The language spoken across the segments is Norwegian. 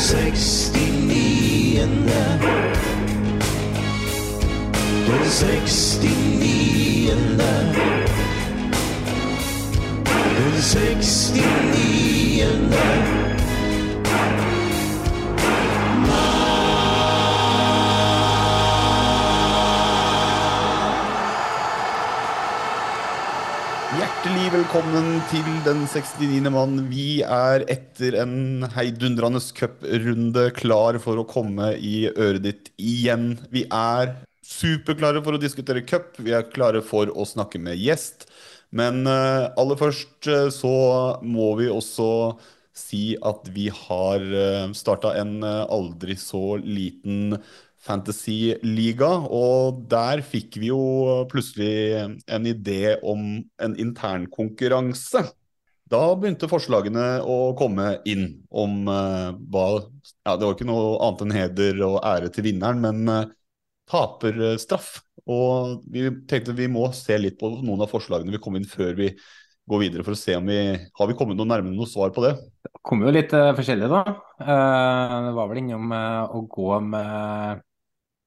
69. Den 69. Den 69. velkommen til den 69. mann. Vi er etter en heidundrende cuprunde klar for å komme i øret ditt igjen. Vi er superklare for å diskutere cup. Vi er klare for å snakke med gjest. Men uh, aller først uh, så må vi også si at vi har uh, starta en eh, aldri så liten fantasy-liga, og der fikk vi jo plutselig en idé om en internkonkurranse. Da begynte forslagene å komme inn om eh, hva Ja, det var ikke noe annet enn heder og ære til vinneren, men uh, taperstraff. Og vi tenkte vi må se litt på noen av forslagene vi kom inn før vi går videre, for å se om vi har vi kommet noe nærmere noe svar på det. kom jo litt uh, forskjellig, da. Uh, det var vel innom uh, å gå med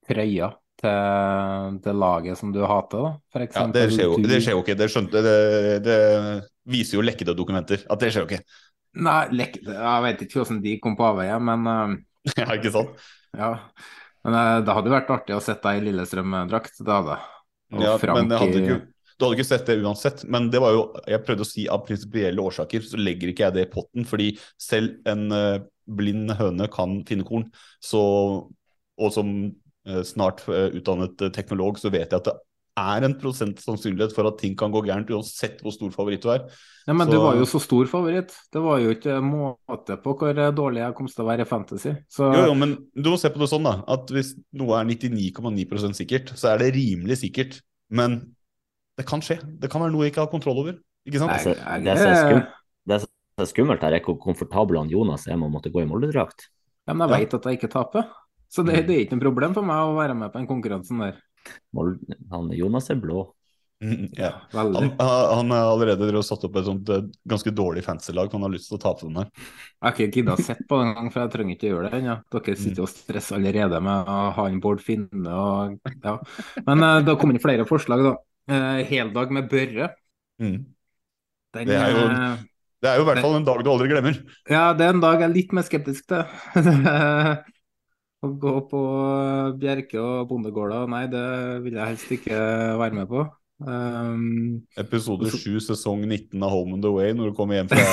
trøya til, til laget som du hater, da. Ja, det skjer jo, det skjer jo ikke. Det, skjønte, det, det viser jo lekkede dokumenter at det skjer jo ikke. Nei, lek, jeg vet ikke hvordan de kom på avveie, men eh, Ja, ikke sant? ja. Men eh, det hadde vært artig å sette deg i Lillestrøm-drakt, det hadde. Og Ja, Frank men jeg hadde ikke, du hadde ikke sett det uansett. Men det var jo, jeg prøvde å si av prinsipielle årsaker, så legger ikke jeg det i potten. Fordi selv en eh, blind høne kan finne korn. Så, og som snart eh, utdannet eh, teknolog, så vet jeg at det er en prosent sannsynlighet for at ting kan gå gærent, uansett hvor stor favoritt du er. Ja, men Så- du var jo så stor favoritt. Det var jo ikke måte på hvor eh, dårlig jeg kom til å være i fantasy. Så Jo, jo, men du må se på det sånn, da. At hvis noe er 99,9% sikkert, så er det rimelig sikkert. Men det kan skje. Det kan være noe jeg ikke har kontroll over. Ikke sant? Nei, jeg- det som er skum- det er så skummelt her, er hvor komfortabel han Jonas er med å måtte gå i Molde-drakt. Ja, men jeg vet at jeg ikke taper. Så det, det er ikke noe problem for meg å være med på den konkurransen der. Han Jonas er blå. Mm, ja. Veldig. Han, han er allerede og satt opp et sånt eh, ganske dårlig fancy-lag, for han har lyst til å tape den her. Jeg har ikke gidda å sett på den engang, for jeg trenger ikke gjøre det ennå. Dere sitter og stresser allerede med å ha en Bård Finne og ja. Men uh, det har kommet flere forslag, da. Uh, heldag med Børre. Mm. Den, Det er jo- Det er jo i hvert fall en dag du aldri glemmer. Ja, det er en dag jeg er litt mer skeptisk til. Å gå på Bjerke og bondegårder, nei, det vil jeg helst ikke være med på. Um, Episode 7, sesong 19 av Home and Away, når du kommer hjem fra,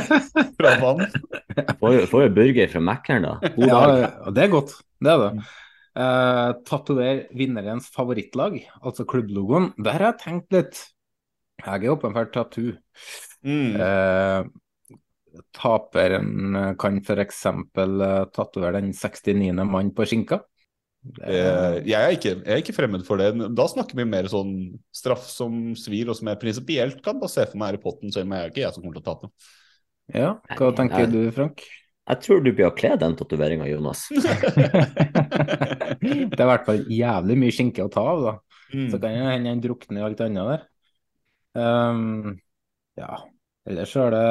fra vann. Får jo- får jo burger fra Mækkern, da. God ja, dag. ja, det er godt. Det er det. Uh, Tatover vinnerens favorittlag, altså klubblogoen. Der har jeg tenkt litt. Jeg er åpen for tattoo. Mm. Eh, taperen kan f.eks. Uh, tatovere den 69. mann på skinka. Eh, Jeg er, ikke, jeg er ikke fremmed for det. Da snakker vi mer sånn straff som svir, og som jeg prinsipielt kan bare se for meg her i potten, selv om jeg er ikke jeg som kommer til å tape. Ja, hva Nei, tenker jeg, du, Frank? Jeg tror du blir å kle den tatoveringa, Jonas. det er i hvert fall jævlig mye skinke å ta av, da. Mm. Så kan det hende han drukner i alt annet der. Um, ja, ellers så er det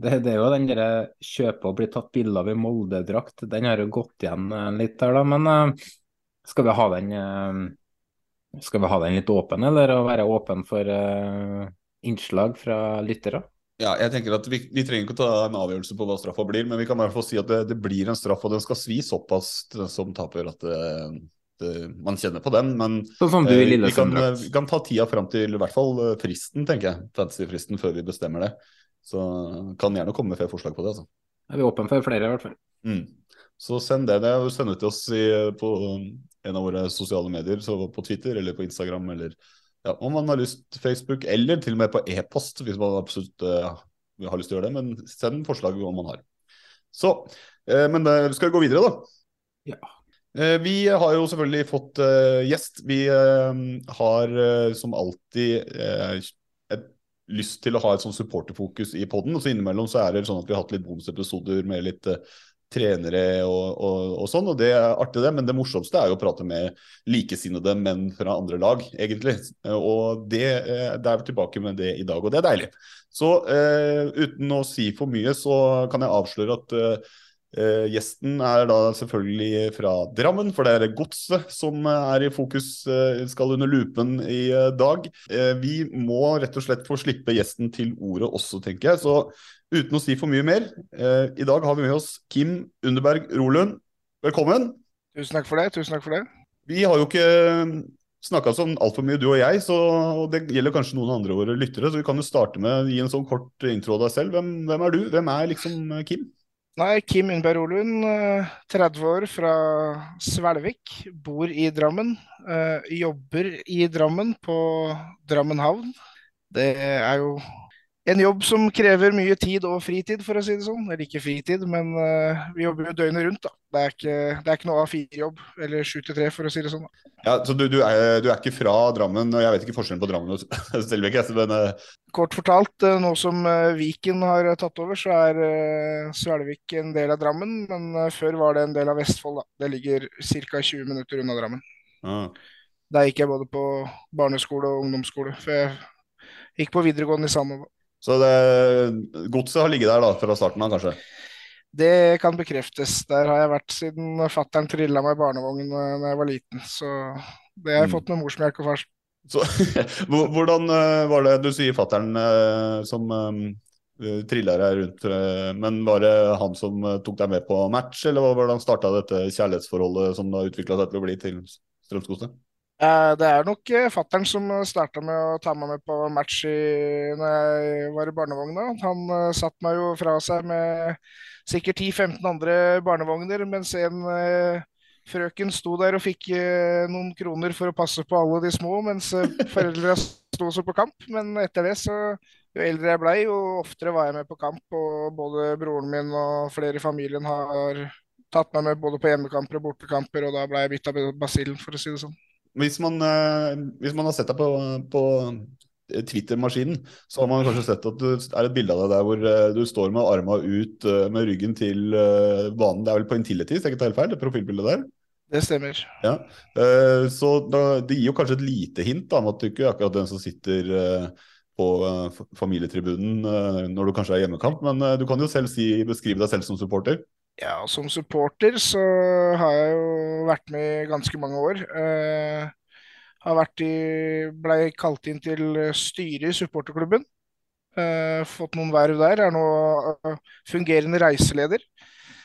det, det er jo den derre kjøpe og bli tatt bilde av i Molde-drakt. Den har jo gått igjen eh, litt her, da. Men eh, skal vi ha den eh, Skal vi ha den litt åpen, eller å være åpen for, innslag fra lyttere? Ja, jeg tenker at vi, vi trenger ikke å ta en avgjørelse på hva straffa blir, men vi kan i hvert fall si at det, det blir en straff, og den skal svi såpass til den som taper at det, det, man kjenner på den. Men Sånn som du eh, vi, kan, vi kan ta tida fram til i hvert fall fristen, tenker jeg. Fantasy-fristen før vi bestemmer det. Så kan gjerne komme med flere forslag på det. altså. Er vi åpne for flere, i hvert fall? Mm. Så send det. det Send det til oss i, på en av våre sosiale medier, så på Twitter eller på Instagram, eller ja, om man har lyst Facebook, eller til og med på e-post, hvis man absolutt eh, har lyst til å gjøre det. Men send forslag om man har. Så, eh, men eh, skal vi gå videre, da? Ja. Eh, Vi har jo selvfølgelig fått gjest. Vi har som alltid eh, lyst til å ha et sånn supporterfokus i podden. Og så innimellom så er det sånn at vi har hatt litt bonusepisoder med litt eh, trenere og, og, og sånn, og det er artig det. Men det morsomste er jo å prate med likesinnede menn fra andre lag, egentlig. Og det, eh, det er vi tilbake med det i dag, og det er deilig. Så eh, uten å si for mye, så kan jeg avsløre at eh, Eh, gjesten er da selvfølgelig fra Drammen, for det er Godset som er i fokus, uh, skal under lupen i uh, dag. Vi må rett og slett få slippe gjesten til ordet også, tenker jeg. Så uten å si for mye mer, i dag har vi med oss Kim Underberg Rolund. Velkommen. Tusen takk for det. tusen takk for det. Vi har jo ikke snakka sånn altfor mye, du og jeg, så og det gjelder kanskje noen andre av våre lyttere. Så vi kan jo starte med å gi en sånn kort intro av deg selv. Hvem, hvem er du? Hvem er liksom Kim? Nei, Kim Unnberg Olund, eh, 30 år fra Svelvik. Bor i Drammen. eh, Jobber i Drammen på Drammen havn. Det er jo en jobb som krever mye tid og fritid, for å si det sånn. Eller ikke fritid, men uh, vi jobber jo døgnet rundt, da. Det er ikke, det er ikke noe A4-jobb, eller 7 til 3, for å si det sånn. da. Ja, så du, du, er, du er ikke fra Drammen, og jeg vet ikke forskjellen på Drammen og Stelvik? men eh, Kort fortalt, eh, nå som Viken har tatt over, så er uh, Svelvik en del av Drammen. Men før var det en del av Vestfold, da. Det ligger ca. 20 minutter unna Drammen. ja. Der gikk jeg både på barneskole og ungdomsskole. For jeg gikk på videregående i Sandova. Så det, godset har ligget der da, fra starten av, kanskje? Det kan bekreftes. Der har jeg vært siden fattern trilla meg i barnevogn da jeg var liten. Så det har jeg Mm. fått med morsmelk og fars. Så, hvordan eh, var det Du sier fattern eh, som trilla deg rundt, eh, men var det han som eh, tok deg med på match, eller hvordan starta dette kjærlighetsforholdet som da utvikla seg til å bli til Strømsgodset? Eh, Det er nok eh, fattern som starta med å ta meg med på match i, når jeg var i barnevogna. Han eh, satt meg jo fra seg med sikkert 10-15 andre barnevogner, mens en eh, frøken sto der og fikk eh, noen kroner for å passe på alle de små, mens eh, foreldra sto så på kamp. Men etter det, så jo eldre jeg blei, jo oftere var jeg med på kamp. Og både broren min og flere i familien har tatt meg med både på hjemmekamper og bortekamper, og da blei jeg bytta basillen, for å si det sånn. Hvis man, eh, hvis man har sett deg på, på Twitter-maskinen, så har man kanskje sett at det er et bilde av deg der hvor eh, du står med arma ut eh, med ryggen til eh, banen. Det er vel på Intility, hvis jeg ikke tar helt feil, det profilbildet der? Det stemmer. Ja, eh, så da, det gir jo kanskje et lite hint da, om at du ikke er akkurat den som sitter eh, på eh, familietribunen eh, når du kanskje er hjemmekamp, men eh, du kan jo selv si, beskrive deg selv som supporter. Ja, som supporter så har jeg jo vært med i ganske mange år. Eh, har vært i, blei kalt inn til styret i supporterklubben. Eh, fått noen verv der. Er nå eh, fungerende reiseleder.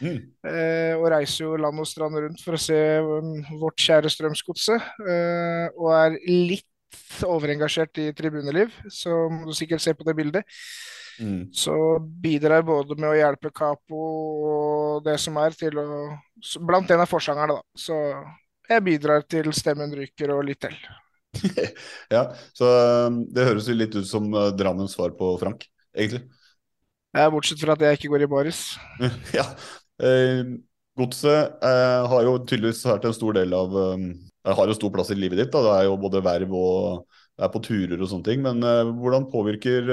Mm. Eh, og reiser jo land og strand rundt for å se um, vårt kjære Strømsgodset. Eh, og er litt overengasjert i tribuneliv, så må du sikkert se på det bildet. Mm. Så bidrar både med å hjelpe Capo og det som er, til å Blant en av forsangerne, da. Så jeg bidrar til stemmen ryker og litt til. Ja, så eh, det høres jo litt ut som Drammen Drammens svar på Frank, egentlig. Bortsett fra at jeg ikke går i baris. Ja, eh, Godset eh, har jo tydeligvis vært en stor del av eh, Har jo stor plass i livet ditt. Da. Det er jo både verv og er på turer og sånne ting. Men hvordan påvirker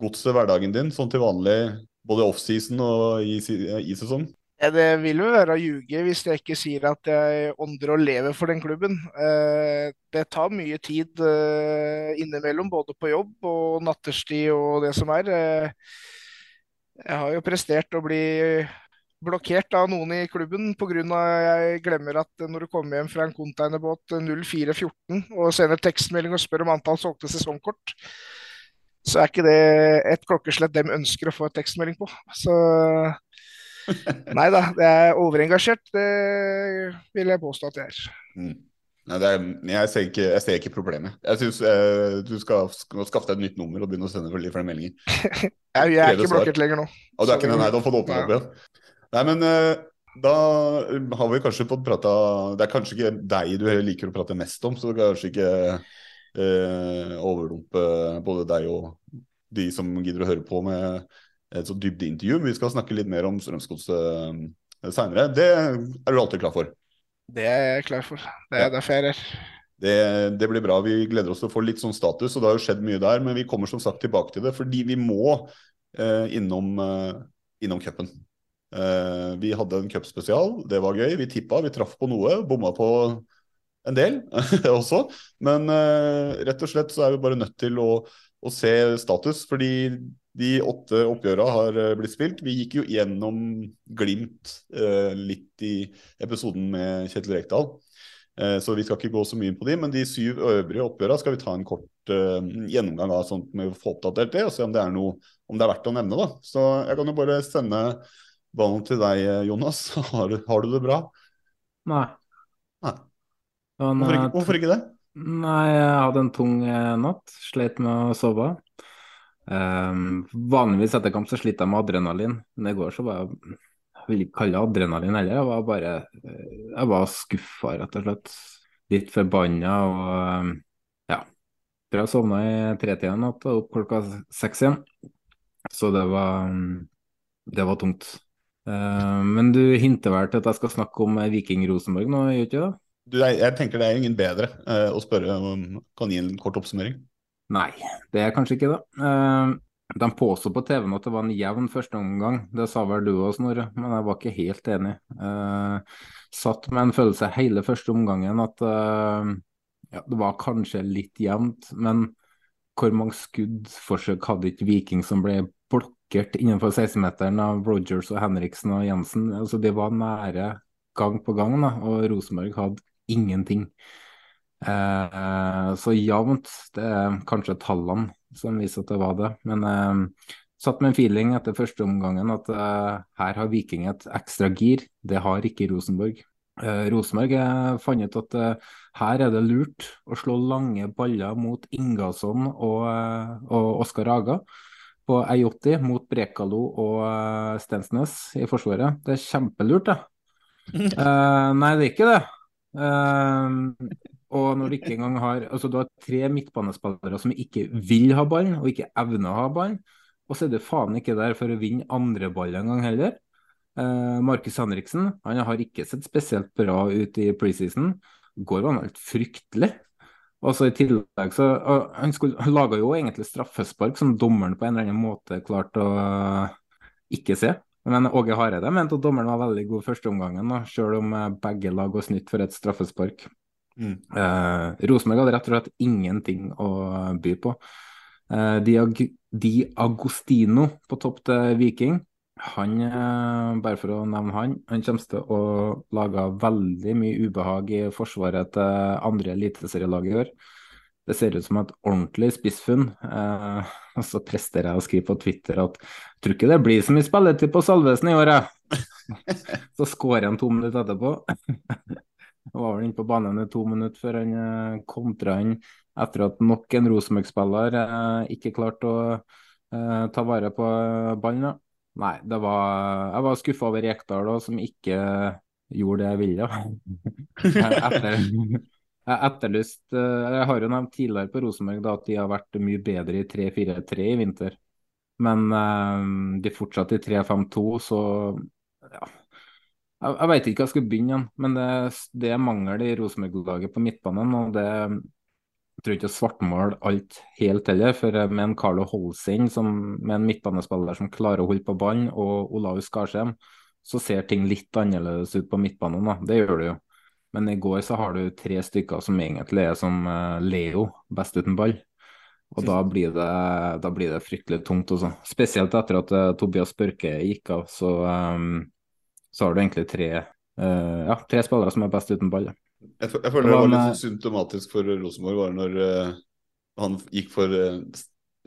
Godset hverdagen din sånn til vanlig, både offseason og i, i sesong? Ja, det vil jo være å ljuge hvis jeg ikke sier at jeg ånder og lever for den klubben. Eh, det tar mye tid eh, innimellom, både på jobb og nattestid og det som er. Eh, jeg har jo prestert å bli blokkert av noen i klubben pga. jeg glemmer at når du kommer hjem fra en containerbåt 0414 og sender tekstmelding og spør om antall solgte sesongkort, så er ikke det et klokkeslett dem ønsker å få en tekstmelding på. Så nei da, det er overengasjert, det vil jeg påstå at det er. Mm. Nei, det er jeg, ser ikke, jeg ser ikke problemet. Jeg syns eh, du skal, skal skaffe deg et nytt nummer og begynne å sende veldig flere meldinger. jeg, jeg er ikke blokkert lenger nå. Og du er ikke det, nei, da får du åpne opp igjen. Nei, men eh, da har vi kanskje fått prata Det er kanskje ikke deg du liker å prate mest om, så kanskje ikke eh, overdumpe både deg og de som gidder å høre på med et så dybdeintervju. Vi skal snakke litt mer om Strømsgodset eh, seinere. Det er du alltid klar for? Det er jeg klar for. Det er ja. derfor jeg er her. Det, det, blir bra. Vi gleder oss til å få litt sånn status, og det har jo skjedd mye der. Men vi kommer som sagt tilbake til det, fordi vi må eh, innom, eh, innom cupen. Eh, vi hadde en cupspesial, det var gøy. Vi tippa, vi traff på noe. Bomma på en del også. Men uh, rett og slett så er vi bare nødt til å, å se status, fordi de åtte oppgjørene har eh, blitt spilt. Vi gikk jo gjennom Glimt uh, litt i episoden med Kjetil Rekdal. Uh, så vi skal ikke gå så mye inn på de, men de syv øvrige oppgjørene skal vi ta en kort gjennomgang av, sånn med å få oppdatert det, og se om det er noe om det er verdt å nevne. da. Så jeg kan jo bare sende ballen til deg, Jonas. Har har du det bra? Nei. Hvorfor, ikke, hvorfor ikke det? Nei, jeg hadde en tung natt. Slet med å sove. Um, vanligvis etter kamp så sliter jeg med adrenalin, men i går så var jeg jeg vil ikke kalle det adrenalin heller. Jeg var bare jeg var skuffa, rett og slett. Litt forbanna og ja. Jeg sovna i tretida i natt og opp klokka seks igjen. Så det var det var tungt. Men du hinter vel til at jeg skal snakke om Viking Rosenborg nå, gjør ikke det? Jeg, tenker det er ingen bedre uh, å spørre om kan gi en kort oppsummering. Nei, det er kanskje ikke det. Uh, de påsto på TV-en at det var en jevn førsteomgang, det sa vel du òg, Snorre, men jeg var ikke helt enig. Uh, satt med en følelse hele første omgangen at ja, det var kanskje litt jevnt, men hvor mange skuddforsøk hadde ikke Viking som ble blokkert innenfor 16-meteren av Rogers og Henriksen og Jensen? Altså, de var nære gang på gang, da, og Rosenborg hadde ingenting. Eh, så jevnt, det er kanskje tallene som viser at det var det. Men eh, satt med en feeling etter første omgangen at eh, her har Viking et ekstra gir. Det har ikke Rosenborg. Eh, Rosenborg fant ut at eh, her er det lurt å slå lange baller mot Ingasson og, eh, og Oskar Aga på E80 mot Brekalo og uh, Stensnes i Forsvaret. Det er kjempelurt, det. Eh, nei, det er ikke det. Uh, og når du ikke engang har altså Du har tre midtbanespillere som ikke vil ha ballen, og ikke evner å ha ballen. Og så er du faen ikke der for å vinne andre ball engang heller. Uh, Markus Henriksen han har ikke sett spesielt bra ut i preseason. Går han helt fryktelig. Og så i tillegg så uh, Han, skulle, han laga jo egentlig straffespark som dommeren på en eller annen måte klarte å uh, ikke se. Men Åge Hareide mente at dommeren var veldig god førsteomgangen, selv om begge lag var snytt for et straffespark. Mm. Eh, Rosenborg hadde rett og slett ingenting å by på. Eh, Diag Di Agostino på topp til Viking. Han, eh, bare for å nevne han, han kommer til å lage veldig mye ubehag i forsvaret til andre eliteserielag i år. Det ser ut som et ordentlig spissfunn. Eh, og så presterer jeg å skrive på Twitter at jeg tror ikke det blir så mye spilletid på Salvesen i år, jeg. så skårer han to minutter etterpå. Han var vel inne på banen i to minutter før han eh, kontra inn etter at nok en Rosenborg-spiller eh, ikke klarte å eh, ta vare på ballen. Nei, det var, jeg var skuffa over Rekdal òg, som ikke gjorde det jeg ville. Etter, jeg etterlyst Jeg har jo nevnt tidligere på Rosenborg da, at de har vært mye bedre i 3-4-3 i vinter. Men de fortsatte i 3-5-2, så ja, jeg, jeg veit ikke hva jeg skal begynne igjen, men det, det er mangel i Rosenborg-laget på midtbanen. og det jeg tror ikke å svartmale alt helt heller, for med en Carlo Holsing som, med en midtbanespiller som klarer å holde på ballen, og Olaus Skarsheim, så ser ting litt annerledes ut på midtbanen. Da. Det gjør det jo. Men i går så har du tre stykker som egentlig er som uh, Leo, best uten ball. Og da blir det, da blir det fryktelig tungt også. Spesielt etter at uh, Tobias Børke gikk av, så um, så har du egentlig tre, uh, ja, tre spillere som er best uten ball. Jeg, jeg føler det var litt symptomatisk for Rosenborg var når uh, han gikk for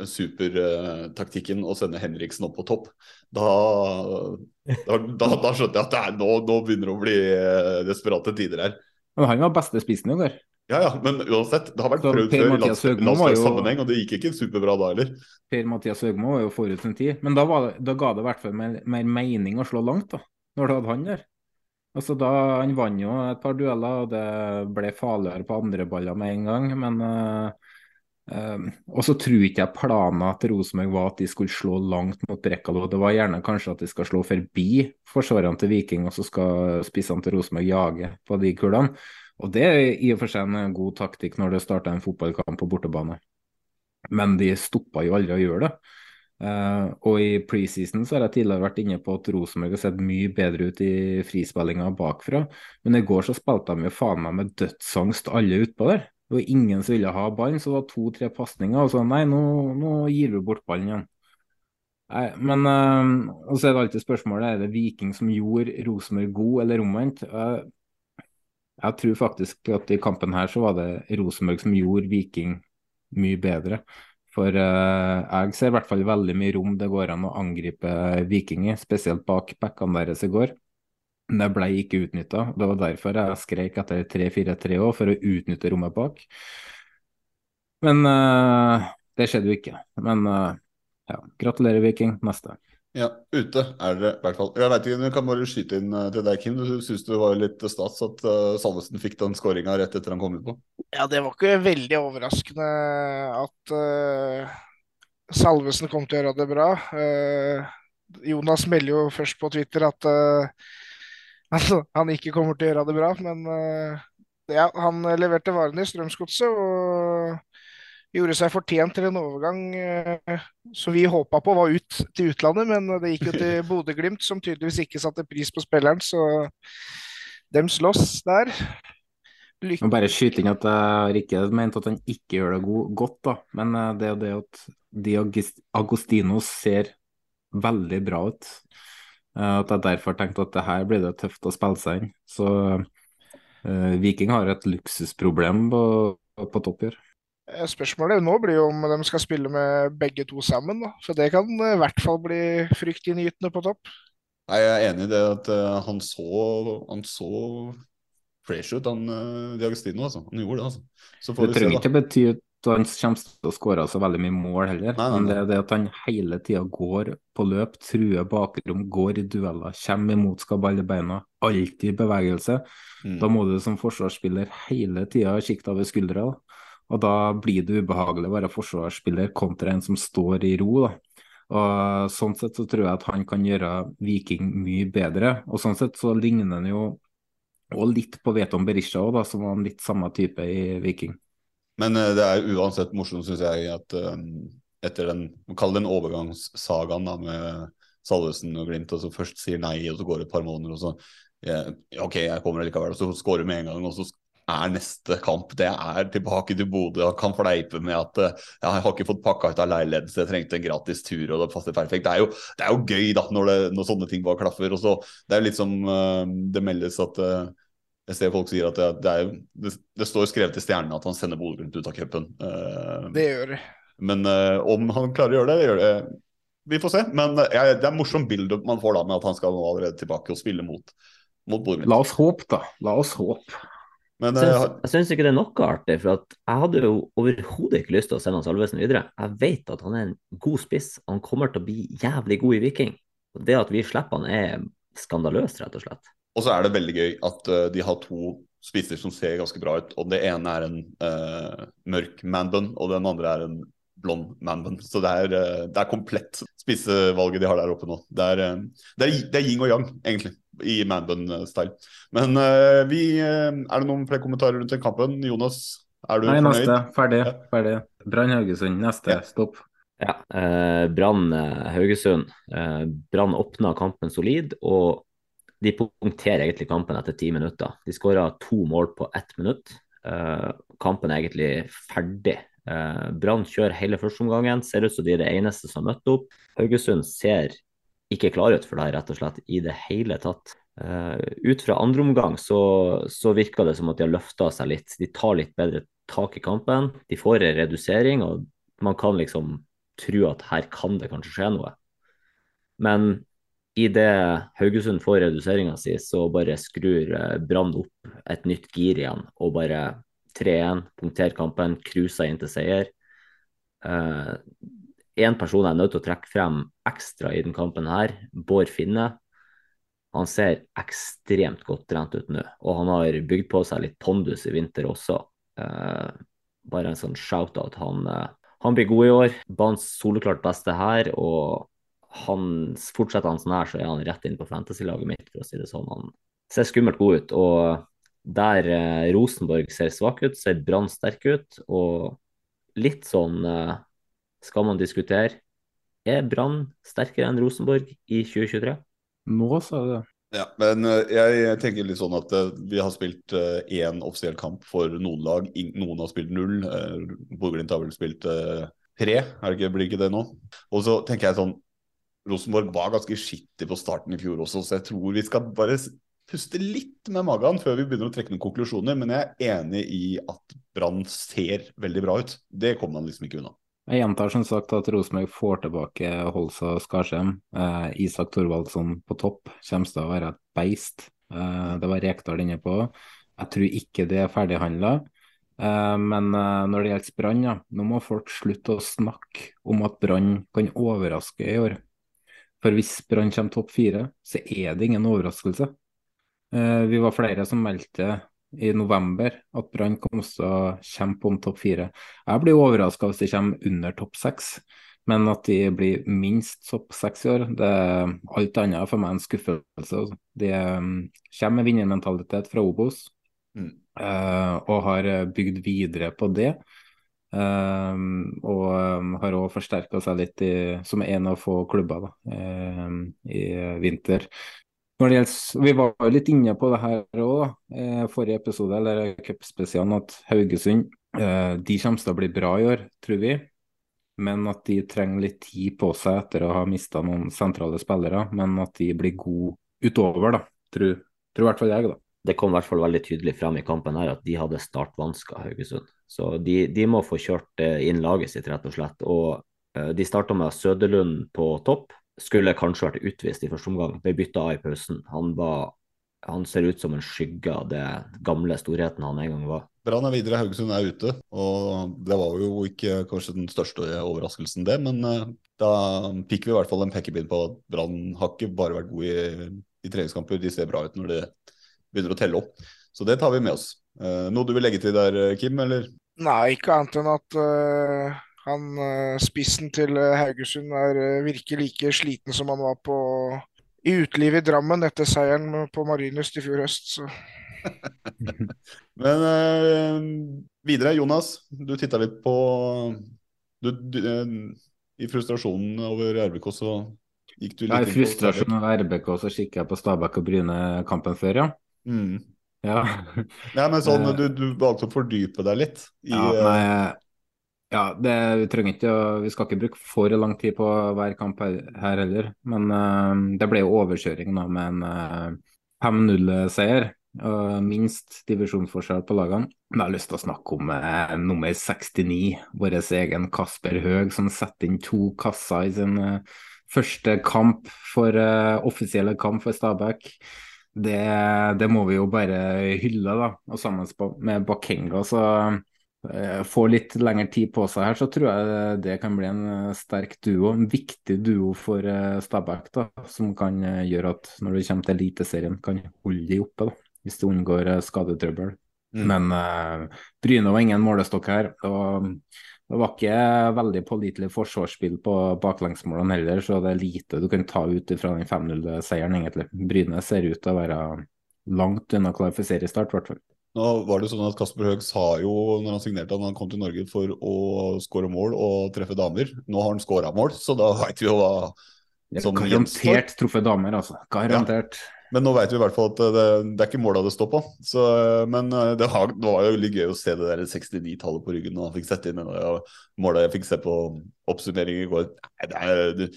supertaktikken å sende Henriksen opp på topp, da, da, da, da skjønte jeg at det er, nå, nå begynner det å bli eh, desperate tider her. Men han var beste spissen i går. Ja, ja, men uansett, det har vært prøvd før i landslagssammenheng, og det gikk ikke superbra da heller. Per-Mathias Høgmo var jo forut sin tid, men da, var det, da ga det i hvert fall mer, mer mening å slå langt, da, når du hadde han der. Altså da, Han vant jo et par dueller, og det ble farligere på andre baller med en gang. Men eh, eh, Og så tror ikke jeg planen til Rosenborg var at de skulle slå langt mot Brekkalo. Det var gjerne kanskje at de skal slå forbi forsvarerne til Viking, og så skal spissene til Rosenborg jage på de kulene. Og det er i og for seg en god taktikk når det starter en fotballkamp på bortebane. Men de stoppa jo aldri å gjøre det. Uh, og i preseason så har jeg tidligere vært inne på at Rosenborg har sett mye bedre ut i frispillinga bakfra, men i går så spilte de jo faen meg med dødsangst alle utpå der. Det var ingen som ville ha ballen, så det var to-tre pasninger, og så nei, nå, nå gir vi bort ballen igjen. Nei, men øh, Og så er det alltid spørsmålet er det Viking som gjorde Rosenborg god, eller omvendt. Eh, jeg tror faktisk at i kampen her så var det Rosenborg som gjorde Viking mye bedre. For øh, jeg ser i hvert fall veldig mye rom det går an å angripe Viking i, spesielt bak backene deres i går. Det ble ikke utnytta. Det var derfor jeg skrek etter 3-4-3 òg, for å utnytte rommet bak. Men uh, det skjedde jo ikke. Men uh, ja, gratulerer, Viking. Neste. Ja, ute er det i hvert fall. Jeg vet ikke, Du kan bare skyte inn eh, til deg, Kim. Du syns det var litt stas at uh, Salvesen fikk den skåringa rett etter han kom ut på? Ja, det var ikke veldig overraskende at uh, Salvesen kom til å gjøre det bra. Jonas melder jo først på Twitter at eh, han, han ikke kommer til å gjøre det bra, men eh, ja, han leverte varene i Strømsgodset og gjorde seg fortjent til en overgang eh, som vi håpa på var ut til utlandet, men det gikk jo til Bodø-Glimt, som tydeligvis ikke satte pris på spilleren, så dem slåss der. Lykke bare skyte inn at jeg har ikke ment at han ikke gjør det go godt, da. Men eh, det er det at Di Agis- Agostinos ser veldig bra ut. Eh, At jeg derfor tenkte at det her blir det tøft å spille seg inn. Så uh, Viking har et luksusproblem på, på topp i år. Eh, Spørsmålet nå blir jo om de skal spille med begge to sammen, da. For det kan i hvert fall bli fryktinngytende på topp. Nei, Jeg er enig i det at uh, han så, han så fresh ut, han uh, Diagostino. Altså. Han gjorde det, altså. Så får Det vi se, trenger da. ikke bety han kommer til å skåre så veldig mye mål heller, Nei, nei, men det er det at han hele tida går på løp, truer bakrom, går i dueller, kommer imot, skal balle beina, alltid i bevegelse. Mm. Da må du som forsvarsspiller hele tida kikke over skuldra, da. og da blir det ubehagelig å være forsvarsspiller kontra en som står i ro. da. Og Sånn sett så tror jeg at han kan gjøre Viking mye bedre, og sånn sett så ligner han jo og litt på Veton Berisha òg, som var en litt samme type i Viking. Men eh, det er uansett morsomt, syns jeg, at um, etter den Kall det den overgangssagaen da, med Salvesen og Glimt, og så først sier nei, og så går det et par måneder, og så ja, OK, jeg kommer likevel, og så skårer med en gang, og så er neste kamp det er tilbake til Bodø Han kan fleipe med at eh, ja, jeg har ikke fått pakka ut av leiligheten, så jeg trengte en gratis tur, og det passer perfekt. Det er jo, det er jo gøy da, når, det, når sånne ting bare klaffer. og så Det er litt som uh, det meldes at eh, jeg ser folk sier at det, det, er, det, det står skrevet i stjernene at han sender Bodø-Glimt ut av cupen. Uh, Det gjør det. men uh, om han klarer å gjøre det, det gjør det. Vi får se. Men uh, det er en morsom build-up man får da med at han skal nå allerede tilbake og spille mot, mot Bodø-Glimt. La oss håpe, da. La oss håpe. Men Jeg syns- Jeg syns ikke det er noe artig, for at jeg hadde jo overhodet ikke lyst til å sende Salvesen videre. Jeg vet at han er en god spiss, han kommer til å bli jævlig god i Viking. Og Det at vi slipper han er skandaløst, rett og slett. Og så er det veldig gøy at uh, de har to spisser som ser ganske bra ut. Og det ene er en uh, mørk manbun, og den andre er en blond manbun. Så det er, uh, det er komplett spissevalget de har der oppe nå. Det er, uh, det er, det er yin og yang, egentlig, i manbun-style. Men vi Er det noen flere kommentarer rundt den kampen? Jonas, er du Nei, fornøyd? neste. Ferdig. ferdig. Brann Haugesund, neste. Stopp. Ja, eh, Brann Haugesund. Eh, Brann åpna kampen solid, og de punkterer egentlig kampen etter ti minutter. De skåra to mål på ett minutt. Uh, kampen er egentlig ferdig. Uh, Brann kjører hele førsteomgangen, ser ut som de er det eneste som har møtt opp. Haugesund ser ikke klar ut for det, rett og slett, i det hele tatt. Uh, ut fra andre omgang så, så virker det som at de har løfta seg litt. De tar litt bedre tak i kampen. De får en redusering, og man kan liksom tro at her kan det kanskje skje noe. Men idet Haugesund får reduseringa si, så bare skrur eh, Brann opp et nytt gir igjen og bare 3-1, punkterer kampen, cruiser inn til seier. Én uh, person jeg er nødt til å trekke frem ekstra i den kampen her, Bård Finne. Han ser ekstremt godt trent ut nå, og han har bygd på seg litt pondus i vinter også. Uh, bare en sånn shout-out. Han, uh, han, blir god i år. Banens soleklart beste her. og han Fortsetter han sånn her, så er han rett inn på fantasy-laget mitt, for å si det sånn. Han ser skummelt god ut. og der eh, Rosenborg ser svak ut, ser Brann sterk ut. Og litt sånn eh, skal man diskutere. Er Brann sterkere enn Rosenborg i 2023? Nå, sa du det. Ja, men eh, jeg tenker litt sånn at uh, vi har spilt én uh, offisiell kamp for noen lag. Noen har spilt null. Bodø-Glimt har vel spilt tre, er det ikke, blir ikke det nå? Og så tenker jeg sånn Rosenborg var ganske skittig på starten i fjor også, så jeg tror vi skal bare puste litt med magen før vi begynner å trekke noen konklusjoner. Men jeg er enig i at Brann ser veldig bra ut. Det kommer man liksom ikke unna. Jeg gjentar som sagt at Rosenborg får tilbake Holsa og Skarsheim. Eh, Isak Thorvaldsson på topp kommer til å være et beist. Eh, det var Rekdal inne på. Jeg tror ikke det er ferdighandla. Eh, men eh, når det gjelder Brann, ja, nå må folk slutte å snakke om at Brann kan overraske i år. For hvis Brann kommer topp fire, så er det ingen overraskelse. Eh, vi var flere som meldte i november at Brann kom til å kjempe om topp fire. Jeg blir overraska hvis de kommer under topp seks, men at de blir minst topp seks i år, det er alt annet for meg en skuffelse. De mm, kommer med vinnermentalitet fra Obos mm. Eh, og har bygd videre på det. Um, og um, har òg forsterka seg litt i, som en av få klubber da, um, i vinter. Gjelder, Vi var jo litt inne på det her òg, eh, forrige episode, eller cupspesialen, at Haugesund uh, de kommer til å bli bra i år, tror vi. Men at de trenger litt tid på seg etter å ha mista noen sentrale spillere. Men at de blir gode utover, da. Tror, tror i hvert fall jeg, da. Det kom i hvert fall veldig tydelig fram i kampen her at de hadde startvansker, Haugesund. Så de, de, må få kjørt eh, inn laget sitt, rett og slett. Og uh, de starta med Søderlund på topp skulle kanskje vært utvist i første omgang. Ble bytta av i pausen. Han, var, han ser ut som en skygge av det gamle storheten han en gang var. Brann er videre, Haugesund er ute. og Det var jo ikke kanskje den største overraskelsen, det. Men uh, da fikk vi i hvert fall en pekepinn på at Brann har ikke bare vært god i, i treningskamper. De ser bra ut når de begynner å telle opp. Så det tar vi med oss. Uh, noe du vil legge til der, Kim? eller? Nei, ikke annet enn at uh han eh, Spissen til eh, Haugesund er, eh, virker like sliten som han var på, i utelivet i Drammen etter seieren på Marienlyst i fjor høst. Så. Men uh, videre, Jonas. Du titta litt på du, du, I frustrasjonen over RBK så gikk du litt ja, I frustrasjonen over RBK så kikka jeg på Stabæk og Bryne-kampen før, ja. Mm. Ja. ja, men sånn, du, du, valgte å fordype deg litt i ja, nei, ja, det, vi trenger ikke Vi skal ikke bruke for lang tid på hver kamp her, her heller. Men uh, det ble jo overkjøring nå med en uh, eh, 5-0-seier. Uh, minst divisjonsforskjell på lagene. Men jeg har lyst til å snakke om uh, nummer 69, vår egen Kasper Høeg, som setter inn to kasser i sin første kamp for offisielle kamp for Stabæk. Det, det, må vi jo bare hylle, da. Og sammen med Bakenga så Eh, får litt lengre tid på seg her, så tror jeg det kan bli en eh, sterk duo. En viktig duo for eh, Stabæk, da, som kan gjøre at når det kommer til Eliteserien, kan holde de oppe. da, Hvis de unngår skadetrøbbel. Mm. Men uh, Bryne var ingen målestokk her. og Det var ikke veldig pålitelig forsvarsspill på baklengsmålene heller, så det er lite du kan ta ut fra den 5-0-seieren, egentlig. Bryne ser ut til å være langt unna klar for seriestart, i hvert fall. Nå var det sånn at Kasper Høeg sa jo når han signerte at han kom til Norge for å skåre mål og treffe damer. Nå har han skåra mål, så da veit vi jo hva som Garantert truffet damer, altså. Garantert. Ja. Men nå veit vi i hvert fall at det, det er ikke måla det står på. Så, men eh, det, var, det, var jo litt gøy å se det der 69-tallet på ryggen. Og han fikk sett inn det måla jeg fikk se på oppsummering i går. Det er, det,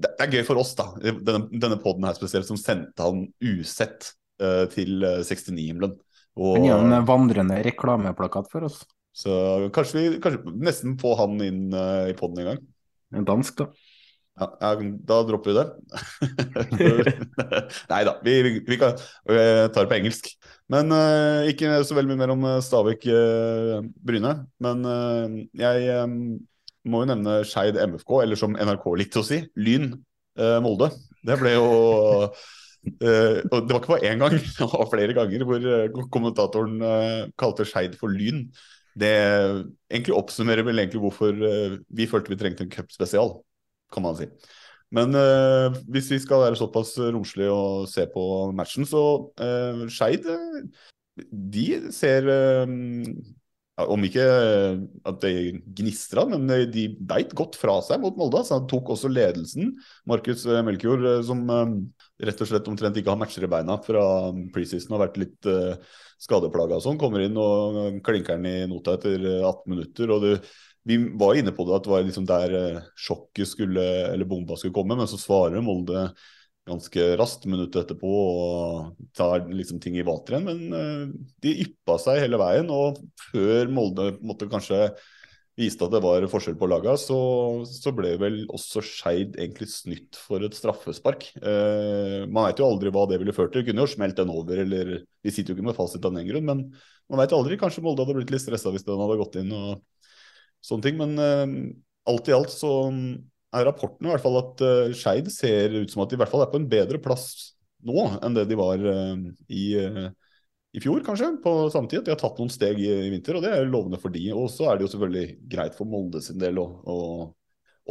det er gøy for oss, da. Denne, denne poden her spesielt, som sendte han usett uh, til 69-himmelen. Uh, og, han gjør en vandrende reklameplakat for oss. Så kanskje vi kanskje nesten få han inn uh, i poden en gang. En dansk, da. Ja, da dropper vi det. Nei da, vi, vi, vi, vi tar det på engelsk. Men uh, ikke så veldig mye mer om Stavik-Bryne. Uh, Men uh, jeg um, må jo nevne Skeid MFK, eller som NRK likte å si, Lyn Molde. Det ble jo Det var ikke bare én gang, det var flere ganger hvor kommentatoren kalte Skeid for Lyn. Det egentlig oppsummerer vel egentlig hvorfor vi følte vi trengte en cupspesial kan man si. Men eh, hvis vi skal være såpass romslige og se på matchen, så eh, Skeid de ser eh, Om ikke at det gnistra, men de beit godt fra seg mot Molde. Så han tok også ledelsen. Markus Melkjord, som rett og slett omtrent ikke har matcher i beina fra preseason, har vært litt eh, skadeplaga og sånn, kommer inn og klinker den i nota etter 18 minutter. og det vi var inne på det at det var liksom der eh, sjokket skulle, eller bomba skulle komme, men så svarer Molde ganske raskt minuttet etterpå og tar liksom ting i vater igjen. Men uh, de yppa seg hele veien, og før Molde måtte kanskje viste at det var forskjell på laga, så, så ble vel også Skeid egentlig snytt for et straffespark. Eh, man veit jo aldri hva det ville ført til. Kunne jo smelt den over, eller Vi sitter jo ikke med fasit av den grunn, men man veit aldri. Kanskje Molde hadde blitt litt stressa hvis den hadde gått inn. og sånne ting. Men uh, alt i alt så er rapporten i hvert fall at uh, Skeid ser ut som at de i hvert fall er på en bedre plass nå enn det de var uh, i, i fjor, kanskje, på samme tid. De har tatt noen steg i, i, vinter, og det er lovende for de. Og så er det jo selvfølgelig greit for Molde sin del å,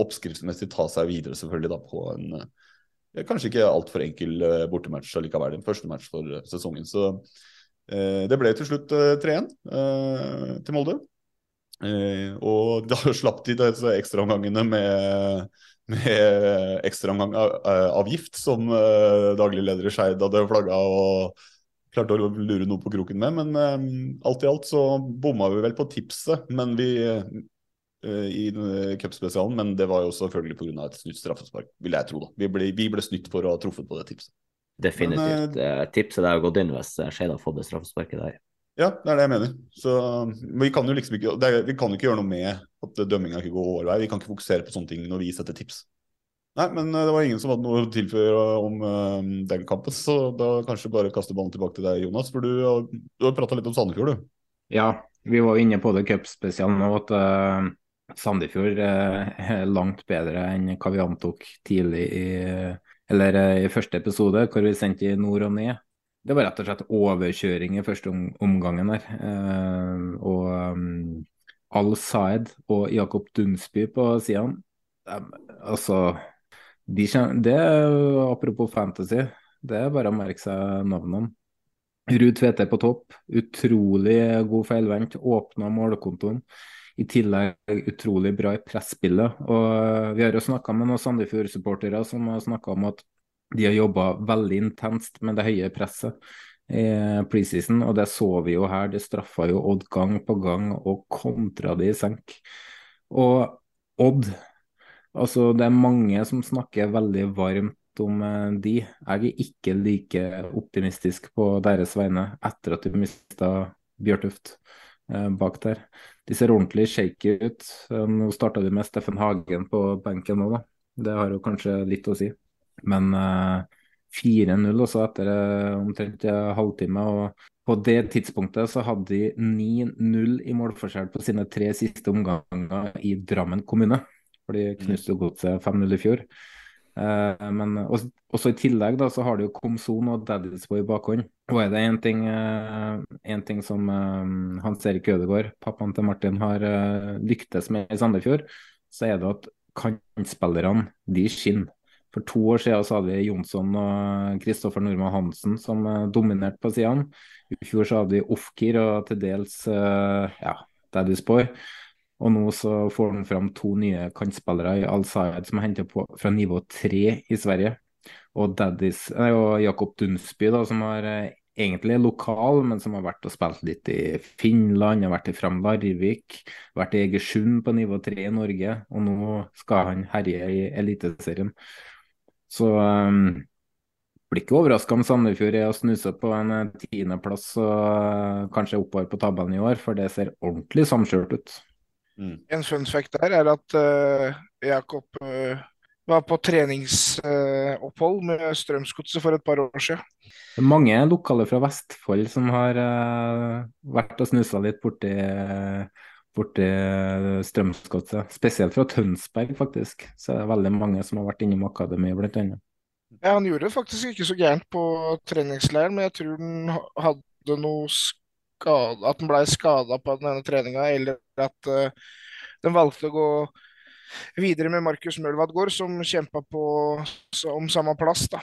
oppskriftsmessig ta seg videre selvfølgelig da på en kanskje ikke altfor enkel bortematch allikevel. Den første match for sesongen. Så det ble til slutt 3-1 til Molde. Eh, og da slapp de disse ekstraomgangene med, med ekstraomgangavgift, av, av som eh, daglig leder i Skeid hadde flagga og klarte å lure noe på kroken med. Men eh, alt i alt så bomma vi vel på tipset men vi, i cupspesialen, men det var jo selvfølgelig pga. et snytt straffespark, vil jeg tro. da. Vi ble, vi ble snytt for å ha truffet på det tipset. Definitivt. Men, tipset der har gått inn hvis Skeid har fått det straffesparket der. Ja, det er det jeg mener. Så, men vi kan jo liksom ikke, er, vi kan ikke gjøre noe med at dømminga ikke går vår vei. Vi kan ikke fokusere på sånne ting når vi setter tips. Nei, men eh, det var ingen som hadde noe å tilføre om uh, den kampen, så da kanskje bare kaste ballen tilbake til deg, Jonas. For du, du har prata litt om Sandefjord, du. Ja, vi var inne på det cupspesialen nå, at uh, Sandefjord er langt bedre enn hva vi antok tidlig i, eller, i første episode, hvor vi sendte i nord og ned. Det var rett og slett overkjøring i første om, omgangen der. Eh, og um, Al Saed og Jakob Dunsby på sidene. altså de, det Apropos fantasy, det er bare å merke seg navnene. Ruud Tvete på topp, utrolig god feilvendt, åpna målkontoen. I tillegg utrolig bra i presspillet. Og vi har jo snakka med noen Sandefjord-supportere som har snakka om at de har jobba veldig intenst med det høye presset i preseason, og det så vi jo her. Det straffa jo Odd gang på gang og kontra de i senk. Og Odd, altså det er mange som snakker veldig varmt om eh, de. Jeg er ikke like optimistisk på deres vegne etter at de mista Bjørtuft eh, bak der. De ser ordentlig shaky ut. Nå starta de med Steffen Hagen på benken nå, da. Det har jo kanskje litt å si. Men 4-0 eh, også etter eh, omtrent en halvtime. og På det tidspunktet så hadde de 9-0 i målforskjell på sine tre siste omganger i Drammen kommune. For de knuste jo godset 5-0 i fjor. Uh, men også, også, i tillegg da, så har de jo Komson og Daddysboy i bakhånd. Og er det én ting, en ting som uh, Hans Erik Ødegaard, pappaen til Martin, har lyktes med i Sandefjord, så er det at kantspillerne de skinner. For to år siden så hadde vi Jonsson og Kristoffer Nordmann Hansen som uh, dominerte på sidene. I fjor så hadde vi Ofkir og til dels uh, ja, Daddy's Boy. Og nå så får han fram to nye kantspillere i Al-Sayed som er henta fra nivå tre i Sverige. Og, Daddy's, nei, og Jakob Dunsby, da, som har uh, egentlig lokal, men som har vært og spilt litt i Finland, har vært i Fram Larvik, vært i Egersund på nivå tre i Norge, og nå skal han herje i Eliteserien. Så um, blir ikke overraska om Sandefjord er å snuse på en eh, tiendeplass og uh, kanskje oppover på tabellen i år, for det ser ordentlig samkjørt ut. Mm. En fun fact der er at uh, Jakob uh, var på treningsopphold uh, med Strømsgodset for et par år siden. Det er mange lokale fra Vestfold som har vært og snusa litt borti, borti Strømsgodset. Spesielt fra Tønsberg, faktisk. Så det er veldig mange som har vært innom akademiet, blant annet. Ja, han gjorde det faktisk ikke så gærent på treningsleiren, men jeg tror han hadde noe skade, at han blei skada på denne treninga, eller at uh, den valgte å gå videre med Markus Mølvadgård, som kjempa om samme plass. da.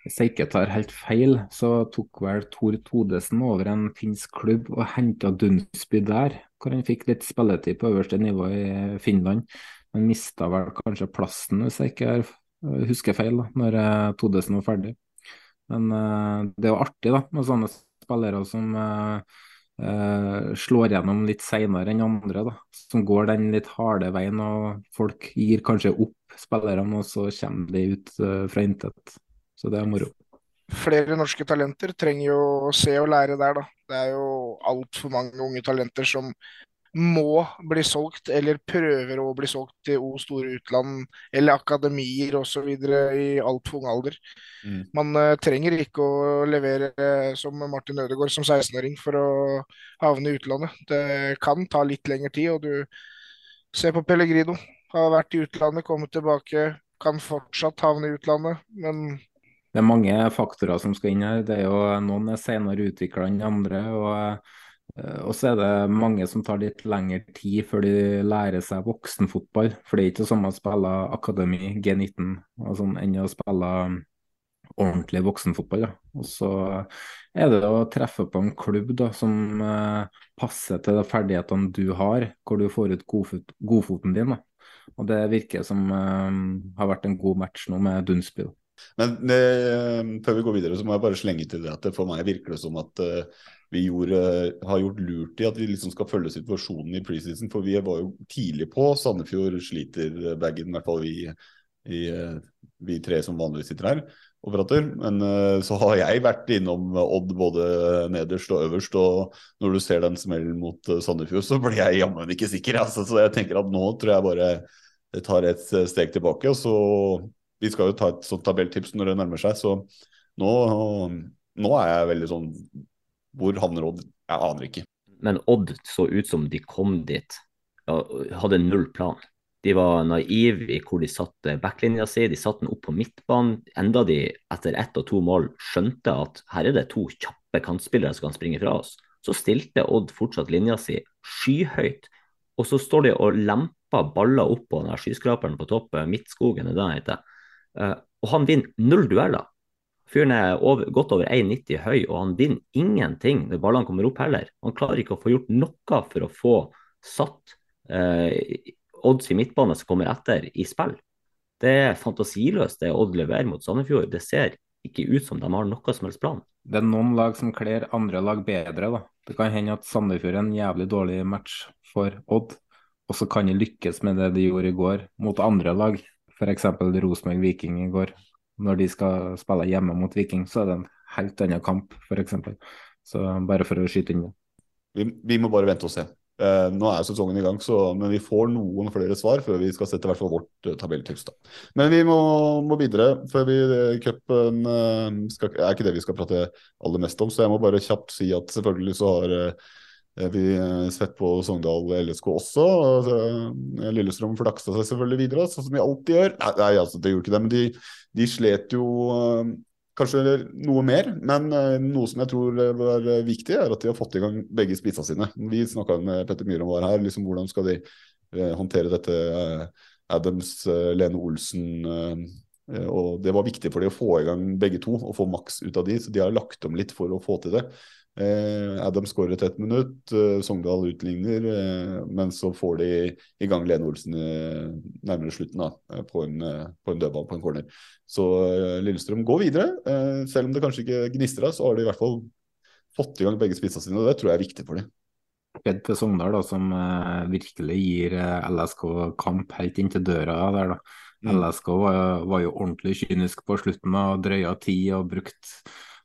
Hvis jeg ikke tar helt feil, så tok vel Tor Todesen over en finsk klubb og henta Dunsby der, hvor han fikk litt spilletid på øverste nivå i Finland. Men mista vel kanskje plassen, hvis jeg ikke husker feil, da, når eh, Todesen var ferdig. Men uh, det er jo artig da, med sånne spillere som uh, Uh, slår gjennom litt seinere enn andre, da, som går den litt harde veien. og Folk gir kanskje opp spillerne, og så kommer de ut fra intet. Så det er moro. Flere norske talenter trenger jo å se og lære der, da. Det er jo altfor mange unge talenter som må bli solgt, eller prøver å bli solgt til O store utland, eller akademier osv. i altfor ung alder. Mm. Man uh, trenger ikke å levere uh, som Martin Ødegaard som 16-åring for å havne i utlandet. Det kan ta litt lengre tid, og du ser på Pellegrino. Har vært i utlandet, kommet tilbake, kan fortsatt havne i utlandet, men det er mange faktorer som skal inn her. Det er jo Noen er senere utvikla enn andre. og Eh, og så er det mange som tar litt lengre tid før de lærer seg voksenfotball. For det er ikke det samme å spille akademi, G19, og sånn, enn å spille um, ordentlig voksenfotball. Da. Og så er det å treffe på en klubb da, som uh, passer til de ferdighetene du har, hvor du får ut godfot, godfoten din. Da. Og det virker som uh, har vært en god match nå med Dunsby. Men eh, før vi går videre, så må jeg bare slenge til det at det for meg virker det som at vi gjorde, har gjort lurt i at vi liksom skal følge situasjonen i preseason. For vi var jo tidlig på. Sandefjord sliter bagen, i hvert fall vi, i, vi, tre som vanligvis sitter her og prater. Men uh, så har jeg vært innom Odd både nederst og øverst. Og når du ser den smellen mot uh, Sandefjord, så blir jeg jammen ikke sikker. Altså. Så jeg tenker at nå tror jeg bare jeg tar et steg tilbake. Og så Vi skal jo ta et sånt tabelltips når det nærmer seg, så nå, nå er jeg veldig sånn hvor havner Odd? Jeg aner ikke. Men Odd så ut som de kom dit, hadde null plan. De var naive i hvor de satte backlinja si, de satte den opp på midtbanen. Enda de etter ett og to mål skjønte at her er det to kjappe kantspillere som kan springe fra oss, så stilte Odd fortsatt linja si skyhøyt. Og så står de og lemper baller opp på den skyskraperen på toppen, Midtskogen er det den heter. Eh, og han vinner null dueller. Fyren er over, godt over 1,90 høy, og han vinner ingenting når ballene kommer opp heller. Han klarer ikke å få gjort noe for å få satt eh, odds i midtbane som kommer etter, i spill. Det er fantasiløst det Odd leverer mot Sandefjord. Det ser ikke ut som de har noe som helst plan. Det er noen lag som kler andre lag bedre. da. Det kan hende at Sandefjord er en jævlig dårlig match for Odd, og så kan de lykkes med det de gjorde i går mot andre lag. F.eks. Rosenborg Viking i går når de skal spille hjemme mot Viking, så er det en helt annen kamp, f.eks. Så bare for å skyte inn det. Vi, vi, må bare vente og se. Eh, nå er sesongen i gang, så, men vi får noen flere svar før vi skal sette hvert fall vårt uh, tabelltips. Men vi må, må videre før vi uh, cupen uh, er ikke det vi skal prate aller mest om. Så jeg må bare kjapt si at selvfølgelig så har uh, vi sett på Sogndal LSK også. Lillestrøm flaksa seg selvfølgelig videre, sånn som de alltid gjør. Nei, altså, det gjorde ikke det, men de, de slet jo kanskje noe mer. Men noe som jeg tror var viktig, er at de har fått i gang begge spissene sine. Vi snakka med Petter Myhre om det her, liksom, hvordan skal de håndtere dette Adams, Lene Olsen og Det var viktig for de å få i gang begge to og få maks ut av de, så de har lagt om litt for å få til det. Eh, Adam skårer et minutt, eh, Sogndal utligner, eh, men så får de i gang Lene Olsen nærmere slutten da, på en, på en dødball på en corner. Så Lillestrøm går videre. Selv om det kanskje ikke gnister av, så har de i hvert fall fått i gang begge spissene sine, og det tror jeg er viktig for dem. Fred til Sogndal, da, som virkelig gir LSK kamp helt inn til døra der. da. Mm. LSK var, var, jo ordentlig kynisk på slutten av drøya tid og brukt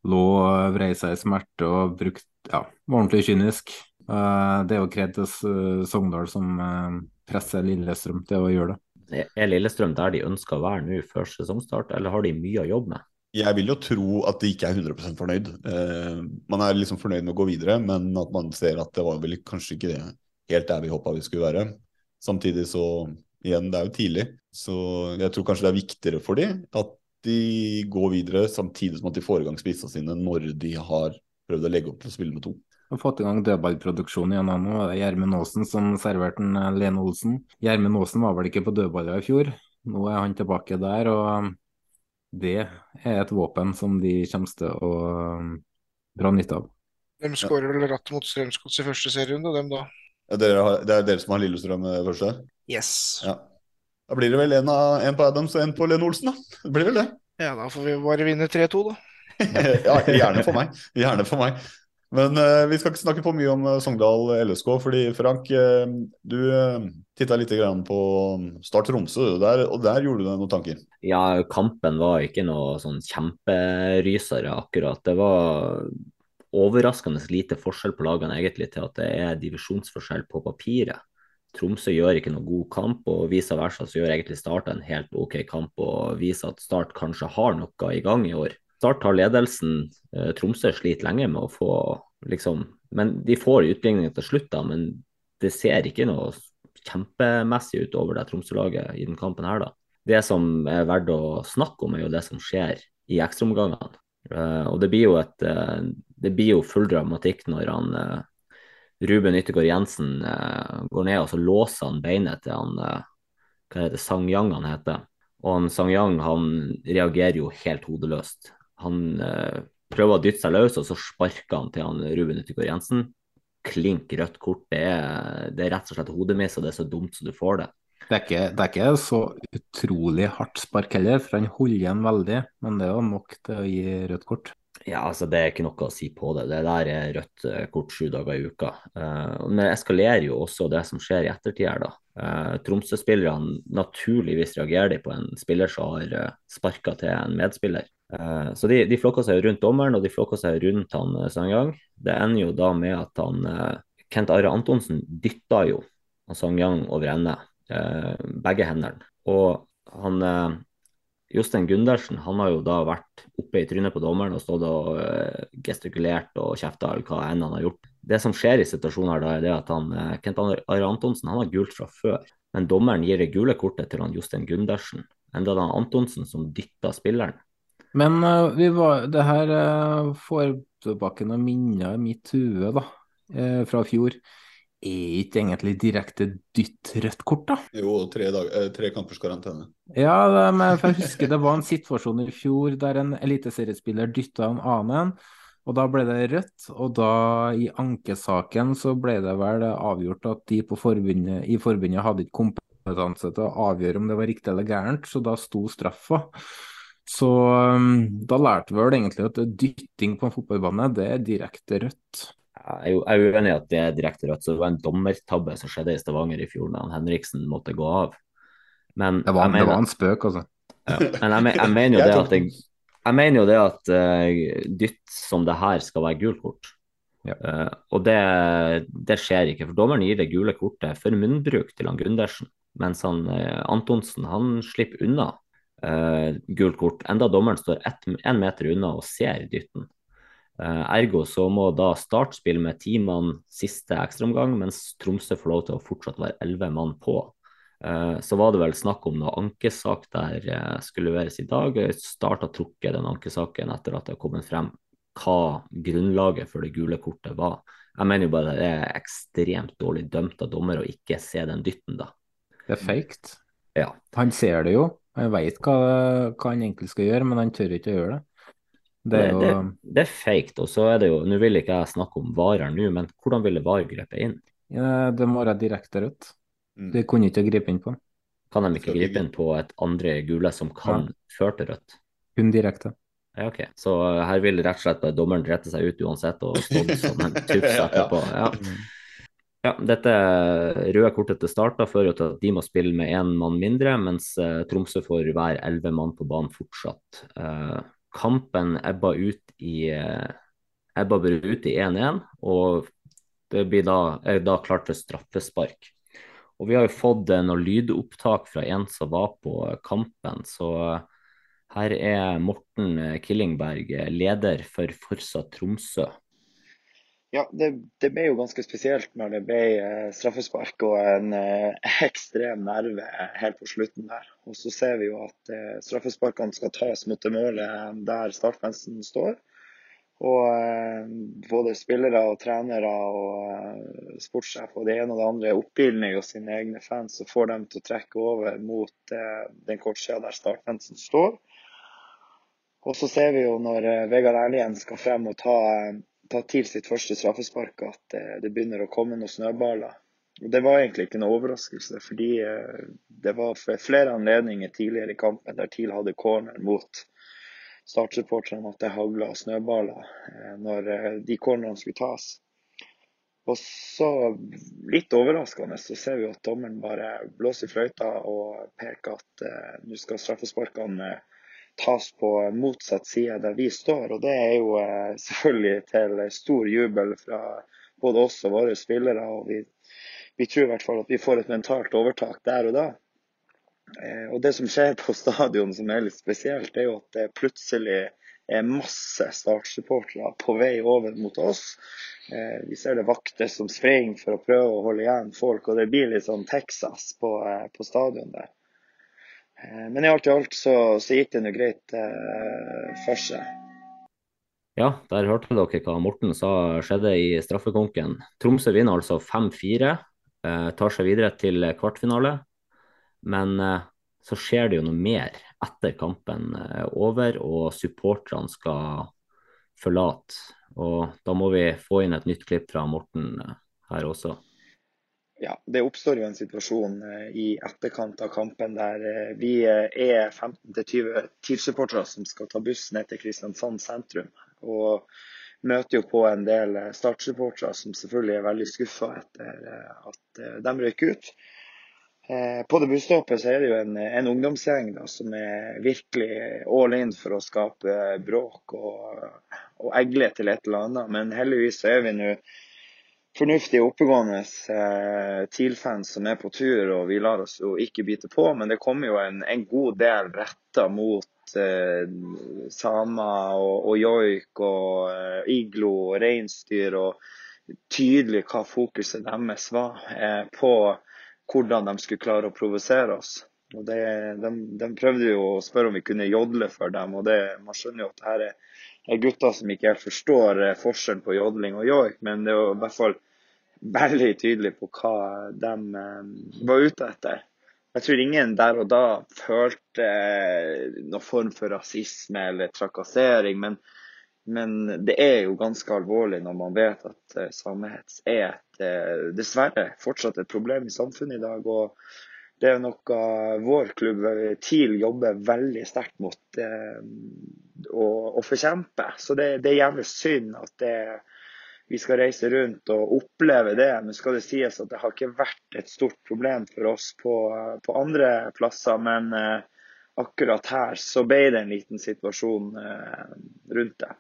lå og vrei seg i smerte og brukt ja, var ordentlig kynisk. Eh, det er jo kred til Sogndal som eh, presser Lillestrøm til å gjøre det. Er Lillestrøm der de ønsker å være nå før sesongstart, eller har de mye å jobbe med? Jeg vil jo tro at de ikke er 100 fornøyd. Eh, man er liksom fornøyd med å gå videre, men at man ser at det var vel kanskje ikke det helt der vi håpa vi skulle være. Samtidig så, igjen, det er jo tidlig. Så jeg tror kanskje det er viktigere for de at de går videre samtidig som at de får i gang spissene sine når de har prøvd å legge opp til å spille med to. Har fått i gang dødballproduksjon igjen nå. Det er Gjermund Aasen som serverte eh, Lene Olsen. Gjermund Aasen var vel ikke på dødballer i fjor. Nå er han tilbake der, og det er et våpen som de kommer til å um, dra nytte av. De skårer vel ratt mot Strømsgods i første serierunde, dem da. Ja, dere har, det er dere som har Lillestrøm eh, første? Yes. Ja. Da blir det vel en, av, en på Adams og en på Lene Olsen, da. Det blir vel det. Ja, da får vi bare vinne 3-2, da. ja, gjerne for meg. Gjerne for meg. Men uh, vi skal ikke snakke for mye om eh, Sogndal LSK, fordi Frank, uh, du uh, titta litt grann på Start Tromsø, og der, og der gjorde du deg noen tanker? Ja, kampen var ikke noe sånn kjemperysere akkurat. Det var overraskende lite forskjell på lagene egentlig til at det er divisjonsforskjell på papiret. Tromsø gjør ikke noe god kamp, og vice versa så gjør egentlig Start en helt OK kamp og viser at Start kanskje har noe i gang i år. Start tar ledelsen. Eh, Tromsø sliter lenge med å få liksom Men de får utligning til slutt, da. Men det ser ikke noe kjempemessig ut over det Tromsø-laget i den kampen her, da. Det som er verdt å snakke om, er jo det som skjer i ekstraomgangene. Uh, og det blir jo et uh, Det blir jo full dramatikk når han Ruben Yttergård Jensen går ned og så låser han beinet til han Hva heter Sang Yang han heter. Og han Sang Yang han reagerer jo helt hodeløst. Han prøver å dytte seg løs, og så sparker han til han Ruben Yttergård Jensen. Klink rødt kort. Det er, det er rett og slett hodemiss, og det er så dumt så du får det. Det er, ikke, det er ikke så utrolig hardt spark heller, for han holder igjen veldig. Men det jo nok til å gi rødt kort. Ja, altså Det er ikke noe å si på det. Det der er rødt kort sju dager i uka. Men det eskalerer jo også det som skjer i ettertid her, da. Uh, Tromsø-spillerne naturligvis reagerer de på en spiller som har sparka til en medspiller. Så de, de flokker seg rundt dommeren, og de flokker seg rundt han Sangyang. Det ender jo da med at han Kent Are Antonsen dytta jo Sangyang over ende. begge hendene. Og han Jostein Gundersen han har jo da vært oppe i trynet på dommeren og stått og uh, gestikulert og kjefta eller hva enn han har gjort. Det som skjer i situasjonen her da, er det at han, uh, Kent Are Antonsen han har gult fra før, men dommeren gir det gule kortet til han Jostein Gundersen. Enda det er Antonsen som dytta spilleren. Men uh, var, det her uh, får tilbake noen minner i mitt hue da, fra fjor er ikke egentlig direkte dytt rødt kort, da? Jo, tre, dag, eh, tre kampers karantene. Ja, men jeg husker det var en situasjon i fjor der en eliteseriespiller dytta en annen, og da ble det rødt. Og da, i ankesaken, så ble det vel avgjort at de på forbundet, i forbundet hadde ikke kompetanse til å avgjøre om det var riktig eller gærent, så da sto straffa. Så um, da lærte vi vel egentlig at dytting på en fotballbane, det er direkte rødt. Jeg er uenig i at det er direkte rødt. så Det var en dommertabbe som skjedde i Stavanger i fjor, da Henriksen måtte gå av. Men det var, mener, det var en spøk, altså. Ja, men jeg, jeg, mener jo det at jeg, jeg mener jo det at uh, dytt som det her skal være gult kort. Ja. Uh, og det, det, skjer ikke. for Dommeren gir det gule kortet for munnbruk til han Gundersen, mens han uh, Antonsen han slipper unna gult kort. Enda dommeren står en meter unna og ser dytten. Ergo så må da Start spille med ti mann siste ekstraomgang, mens Tromsø får lov til å fortsatt være elleve mann på. Så var det vel snakk om noe ankesak der skulle leveres i dag. Start har trukket den ankesaken etter at det har kommet frem hva grunnlaget for det gule kortet var. Jeg mener jo bare det er ekstremt dårlig dømt av dommer å ikke se den dytten, da. Det er fake. Ja. Han ser det jo. Han veit hva, hva han egentlig skal gjøre, men han tør ikke å gjøre det. Det er, jo... det, det, det er fake, og så er det jo Nå vil ikke jeg snakke om varer nå, men hvordan ville VAR grepet inn? Ja, det må være direkte rødt. Mm. Det kunne ikke gripe inn på. Kan de ikke gripe inn på et andre gule som kan ja. føre til rødt? Kun direkte. Ja, ok. Så her vil rett og slett dommeren rette seg ut uansett og stå som en tufs etterpå. Ja. ja, dette røde kortet til start fører til at de må spille med én mann mindre, mens uh, Tromsø får hver elleve mann på banen fortsatt. Kampen ebba ut i ebba ut i 1-1, og det blir da, er da klart for straffespark. Og vi har jo fått noen lydopptak fra en som var på kampen, så her er Morten Killingberg, leder for Forsa Tromsø. Ja, det, det, ble jo ganske spesielt når det ble eh, straffespark og en eh, ekstrem nerve helt på slutten der. Og så ser vi jo at eh, straffesparkene skal tas mot det målet der startfansen står. Og eh, både spillere og trenere og eh, sportssjef og det ene og det andre oppildner jo sine egne fans og får dem til å trekke over mot eh, den kortsida der startfansen står. Og så ser vi jo når Vegard Erlien skal frem og ta ta til sitt første straffespark at eh, det begynner å komme noen snøballer. Og Det var egentlig ikke noe overraskelse, fordi eh, det var flere anledninger tidligere i kampen der TIL hadde corner mot startsupporterne at det hagla snøballer eh, når de cornerne skulle tas. Og så, litt overraskende, så ser vi at dommeren bare blåser i fløyta og peker at nå skal straffesparkene tas på motsatt side der vi står. Og det er jo eh, selvfølgelig til stor jubel fra både oss og våre spillere. og vi, vi tror i hvert fall at vi får et mentalt overtak der og da. Eh, og det som skjer på stadion som er litt spesielt, er jo at det plutselig er masse startsupportere på vei over mot oss. Eh, vi ser det vakter som springer for å prøve å holde igjen folk, og det blir litt sånn Texas på, på stadion der. Eh, men i alt i alt så, så gikk det nå greit eh, for seg. Ja, der hørte dere hva Morten sa skjedde i straffekonken. Tromsø vinner altså 5-4, eh, tar seg videre til kvartfinale. Men så skjer det jo noe mer etter kampen er over og supporterne skal forlate. Og da må vi få inn et nytt klipp fra Morten her også ja, det oppstår jo en situasjon eh, i etterkant av kampen der eh, vi eh, er 15-20 TIL-supportere som skal ta buss ned til Kristiansand sentrum. Og møter jo på en del Start-supportere som selvfølgelig er veldig skuffa etter at de røyk ut. På det busstoppet så er det jo en, en ungdomsgjeng da, som er virkelig all in for å skape bråk og, og egle til et eller annet. Men heldigvis så er vi nå fornuftige, oppegående eh, TIL-fans som er på tur, og vi lar oss jo ikke bite på. Men det kommer jo en, en god del retta mot eh, samer og, og joik og eh, iglo og reinsdyr, og tydelig hva fokuset deres var eh, på hvordan de skulle klare å provosere oss. Og det, de, de, prøvde jo å spørre om vi kunne jodle for dem, og det, man skjønner jo at dette er er gutter som ikke helt forstår eh, forskjellen på jodling og joik, men det er i hvert fall veldig tydelig på hva de eh, var ute etter. Jeg tror ingen der og da følte eh, noen form for rasisme eller trakassering, men, men det er jo ganske alvorlig når man vet at samehets er et, dessverre fortsatt et problem i samfunnet i dag. og det er noe vår klubb TIL jobber veldig sterkt mot eh, å, å, forkjempe. Så det, det, er jævlig synd at det, vi skal reise rundt og oppleve det. Men skal det sies at det har ikke vært et stort problem for oss på, på andre plasser. Men eh, akkurat her så ble det en liten situasjon eh, rundt det.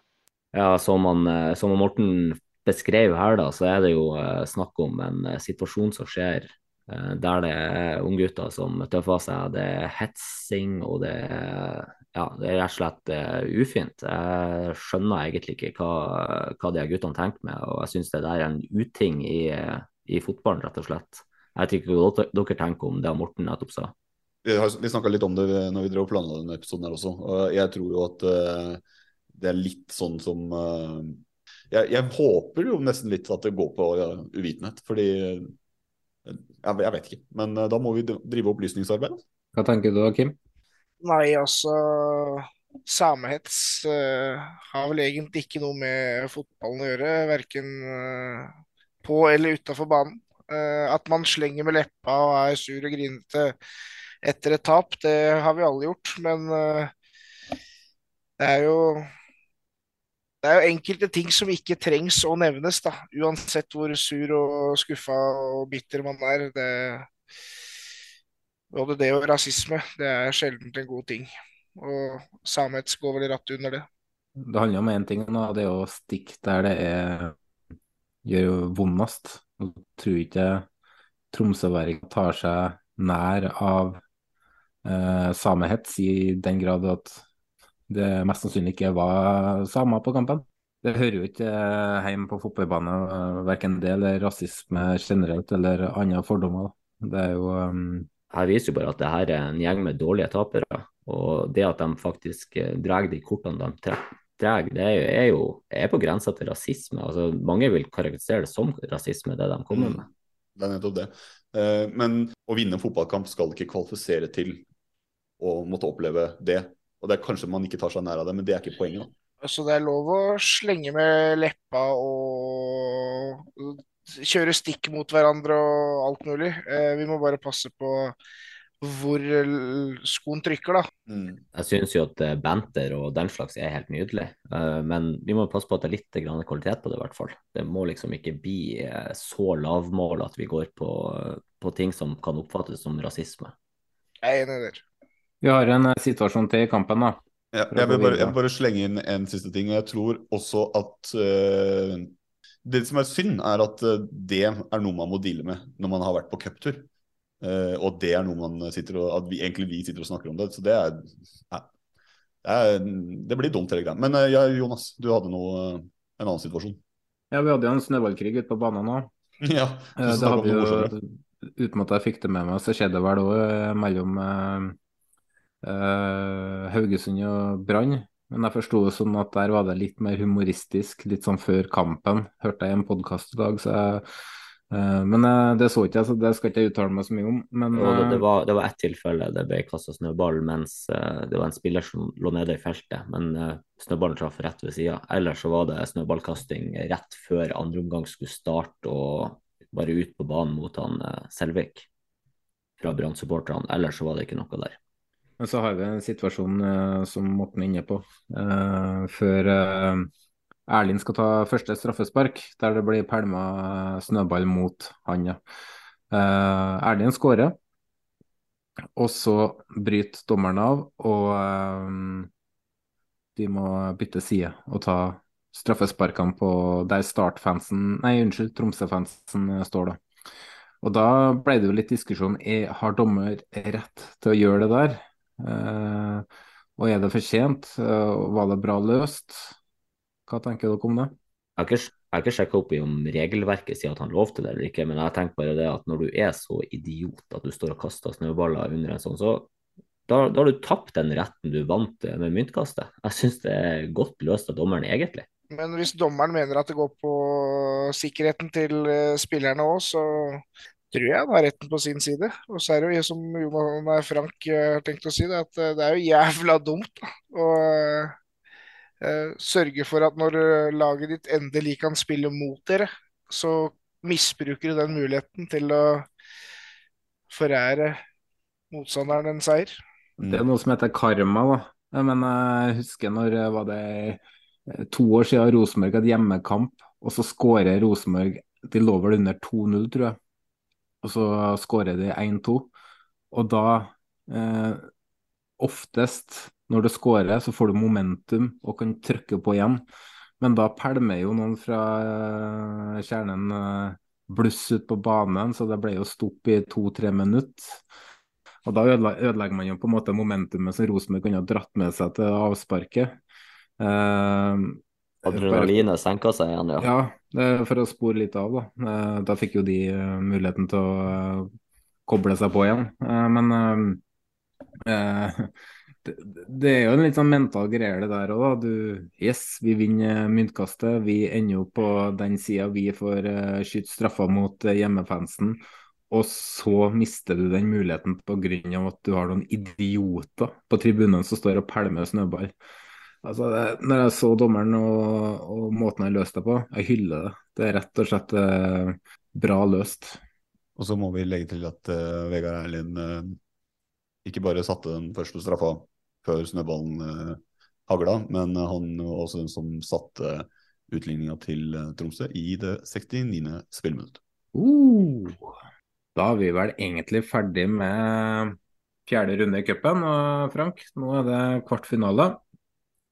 Ja, som, man, eh, som Morten beskrev her, da, så er det jo eh, snakk om en eh, situasjon som skjer Eh, der det er unggutter som tøffer seg. Det er hetsing, og det er, ja, det er rett og slett uh, ufint. Jeg skjønner egentlig ikke hva, hva de guttene tenker med, og jeg syns det der er en uting i, i, fotballen, rett og slett. Jeg vet ikke hva dere tenker om det Morten nettopp sa. Vi, vi snakka litt om det når vi drev og planla denne episoden her også. Jeg tror jo at det er litt sånn som jeg, jeg, håper jo nesten litt at det går på uvitenhet. fordi jeg, jeg vet ikke. Men uh, da må vi drive opplysningsarbeid. Hva tenker du da, Kim? Nei, altså Samehets uh, har vel egentlig ikke noe med fotballen å gjøre. Verken uh, på eller utafor banen. at man slenger med leppa og er sur og grinete etter et tap, det har vi alle gjort. Men det er jo det er jo enkelte ting som ikke trengs å nevnes, da. Uansett hvor sur og skuffa og bitter man er. Det, både det og rasisme, det er sjelden en god ting. Og samhets går vel rett under det. Det handler om én ting, nå, det er å stikke der det er gjør vondest. Jeg tror ikke tromsøværing tar seg nær av eh, samehets i den grad at det mest sannsynlig ikke var samer på kampen. Det hører jo ikke hjemme på fotballbane, verken det eller rasisme generelt eller andre fordommer. Det er jo um... Her viser jo bare at det her er en gjeng med dårlige tapere. Og det at de faktisk eh, drar de kortene de drar, det er jo, er jo er på grensa til rasisme. Altså, mange vil karakterisere det som rasisme, det de kommer Mm. med. Det er nettopp det. Eh, Men å vinne en fotballkamp skal ikke kvalifisere til å måtte oppleve det. Og det er kanskje man ikke tar seg nær av det, men det er ikke poenget. da. Så det er lov å slenge med leppa og kjøre stikk mot hverandre og alt mulig. Eh, Vi må bare passe på hvor skoen trykker, da. Jeg syns jo at eh, banter og den slags er helt nydelig, Eh, men vi må passe på at det er litt kvalitet på det, i hvert fall. Det må liksom ikke bli så lavmål at vi går på, på ting som kan oppfattes som rasisme. Jeg er enig der. Vi har en eh, situasjon til i kampen, da. Ja, jeg, vil bare, jeg vil bare slenge inn en siste ting. og Jeg tror også at uh, Det som er synd, er at eh, det er noe man må deale med når man har vært på cuptur. Uh, og det er noe man sitter og At vi, egentlig vi sitter og snakker om det. Så det er, ja, det, er det blir dumt, hele greia. Men uh, ja, Jonas, du hadde noe, en annen situasjon. Ja, vi hadde jo en snøballkrig ute på banen nå. Ja, det hadde jo, uten at jeg fikk det med meg, så skjedde det vel òg mellom eh, Haugesund og Brann. Men jeg forsto det sånn at der var det litt mer humoristisk, litt sånn før kampen. Hørte jeg i en podkast i dag, så jeg eh, Men eh, det så ikke jeg, så det skal ikke jeg uttale meg så mye om. Men Og det, det, var, det var ett tilfelle det ble kasta snøball mens det var en spiller som lå nede i feltet, men snøballen traff rett ved sida. Ellers så var det snøballkasting rett før andre omgang skulle starte og bare ut på banen mot han Selvik fra Brann-supporterne. Ellers så var det ikke noe der. Men så har vi en situasjon eh, som Morten er inne på, eh, før eh, Erlind skal ta første straffespark, der det blir pælma snøball mot han. Ja. Eh, Erlind skårer, og så bryter dommeren av, og eh, de må bytte side og ta straffesparkene på der Start-fansen, nei unnskyld, Tromsø-fansen eh, står da. Og da ble det jo litt diskusjon har dommer rett til å gjøre det der. Eh, og er det for sent? Eh, var det bra løst? Hva tenker dere om det? Jeg har ikke, jeg har ikke sjekka opp i om regelverket sier at han lovte det eller ikke, men jeg tenker bare det at når du er så idiot at du står og kaster snøballer under en sånn, så da, da har du tapt den retten du vant med myntkastet. Jeg syns det er godt løst av dommeren, egentlig. Men hvis dommeren mener at det går på sikkerheten til eh, spillerne òg, så tror jeg han har retten på sin side. Og så er det jo som Jonas Frank eh, har tenkt å si, det, at eh, det er jo jævla dumt å uh, sørge for at når laget ditt endelig kan spille mot dere, så misbruker du den muligheten til å forære motstanderen en seier. Det er noe som heter karma, da. Men jeg husker når var det to år siden Rosenborg hadde hjemmekamp, og så skårer Rosenborg De lå vel under 2-0, tror jeg. Og så skårer de 1-2. Og da eh, Oftest når du skårer, så får du momentum og kan trykke på igjen. Men da pælmer jo noen fra eh, kjernen eh, bluss ut på banen, så det ble jo stopp i to-tre minutter. Og da ødelegger man jo på en måte momentumet som Rosenborg kunne ha dratt med seg til avsparket. Eh, Adrenalinet senka seg igjen, ja. ja, for å spore litt av, da. Eh, Da fikk jo de eh, muligheten til å eh, koble seg på igjen. Men det, er jo en litt sånn mental greie det der òg, da. Du, yes, vi vinner myntkastet. Vi ender jo på den sida vi får skyte straffer mot hjemmefansen. Og så mister du den muligheten pga. at du har noen idioter på tribunen som står og pælmer snøball. Altså, det, når jeg så dommeren og, og måten jeg løste det på, jeg hyller det. Det er rett og slett eh, bra løst. Og så må vi legge til at eh, Vegard Erlind eh, ikke bare satte den første straffa før snøballen uh, hagla, men han var også den som satte utligninga til eh, Tromsø i det 69. spillminutt. Uh, da er vi vel egentlig ferdig med fjerde runde i cupen. Frank, nå er det kvartfinale.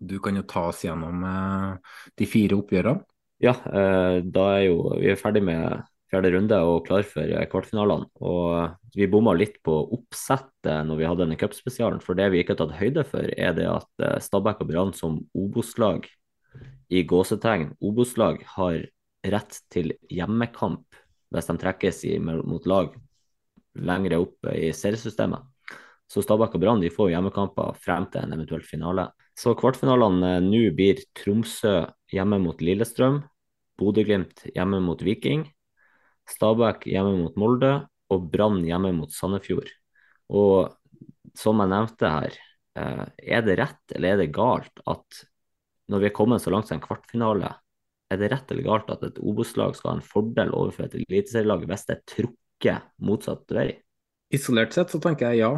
Du kan jo ta oss gjennom eh, de fire oppgjørene. Ja, eh, da er jo vi er ferdig med fjerde runde og klar for eh, kvartfinalene. Og vi bomma litt på oppsettet når vi hadde denne cupspesialen. For det vi ikke har tatt høyde for, er det at Stabæk og Brann som Obos-lag i gåsetegn Obos-lag har rett til hjemmekamp hvis de trekkes i, mot lag lengre opp i seriesystemet. Så Stabæk og Brann får hjemmekamper frem til en eventuell finale. Så kvartfinalene nå blir Tromsø hjemme mot Lillestrøm, Bodø-Glimt hjemme mot Viking, Stabæk hjemme mot Molde og Brann hjemme mot Sandefjord. Og som jeg nevnte her, eh, er det rett eller er det galt at når vi er kommet så langt som en kvartfinale, er det rett eller galt at et Obos-lag skal ha en fordel overfor et eliteserielag hvis det er trukket motsatt vei? Isolert sett så tenker jeg ja.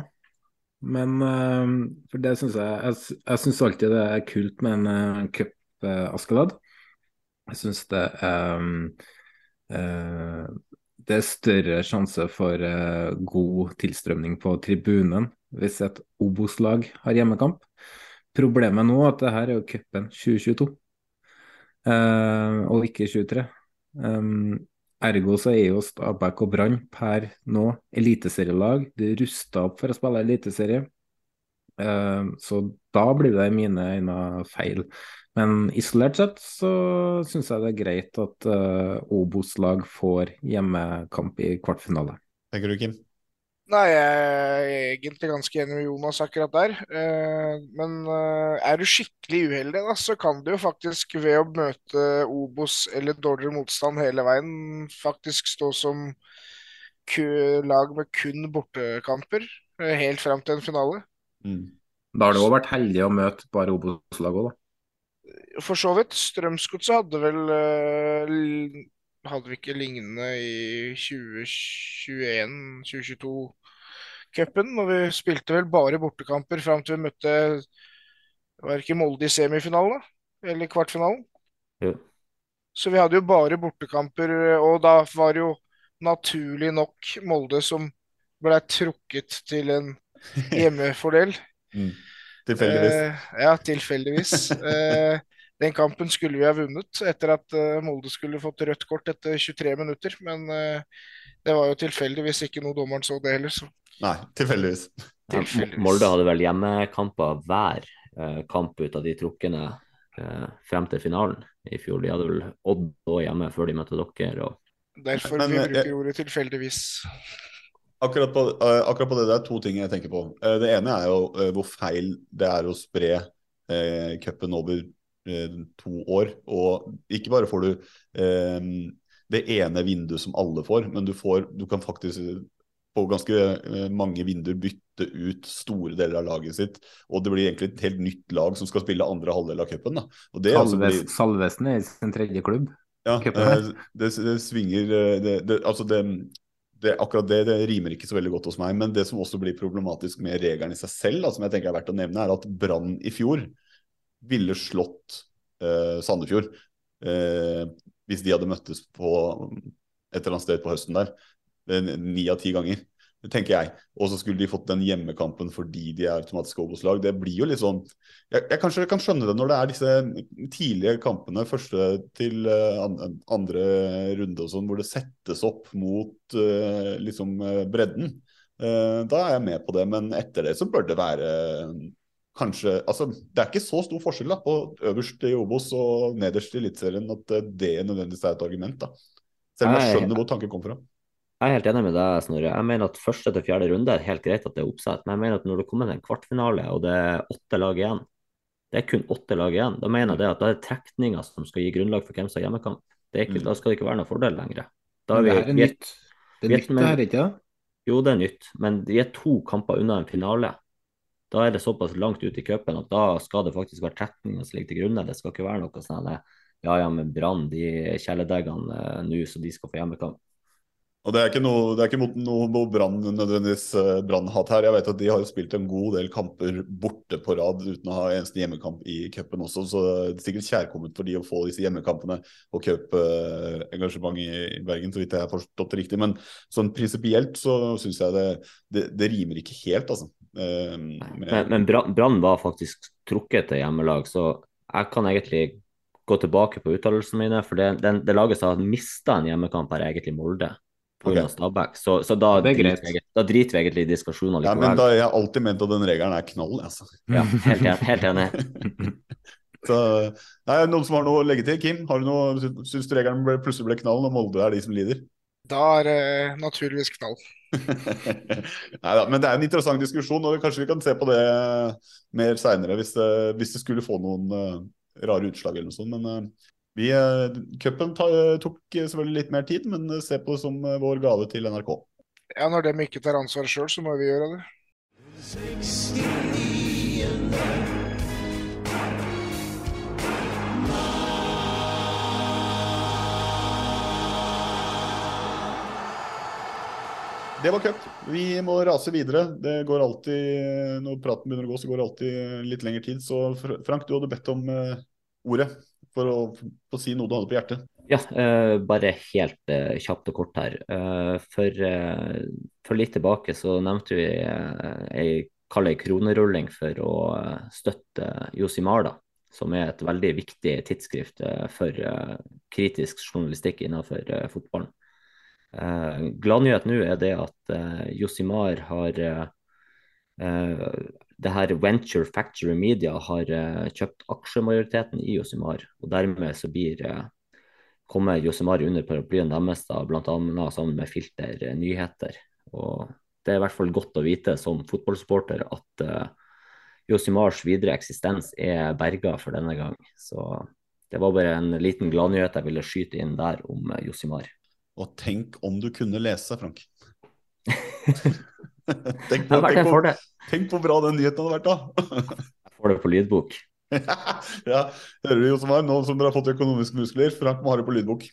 Men uh, for det syns jeg Jeg, jeg syns alltid det er kult med en uh, cup uh, Askeladd. Jeg syns det er Det er større sjanse for god tilstrømning på tribunen hvis et Obos-lag har hjemmekamp. Problemet nå er at det her er jo cupen 2022, og ikke 2023. Ergo så er jo Stabæk og Brann per nå eliteserielag. De er rusta opp for å spille eliteserie. Uh, så da blir det mine øyne feil. Men isolert sett så syns jeg det er greit at uh, Obos-lag får hjemmekamp i kvartfinale. Tenker du, Kim? Nei, jeg er egentlig ganske enig med Jonas akkurat der. Eh, men eh, er du skikkelig uheldig, da, så kan du jo faktisk ved å møte Obos eller dårligere motstand hele veien, faktisk stå som lag med kun bortekamper eh, helt fram til en finale. Mm. Da har det òg vært heldig å møte bare Obos-lag òg, da. For så vidt. Strømsgodset hadde vel hadde vi ikke lignende i 2021-2022-cupen. Og vi spilte vel bare bortekamper fram til vi møtte var ikke Molde i semifinalen, Eller kvartfinalen. Ja. Så vi hadde jo bare bortekamper, og da var det jo naturlig nok Molde som ble trukket til en hjemmefordel. mm. Tilfeldigvis. Eh, ja, tilfeldigvis. eh, den kampen skulle vi ha vunnet etter at uh, Molde skulle fått rødt kort etter 23 minutter. Men uh, det var jo tilfeldigvis ikke noe dommeren så det heller. Så. Nei, tilfeldigvis. tilfeldigvis. Molde hadde vel hjemmekamper hver uh, kamp ut av de trukne frem til finalen i fjor. De hadde vel Odd og hjemme før de møtte dere. Og... Derfor men, vi bruker jeg... ordet tilfeldigvis. Akkurat på, akkurat på, det det er to ting jeg tenker på. Det ene er jo hvor feil det er å spre eh, cupen over Eh, to år. Og ikke bare får du eh, det ene vinduet som alle får, men du, får, du kan faktisk på ganske eh, mange vinduer bytte ut store deler av laget sitt. Og det blir egentlig et helt nytt lag som skal spille andre halvdel av cupen. Salves, altså. Salvesen er i sin tredje klubb. Ja, eh, det, det, svinger det, det, Altså det, det, akkurat det, det rimer ikke så veldig godt hos meg. Men det som også blir problematisk med regelen i seg selv, da, som jeg tenker er verdt å nevne, er at Brann i fjor ville slått eh, Sandefjord eh, hvis de hadde møttes på et eller annet sted på høsten der. Ni av ti ganger, tenker jeg. Og så skulle de fått den hjemmekampen fordi de er automatiske Obos-lag. Det blir jo litt sånn jeg, jeg, kanskje kan skjønne det når det er disse tidlige kampene, første til uh, andre runde og sånn, hvor det settes opp mot uh, liksom uh, bredden. da er jeg med på det, men etter det så bør det være kanskje altså, Det er ikke så stor forskjell da, på øverst i Obos og nederst i Eliteserien at eh, det nødvendigvis er et argument. da. Selv om jeg skjønner hvor tanken kommer fra. Jeg er helt enig med deg, Snorre. Jeg mener at første til fjerde runde er helt greit at det er oppsett, men jeg mener at når det kommer til en kvartfinale og det er åtte lag igjen, det er kun åtte lag igjen, da mener jeg det at da er trekninga som skal gi grunnlag for hvem som har hjemmekamp. Ikke, mm. Da skal det ikke være noen fordel lenger. Da er vi, det er nytt. Det er nytt, det her, ikke det? Jo, det er nytt, men vi er to kamper unna en finale. Da er det såpass langt ut i cupen at da skal det faktisk være trekninger som ligger til grunne. Det skal ikke være noe sånn ja ja, men Brann, de kjæledeggene eh, nå, så de skal få hjemmekamp. Og Det er ikke noe, er ikke mot noe, brann nødvendigvis uh, brannhat her. Jeg vet at De har spilt en god del kamper borte på rad uten å ha eneste hjemmekamp i cupen også. Så det er sikkert kjærkomment for de å få disse hjemmekampene og cupengasjement i Bergen, så vidt jeg har forstått det riktig. Men sånn prinsipielt så syns jeg det, det, det, rimer ikke helt, altså. Med... Men, men Brann var faktisk trukket til hjemmelag, så jeg kan egentlig gå tilbake på uttalelsene mine, for det, det, det laget som har mista en hjemmekamp, er egentlig Molde pga. Okay. Stabæk. Så, så da, er driter jeg vi, da driter vi egentlig i diskusjoner Ja, men da har jeg alltid ment at den regelen er knall, altså. Ja, helt, en- helt enig. Så, nei, noen som har noe å legge til? Kim, har du noe, sy- syns du regelen ble, plutselig ble knall når Molde er de som lider? Da er det naturligvis knall. Neida, men det er en interessant diskusjon, og kanskje vi kan se på det mer seinere hvis, det- hvis det skulle få noen uh, rare utslag eller noe sånt. Men eh, vi, uh, cupen tok selvfølgelig litt mer tid, men eh, se på det som eh, vår gave til NRK. Ja, når de ikke tar ansvar sjøl, så må vi gjøre det. Det var cup. Vi må rase videre. Det går alltid, Når praten begynner å gå, så går det alltid litt lengre tid. Så Frank, du hadde bedt om eh, ordet for å få si noe du hadde på hjertet. Ja, eh, bare helt eh, kjapt og kort her. Eh, for, for litt tilbake så nevnte vi ei kall kronerulling for å støtte Josimar, da, som er et veldig viktig tidsskrift for kritisk journalistikk innenfor fotballen. Gladnyhet nå er det at Josimar har det her Venture Factory Media har uh, kjøpt aksjemajoriteten i Josimar, og dermed så blir uh, kommer Josimar under paraplyen deres, da, annet sammen med Filter uh, nyheter. Og det er i hvert fall godt å vite som fotballsupporter at Josimars videre eksistens er berga for denne gang. Så det var bare en liten gladnyhet jeg ville skyte inn der om Josimar. Og tenk om du kunne lese, Frank. tenk, en tenk, på, tenk på bra den nyheten hadde vært da. Jeg får det på lydbok. ja, hører du jo som er, nå som dere har fått økonomiske muskler, Frank må ha det på lydbok.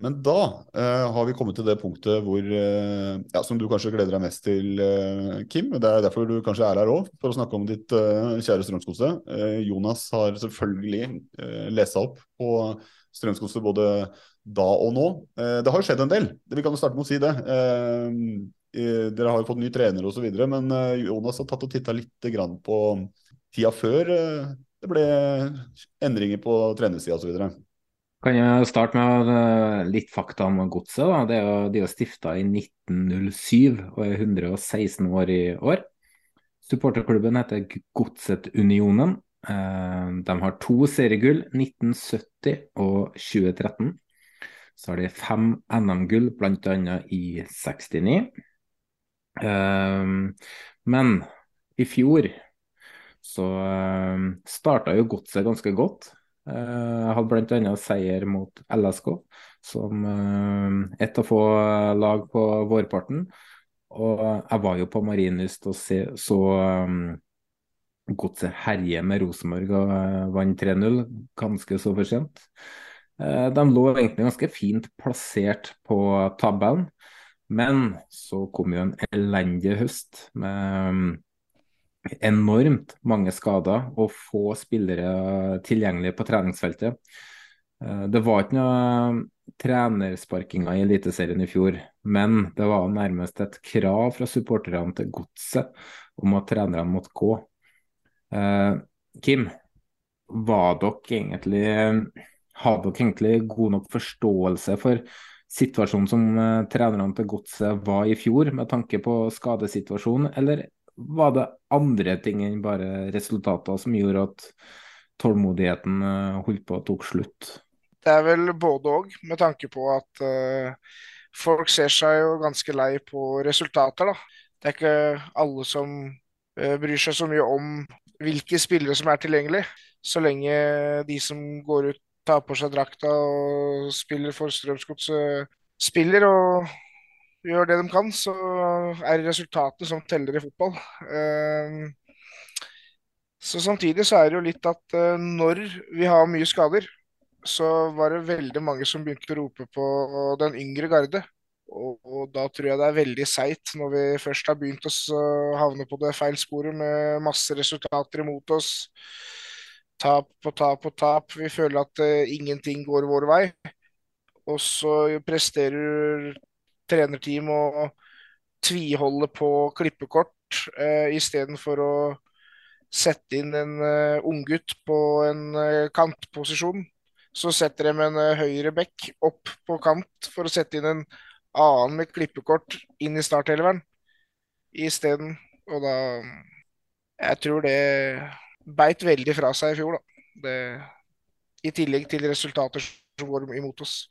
Men da eh, har vi kommet til det punktet hvor, eh, ja, som du kanskje gleder deg mest til, eh, Kim. Det er derfor du kanskje er her òg, for å snakke om ditt eh, kjære Strømskose. Eh, Jonas har selvfølgelig eh, lesa opp på Strømskose både da og nå. Eh, det har jo skjedd en del, vi kan jo starte med å si det. Eh, dere har jo fått ny trener osv., men eh, Jonas har tatt og titta litt på tida før eh, det ble endringer på trenersida osv. Kan jeg starte med eh, litt fakta om godset? Det er jo, de er stifta i 1907 og er 116 år i år. Supporterklubben heter Godsetunionen. De har to seriegull, 1970 og 2013. Så har de fem NM-gull, bl.a. i 69. Eh, Men i fjor så starta jo godset ganske godt. Jeg hadde bl.a. seier mot LSK, som uh, ett av få lag på vårparten. Og jeg var jo på Marienlyst og se, så Godset herje med Rosenborg og uh, vant 3-0 ganske så for sent. Uh, de lå egentlig ganske fint plassert på tabellen, men så kom jo en elendig høst med um, enormt mange skader og få spillere tilgjengelig på treningsfeltet. Eh, Det var ikke noe trenersparkinger i Eliteserien i fjor, men det var nærmest et krav fra supporterne til Godset om at trenerne måtte gå. Eh, Kim, var dere egentlig hadde dere egentlig god nok forståelse for situasjonen som eh, trenerne til Godset var i fjor, med tanke på skadesituasjonen, eller var det andre ting enn bare resultater som gjorde at tålmodigheten eh, holdt på å tok slutt? Det er vel både òg, med tanke på at uh, folk ser seg jo ganske lei på resultater, da. Det er ikke alle som uh, bryr seg så mye om hvilke spillere som er tilgjengelig. Så lenge de som går ut, tar på seg drakta og spiller for Strømsgodset, spiller og gjør det de kan, så er det resultatene som teller i fotball. Eh, Så samtidig så er det jo litt at eh, når vi har mye skader, så var det veldig mange som begynte å rope på den yngre garde. Og, og da tror jeg det er veldig seigt når vi først har begynt å havne på det feil sporet med masse resultater imot oss. Tap på tap på tap. Vi føler at uh, ingenting går vår vei. Og så presterer trenerteam å tviholde på klippekort uh, istedenfor å sette inn en uh, unggutt på en uh, kantposisjon. Så setter de en uh, høyre bekk opp på kant for å sette inn en annen med klippekort inn i startelveren isteden. Og da Jeg tror det beit veldig fra seg i fjor, da. Det, I tillegg til resultater som går imot oss.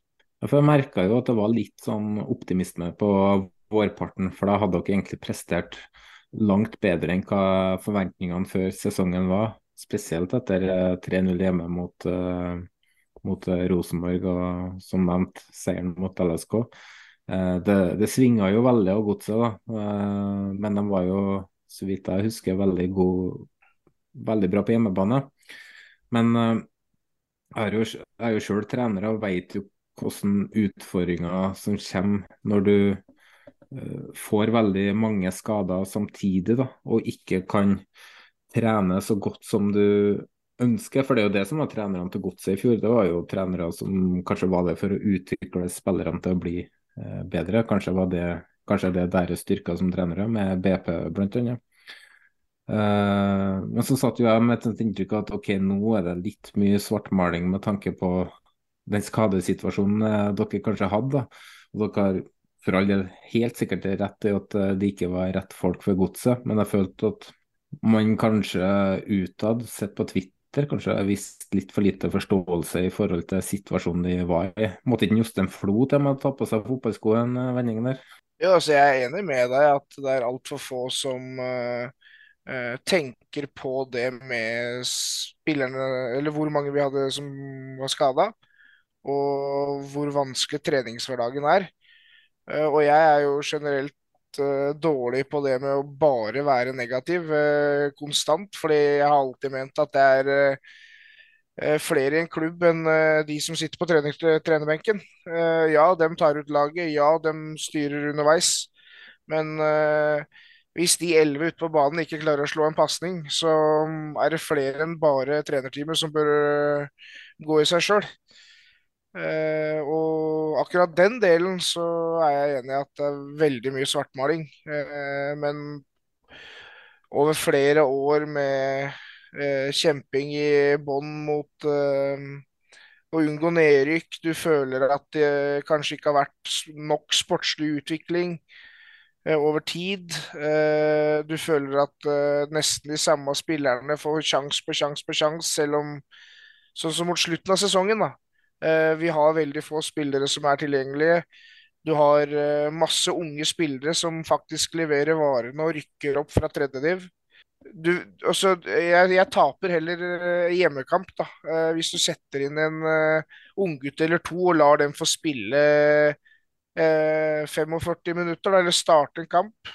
For Jeg merka jo at det var litt sånn optimisme på vårparten, for da hadde dere egentlig prestert langt bedre enn hva forventningene før sesongen var. Spesielt etter 3-0 hjemme mot, uh, mot Rosenborg og som nevnt seieren mot LSK. Det, det svinga jo veldig av godset, da. Men de var jo, så vidt jeg husker, veldig god, veldig bra på hjemmebane. Men jeg er jo, jeg er sjøl trener og vet jo hvordan utfordringer som kommer når du får veldig mange skader samtidig da, og ikke kan trene så godt som du ønsker. For det er jo det som var trenerne til Godset i fjor. Det var jo trenere som kanskje var det for å utvikle spillerne til å bli eh, bedre. Kanskje var det kanskje det deres styrker som trenere, med BP bl.a. Uh, men så satt jo jeg med et inntrykk av at ok, nå er det litt mye svartmaling med tanke på den skadesituasjonen eh, dere kanskje hadde. Og dere har for all del helt sikkert rett i at eh, det ikke var rett folk for godset, men jeg følte at man kanskje utad, sett på Twitter, kanskje har vist litt for lite forståelse i forhold til situasjonen de var i. Måtte ikke Jostein Flo til med å ta på seg fotballsko en eh, der? Ja, altså Jeg er enig med deg at det er altfor få som uh, tenker på det med spillerne Eller hvor mange vi hadde som var skada, og hvor vanskelig treningshverdagen er. Uh, og jeg er jo generelt uh, dårlig på det med å bare være negativ konstant, fordi jeg har alltid ment at det er flere i en klubb enn de som sitter på trener trenerbenken. ja, de tar ut laget, ja, de styrer underveis. Men hvis de elleve ute på banen ikke klarer å slå en pasning, så er det flere enn bare trenerteamet som bør gå i seg sjøl. Eh, og akkurat den delen så er jeg enig i at det er veldig mye svartmaling. Eh, men over flere år med eh, kjemping i bånn mot eh, å unngå nedrykk, du føler at det kanskje ikke har vært nok sportslig utvikling eh, over tid. Eh, du føler at nesten de samme spillerne får sjanse på sjanse på sjanse, selv om sånn som mot slutten av sesongen, da Eh, vi har veldig få spillere som er tilgjengelige. Du har eh, masse unge spillere som faktisk leverer varene og rykker opp fra tredjediv. Du, også, jeg, jeg, taper heller hjemmekamp, da. Hvis du setter inn en unggutt eller to og lar dem få spille 45 minutter, da, eller starte en kamp.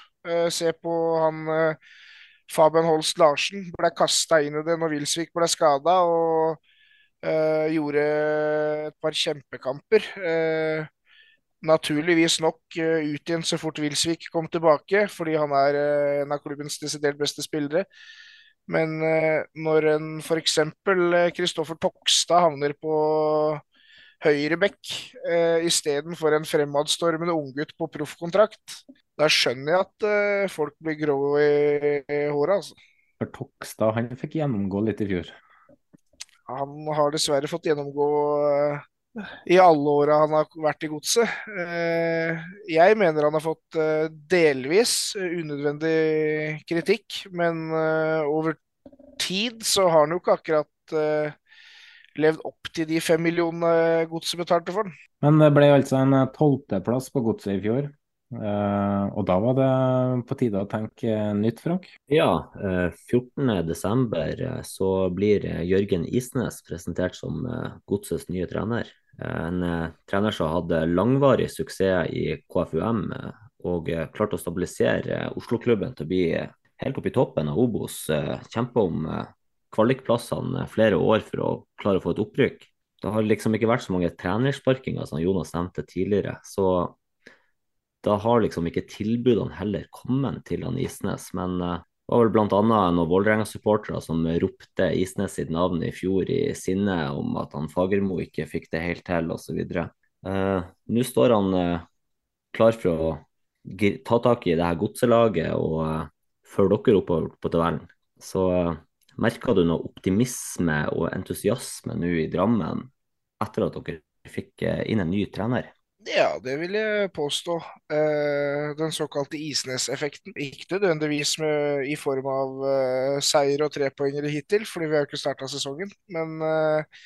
se på han Fabian Holst Larsen ble kasta inn i det når Wilsvik ble skada. Og Uh, gjorde et par kjempekamper. Uh, naturligvis nok uh, ut igjen så fort Wilsvik kom tilbake, fordi han er en av klubbens desidert beste spillere. Men når en f.eks. Kristoffer Tokstad havner på høyre bekk uh, istedenfor en fremadstormende unggutt på proffkontrakt, da skjønner jeg at folk blir grå i, i håret, altså. For Tokstad han fikk gjennomgå litt i fjor. Han har dessverre fått gjennomgå eh, i alle åra han har vært i godset. Eh, jeg mener han har fått eh, delvis unødvendig kritikk, men over tid så har han jo ikke akkurat levd opp til de fem millionene godset betalte for den. Men det ble altså en tolvteplass på godset i fjor. Uh, og da var det på tide å tenke nytt, Frank? Ja, uh, eh, 14.12. Uh, så blir Jørgen Isnes presentert som uh, godsets nye trener. en trener som hadde langvarig suksess i KFUM og klarte å stabilisere Oslo-klubben til å bli helt oppe i toppen av Obos. Kjempe om kvalikplassene flere år for å klare å få et opprykk. Det har liksom ikke vært så mange trenersparkinger som Jonas nevnte tidligere. så da har liksom ikke tilbudene heller kommet til han Isnes. Men uh, det var vel bl.a. noen Vålerenga-supportere som ropte Isnes sitt navn i fjor i sinne om at han Fagermo ikke fikk det helt til osv. Uh, Nå står han uh, klar for å ta tak i det her godselaget og uh, følge dere oppover på tabellen. Så uh, merker du noe optimisme og entusiasme nå i Drammen etter at dere fikk inn en ny trener? Ja, det vil jeg påstå. Eh, den såkalte Isnes-effekten. Ikke nødvendigvis med, i form av eh, seier og trepoengere hittil, fordi vi har ikke starta sesongen. Men eh,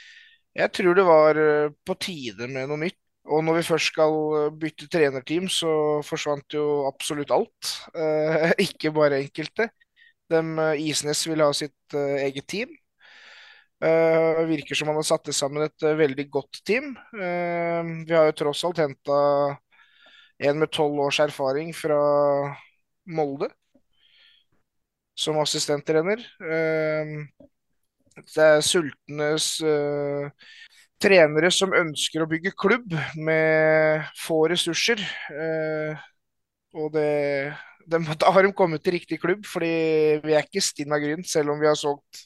jeg tror det var eh, på tide med noe nytt. Og når vi først skal bytte trenerteam, så forsvant jo absolutt alt. Eh, ikke bare enkelte. De, eh, Isnes vil ha sitt eget team. Uh, virker som han har satt sammen et uh, veldig godt team. Uh, vi har jo tross alt henta en med tolv års erfaring fra Molde som assistenttrener. det er sultne trenere som ønsker å bygge klubb med få ressurser. og det da har de kommet til riktig klubb, fordi vi er ikke stinn av gryn, selv om vi har solgt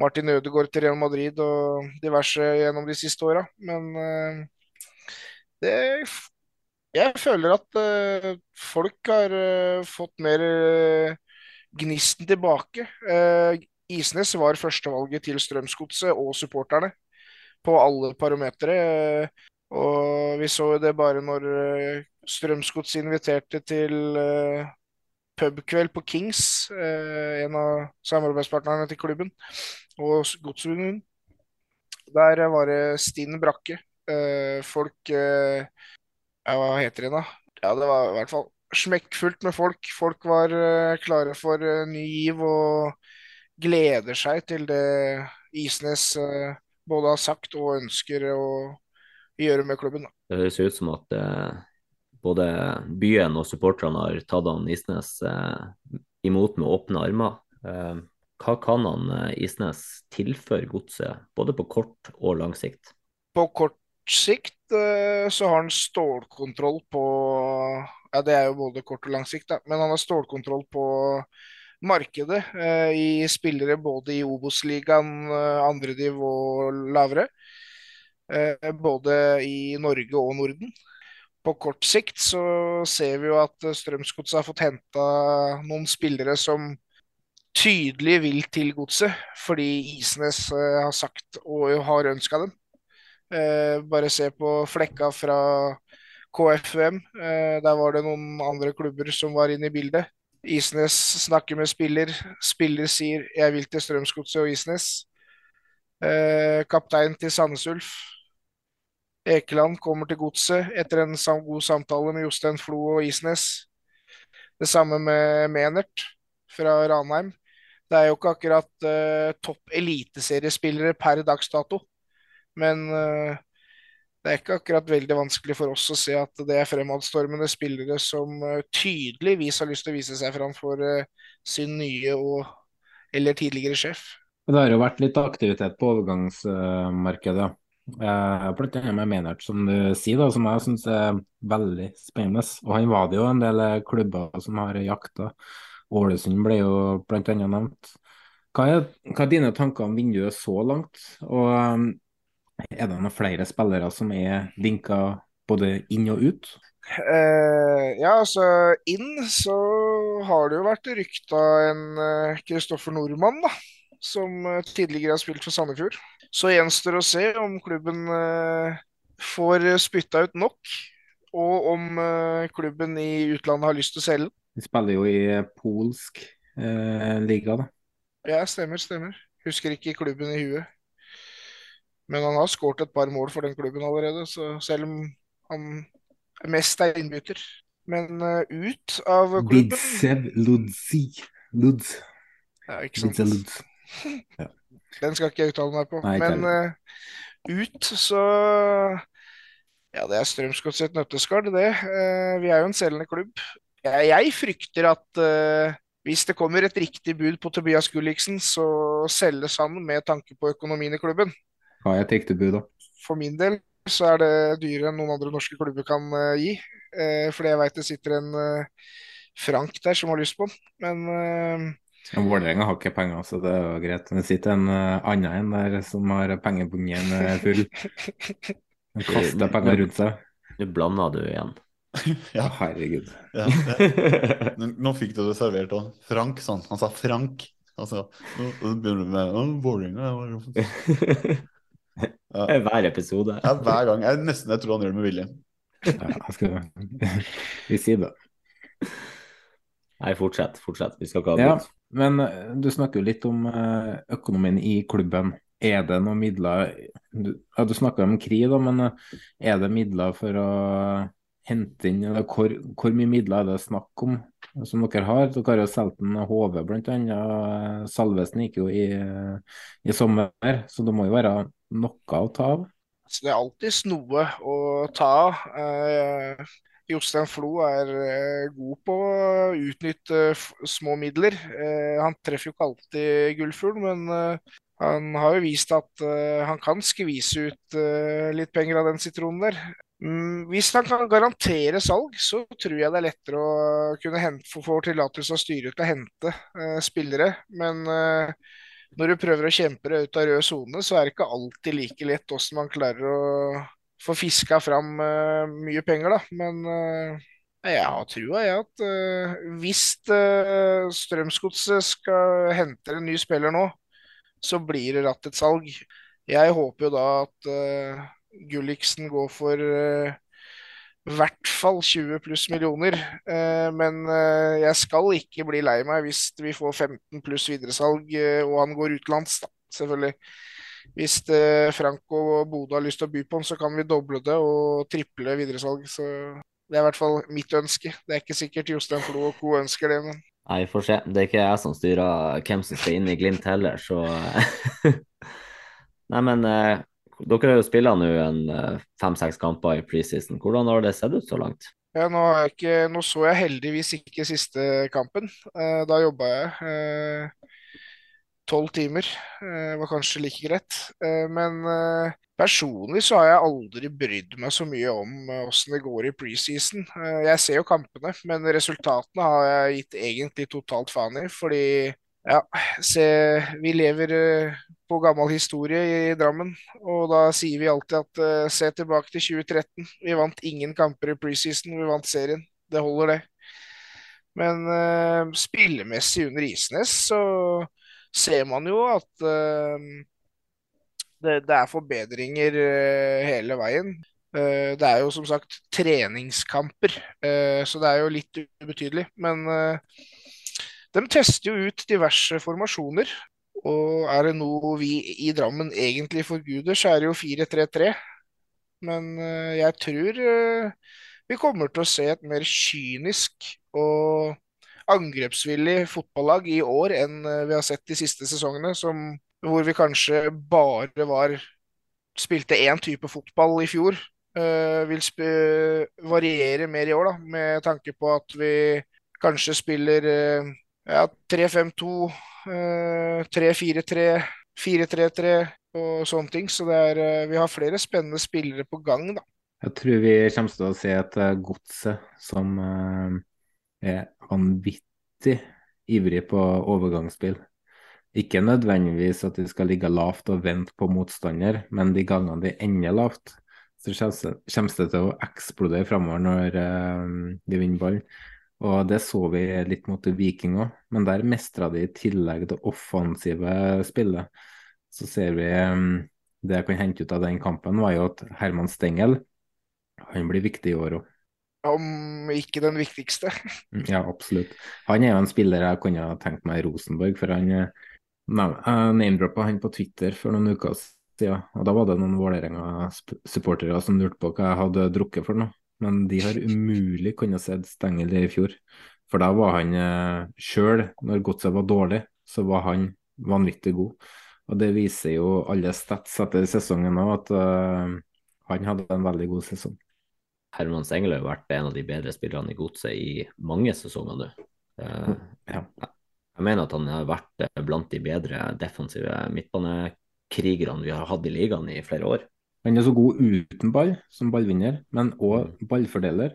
Martin Ødegaard til Real Madrid og diverse gjennom de siste åra. Men uh, det Jeg føler at uh, folk har uh, fått mer gnisten tilbake. Isnes var førstevalget til Strømsgodset og supporterne på alle parametere. Og vi så jo det bare når Strømsgods inviterte til pubkveld på Kings, en av samarbeidspartnerne til klubben og Godsruden. Der var det stinn brakke. Eh, folk eh, ja, Hva heter det da? Ja, det var i hvert fall smekkfullt med folk. Folk var eh, klare for ny giv og gleder seg til det Isnes både har sagt og ønsker å gjøre med klubben. Da. Det høres ut som at eh, både byen og supporterne har tatt han Isnes eh, imot med åpne armer. Eh, hva kan han eh, Isnes tilføre godset, både på kort og lang sikt? På kort sikt eh, så har han stålkontroll på Ja, det er jo både kort og lang sikt, da. Men han har stålkontroll på markedet eh, i spillere både i Obos-ligaen, andre nivå lavere. Både i Norge og Norden. På kort sikt så ser vi jo at Strømsgodset har fått henta noen spillere som tydelig vil til godset, fordi Isnes uh, har sagt og har ønska dem. Bare se på flekka fra KFUM. Eh, der var det noen andre klubber som var inne i bildet. Isnes snakker med spiller. Spiller sier 'jeg vil til Strømsgodset og Isnes'. Kaptein til Sandnes Ulf. Ekeland kommer til godset etter en god samtale med Jostein Flo og Isnes. Det samme med Menert fra Ranheim. Det er jo ikke akkurat uh, topp eliteseriespillere per dags dato. Men uh, det er ikke akkurat veldig vanskelig for oss å se at det er fremadstormende spillere som uh, tydeligvis har lyst til å vise seg fram for sin nye og eller tidligere sjef. Det har jo vært litt aktivitet på overgangsmarkedet. Eh, blant annet med Maynard, som du sier, da, som jeg syns er veldig spennende. Og han var det jo en del klubber som har jakta. Ålesund ble jo bl.a. nevnt. Hva er, hva er, dine tanker om vinduet så langt? Og um, er det noen flere spillere som er vinka både inn og ut? Eh, ja, altså inn så har det jo vært rykta en Kristoffer uh, Nordmann, da. Som uh, tidligere har spilt for Sandefjord. Så gjenstår å se om klubben uh, får spytta ut nok. Og om klubben i utlandet har lyst til å selge den. De spiller jo i polsk eh, liga, da. Ja, stemmer, stemmer. Husker ikke klubben i huet. Men han har skåret et par mål for den klubben allerede, så selv om han mest er innbytter. Men uh, ut av klubben Bidsev Ludzi. Ludz. Ja, ikke sant. Ludz. Ja. Den skal ikke jeg uttale meg på. Nei, Men uh, ut, så Ja, det er Strømsgodt sitt nøtteskall, det. Uh, vi er jo en selgende klubb. Jeg frykter at uh, hvis det kommer et riktig bud på Tobias Gulliksen, så selges han med tanke på økonomien i klubben. Hva er et riktig bud, da? For min del så er det dyrere enn noen andre norske klubber kan gi. Fordi jeg veit det sitter en Frank der som har lyst på den. Men Vålerenga har ikke penger, så det er jo greit. Det sitter en annen en der som har pengebungen full. Han kaster penger rundt seg. Nå blanda du igjen. ja, herregud. Ja, nå fikk du det servert òg. Frank, sånn. Han sa Frank. Altså, nå begynner du med Vålerenga Ja. Hver episode. Ja, hver gang. Jeg, nesten jeg tror han gjør det med vilje. Ja, skal Vi sier det. Nei, fortsett. Fortsett. Vi skal ikke ha Ja, bot. Men eh, du snakker jo litt om eh, økonomien i klubben. Er det noen midler Du, ja, du snakka om KRI, da, men eh, er det midler for å hente inn eller hvor, hvor mye midler er det snakk om som dere har? Dere har jo solgt en HV bl.a. Salvesen gikk jo i, i sommer, så det må jo være noe å ta av? Så det er alltids noe å ta av. Jostein Flo er eh, god på å utnytte små midler. Eh, han treffer jo ikke alltid gullfugl, men eh, han har jo vist at han kan skvise ut litt penger av den sitronen der. Mm, hvis han kan garantere salg, så tror jeg det er lettere å kunne hente, få, tillatelse av styret til å hente spillere. Men når du prøver å kjempe deg ut av rød sone, så er det ikke alltid like lett hvordan man klarer å få fiska fram eh, mye penger, da. Men eh, jeg har trua, jeg, at eh, hvis uh, Strømsgodset skal hente en ny spiller nå, så blir det ratt et salg. Jeg håper jo da at uh, Gulliksen går for i hvert fall 20 pluss millioner. Men jeg skal ikke bli lei meg hvis vi får 15 pluss videresalg og han går utenlands, da, selvfølgelig. Hvis Franco Frank og Bodø har lyst til å by på den, så kan vi doble det og triple videresalg. Så det er i hvert fall mitt ønske. Det er ikke sikkert Jostein Flo og co. ønsker det, men Nei, vi får se. Det er ikke jeg som styrer hvem som skal inn i Glimt heller, så Nei, men eh, dere har jo spilla nå en eh, fem-seks kamper i preseason. Hvordan har det sett ut så langt? Ja, nå, ikke, nå så jeg heldigvis ikke siste kampen. Eh, da jobba jeg eh, tolv timer. Eh, var kanskje like greit. Eh, men eh, personlig så har jeg aldri brydd meg så mye om åssen det går i preseason. Jeg ser jo kampene, men resultatene har jeg gitt egentlig totalt faen i. Fordi ja, se, vi lever på gammel historie i Drammen, og da sier vi alltid at eh, se tilbake til 2013. Vi vant ingen kamper i preseason, vi vant serien. Det holder, det. Men eh, spillemessig under Isnes så ser man jo at eh, det, det er forbedringer eh, hele veien. Eh, det er jo som sagt treningskamper, så det er jo litt ubetydelig. Men de tester jo ut diverse formasjoner. Og er det noe vi i Drammen egentlig forguder, så er det jo 4-3-3. Men jeg tror vi kommer til å se et mer kynisk og angrepsvillig fotballag i år enn eh, vi har sett de siste sesongene, som, hvor vi kanskje bare var spilte én type fotball i fjor. Uh, vil sp variere mer i år, da, med tanke på at vi kanskje spiller uh, ja, 3-5-2, uh, 3-4-3, 4-3-3 og sånne ting. Så er, eh, vi har flere spennende spillere på gang, da. Jeg tror vi kommer til å se et eh, godset som eh, er vanvittig ivrig på overgangsspill. Ikke nødvendigvis at de skal ligge lavt og vente på motstander, men de gangene de ender lavt, så kommer det til å eksplodere framover når eh, de vinner ballen. Og det så vi litt mot Viking òg, men der mestra de i tillegg det offensive spillet. Så ser vi um, det jeg kan hente ut av den kampen, var jo at Herman Stengel han blir viktig i år òg. Om ikke den viktigste. Ja, absolutt. Han er jo en spiller jeg kunne tenkt meg i Rosenborg, for han name-droppa han på Twitter for noen uker siden. Og da var det noen Vålerenga-supportere som lurte på hva jeg hadde drukket for noe. Men de har umulig kunnet sett Stengel i fjor. For da var han eh, sjøl, når godset var dårlig, så var han vanvittig god. Og det viser jo alle stats etter sesongen òg, at uh, han hadde en veldig god sesong. Herman jo vært en av de bedre spillerne i godset i mange sesonger nå. Ja. Jeg mener at han har vært blant de bedre defensive midtbanekrigerne vi har hatt i ligaen i flere år. Han er så god uten ball, som ballvinner, men òg ballfordeler.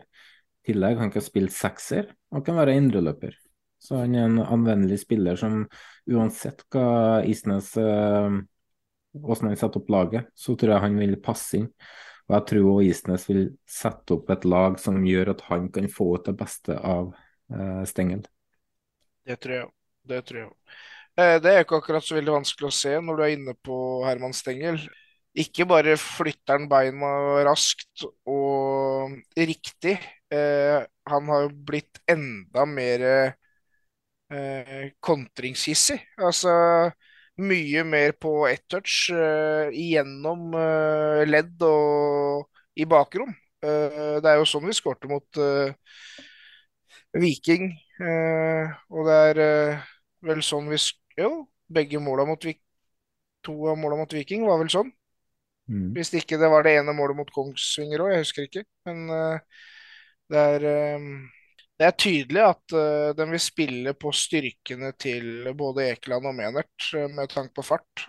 I tillegg han kan spille sekser og kan være indreløper. Så han er en anvendelig spiller som uansett hva Isnes Åssen han setter opp laget, så tror jeg han vil passe inn. Og jeg tror også Isnes vil sette opp et lag som gjør at han kan få ut det beste av eh, Stengel. Det tror jeg. Det tror jeg. Eh, det er ikke akkurat så veldig vanskelig å se når du er inne på Herman Stengel. ikke bare flytter han beina raskt og riktig, eh, han har jo blitt enda mer eh, kontringshissig. Altså mye mer på ett touch uh, gjennom uh, ledd og i bakrom. Uh, det er jo sånn vi skårte mot eh, Viking, eh, og det er eh, vel sånn vi Jo, begge måla mot Viking To av måla mot Viking var vel sånn. Mm. Hvis ikke det var det ene målet mot Kongsvinger òg, jeg husker ikke. Men eh, det er eh, det er tydelig at uh, den vil spille på styrkene til både Ekeland og Menert, uh, med tanke på fart.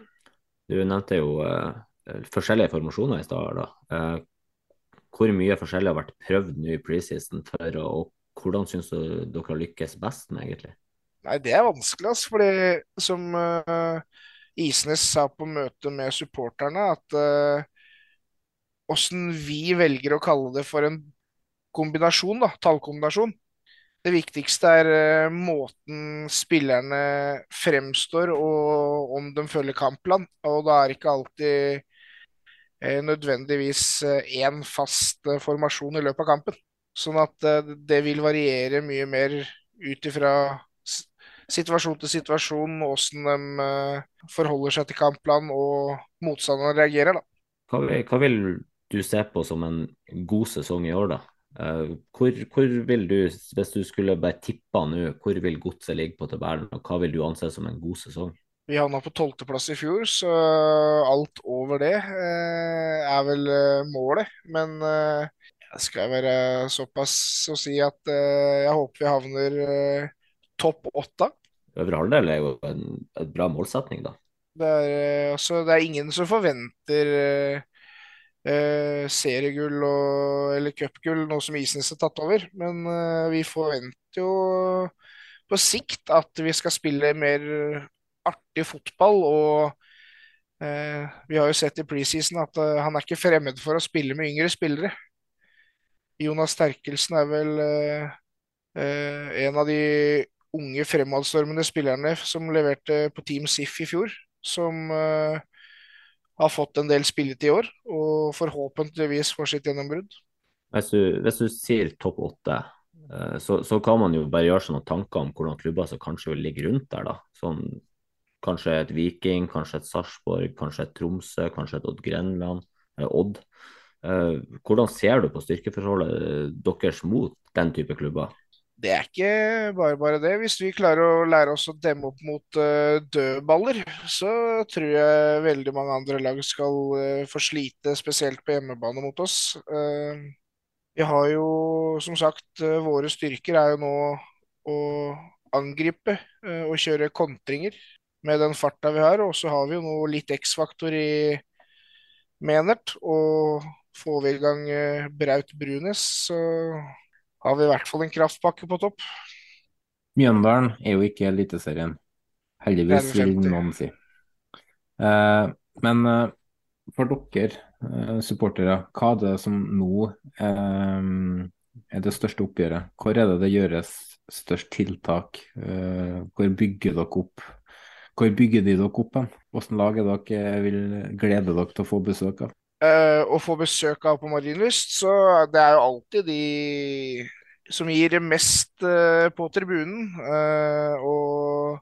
Du nevnte jo uh, forskjellige formasjoner i stad. Uh, hvor mye forskjellig har vært prøvd nå i preseason, for, og hvordan syns du dere har lykkes best med, egentlig? Nei, det er vanskelig, altså. Fordi som Isnes sa på møtet med supporterne, at åssen vi velger å kalle det for en kombinasjon, da, tallkombinasjon, det viktigste er uh, måten spillerne fremstår og om de følger kampplan. Og da er ikke alltid uh, nødvendigvis én uh, fast formasjon i løpet av kampen. Sånn at det vil variere mye mer ut ifra situasjon til situasjon, åssen de forholder seg til kampplan og motstanderen reagerer. da. Hva hva vil du se på som en god sesong i år, da? Uh, hvor, hvor, vil du, hvis du skulle bare tippa nå, hvor vil godset ligge på tabellen, og hva vil du anse som en god sesong? Vi havna på tolvteplass i fjor, så alt over det uh, er vel uh, målet. Men jeg skal være såpass å si at jeg håper vi havner topp åtte. Øvre halvdel er jo en, en bra målsetning, da. Det er, altså, det er ingen som forventer eh, seriegull og, eller cupgull, nå som Isnes har tatt over. Men eh, vi forventer jo på sikt at vi skal spille mer artig fotball. Og eh, vi har jo sett i preseason at eh, han er ikke fremmed for å spille med yngre spillere. Jonas Terkelsen er vel eh, eh, en av de unge fremadstormende spillerne som leverte på Team SIF i fjor. Som har fått en del spillet i år, og forhåpentligvis får sitt gjennombrudd. Hvis hvis du sier topp åtte, eh, så, så, kan man jo bare gjøre seg noen tanker om hvordan klubber som kanskje vil ligge rundt der. da. Sånn, kanskje et Viking, kanskje et Sarpsborg, kanskje et Tromsø, kanskje et Odd Grenland, eh, Odd. Eh, hvordan ser du på styrkeforholdet deres mot den type klubber? Det er ikke bare bare det. Hvis vi klarer å lære oss å demme opp mot uh, dødballer, så tror jeg veldig mange andre lag skal uh, få slite, spesielt på hjemmebane mot oss. Uh, vi har jo, som sagt, våre styrker er jo nå å angripe og kjøre kontringer med den farta vi har. Og så har vi jo nå litt X-faktor i Menert. Og får vi i gang Braut Brunes, så har vi i hvert fall en kraftpakke på topp. Mjøndalen er jo ikke Eliteserien. Heldigvis, vil noen si. Eh, men eh, for dere eh, supportere, hva er det som nå eh, er det største oppgjøret? Hvor er det det gjøres størst tiltak? Eh, hvor bygger dere opp? Hvor bygger de dere opp hen? Hvilket lag er dere vil glede dere til å få besøk av? Uh, og få besøk av på Marienlyst, så det er jo alltid de som gir mest uh, på tribunen. Uh, og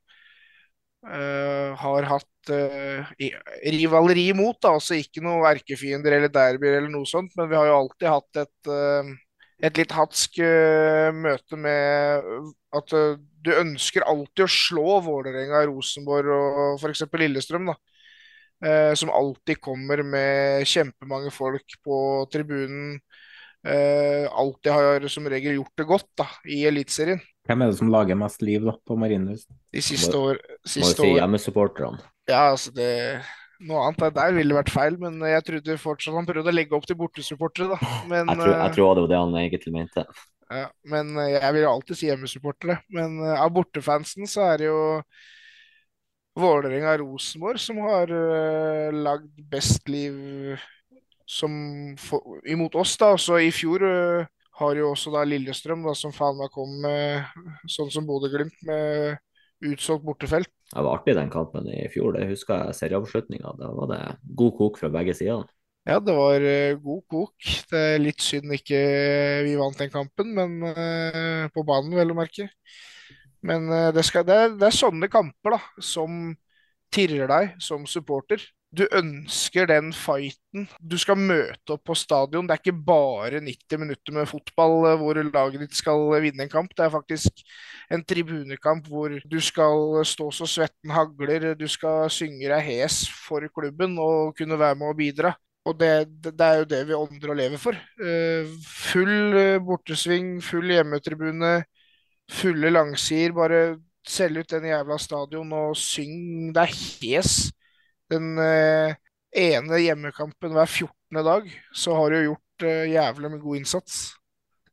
har hatt rivaleri imot, da, altså ikke noe erkefiender eller derbyer eller noe sånt, men vi har jo alltid hatt et, et litt hatsk møte med at du ønsker alltid å slå Vålerenga, Rosenborg og f.eks. Lillestrøm. da eh, som alltid kommer med kjempemange folk på tribunen. Eh, alltid har som regel gjort det godt da, i Eliteserien. Hvem er det som lager mest liv da, på Marienlyst? De siste år Må jo si hjemmesupporterne. Ja, altså det noe annet der ville vært feil, men jeg trodde fortsatt han prøvde å legge opp til bortesupportere. da. Men, jeg, tror, jeg tror det var det han egentlig mente. Ja, men jeg vil alltid si hjemmesupportere. Men uh, av bortefansen så er det jo Vålerenga-Rosenborg som har uh, lagd best liv som for, imot oss. da, så I fjor uh, har jo også da Lillestrøm, da, som faen meg kom med sånn som Bodø-Glimt, med utsolgt bortefelt. Det var artig den kampen i fjor, det husker jeg serieavslutninga. Da var det god kok fra begge sider. Ja, det var uh, god kok. Det er litt synd ikke vi vant den kampen, men på banen, vel å merke. Men uh, det, skal, det, er, det, er, sånne kamper da, som tirrer deg som supporter. Du ønsker den fighten. Du skal møte opp på stadion. Det er ikke bare 90 minutter med fotball hvor laget ditt skal vinne en kamp. Det er faktisk en tribunekamp hvor du skal stå så svetten hagler. Du skal synge deg hes for klubben og kunne være med og bidra. Og det, det, er jo det vi ånder og lever for. Uh, full bortesving, full hjemmetribune, fulle langsider. Bare selg ut den jævla stadion og syng deg hes. Den eh, ene hjemmekampen hver 14. dag, så har du gjort jævlig med god innsats.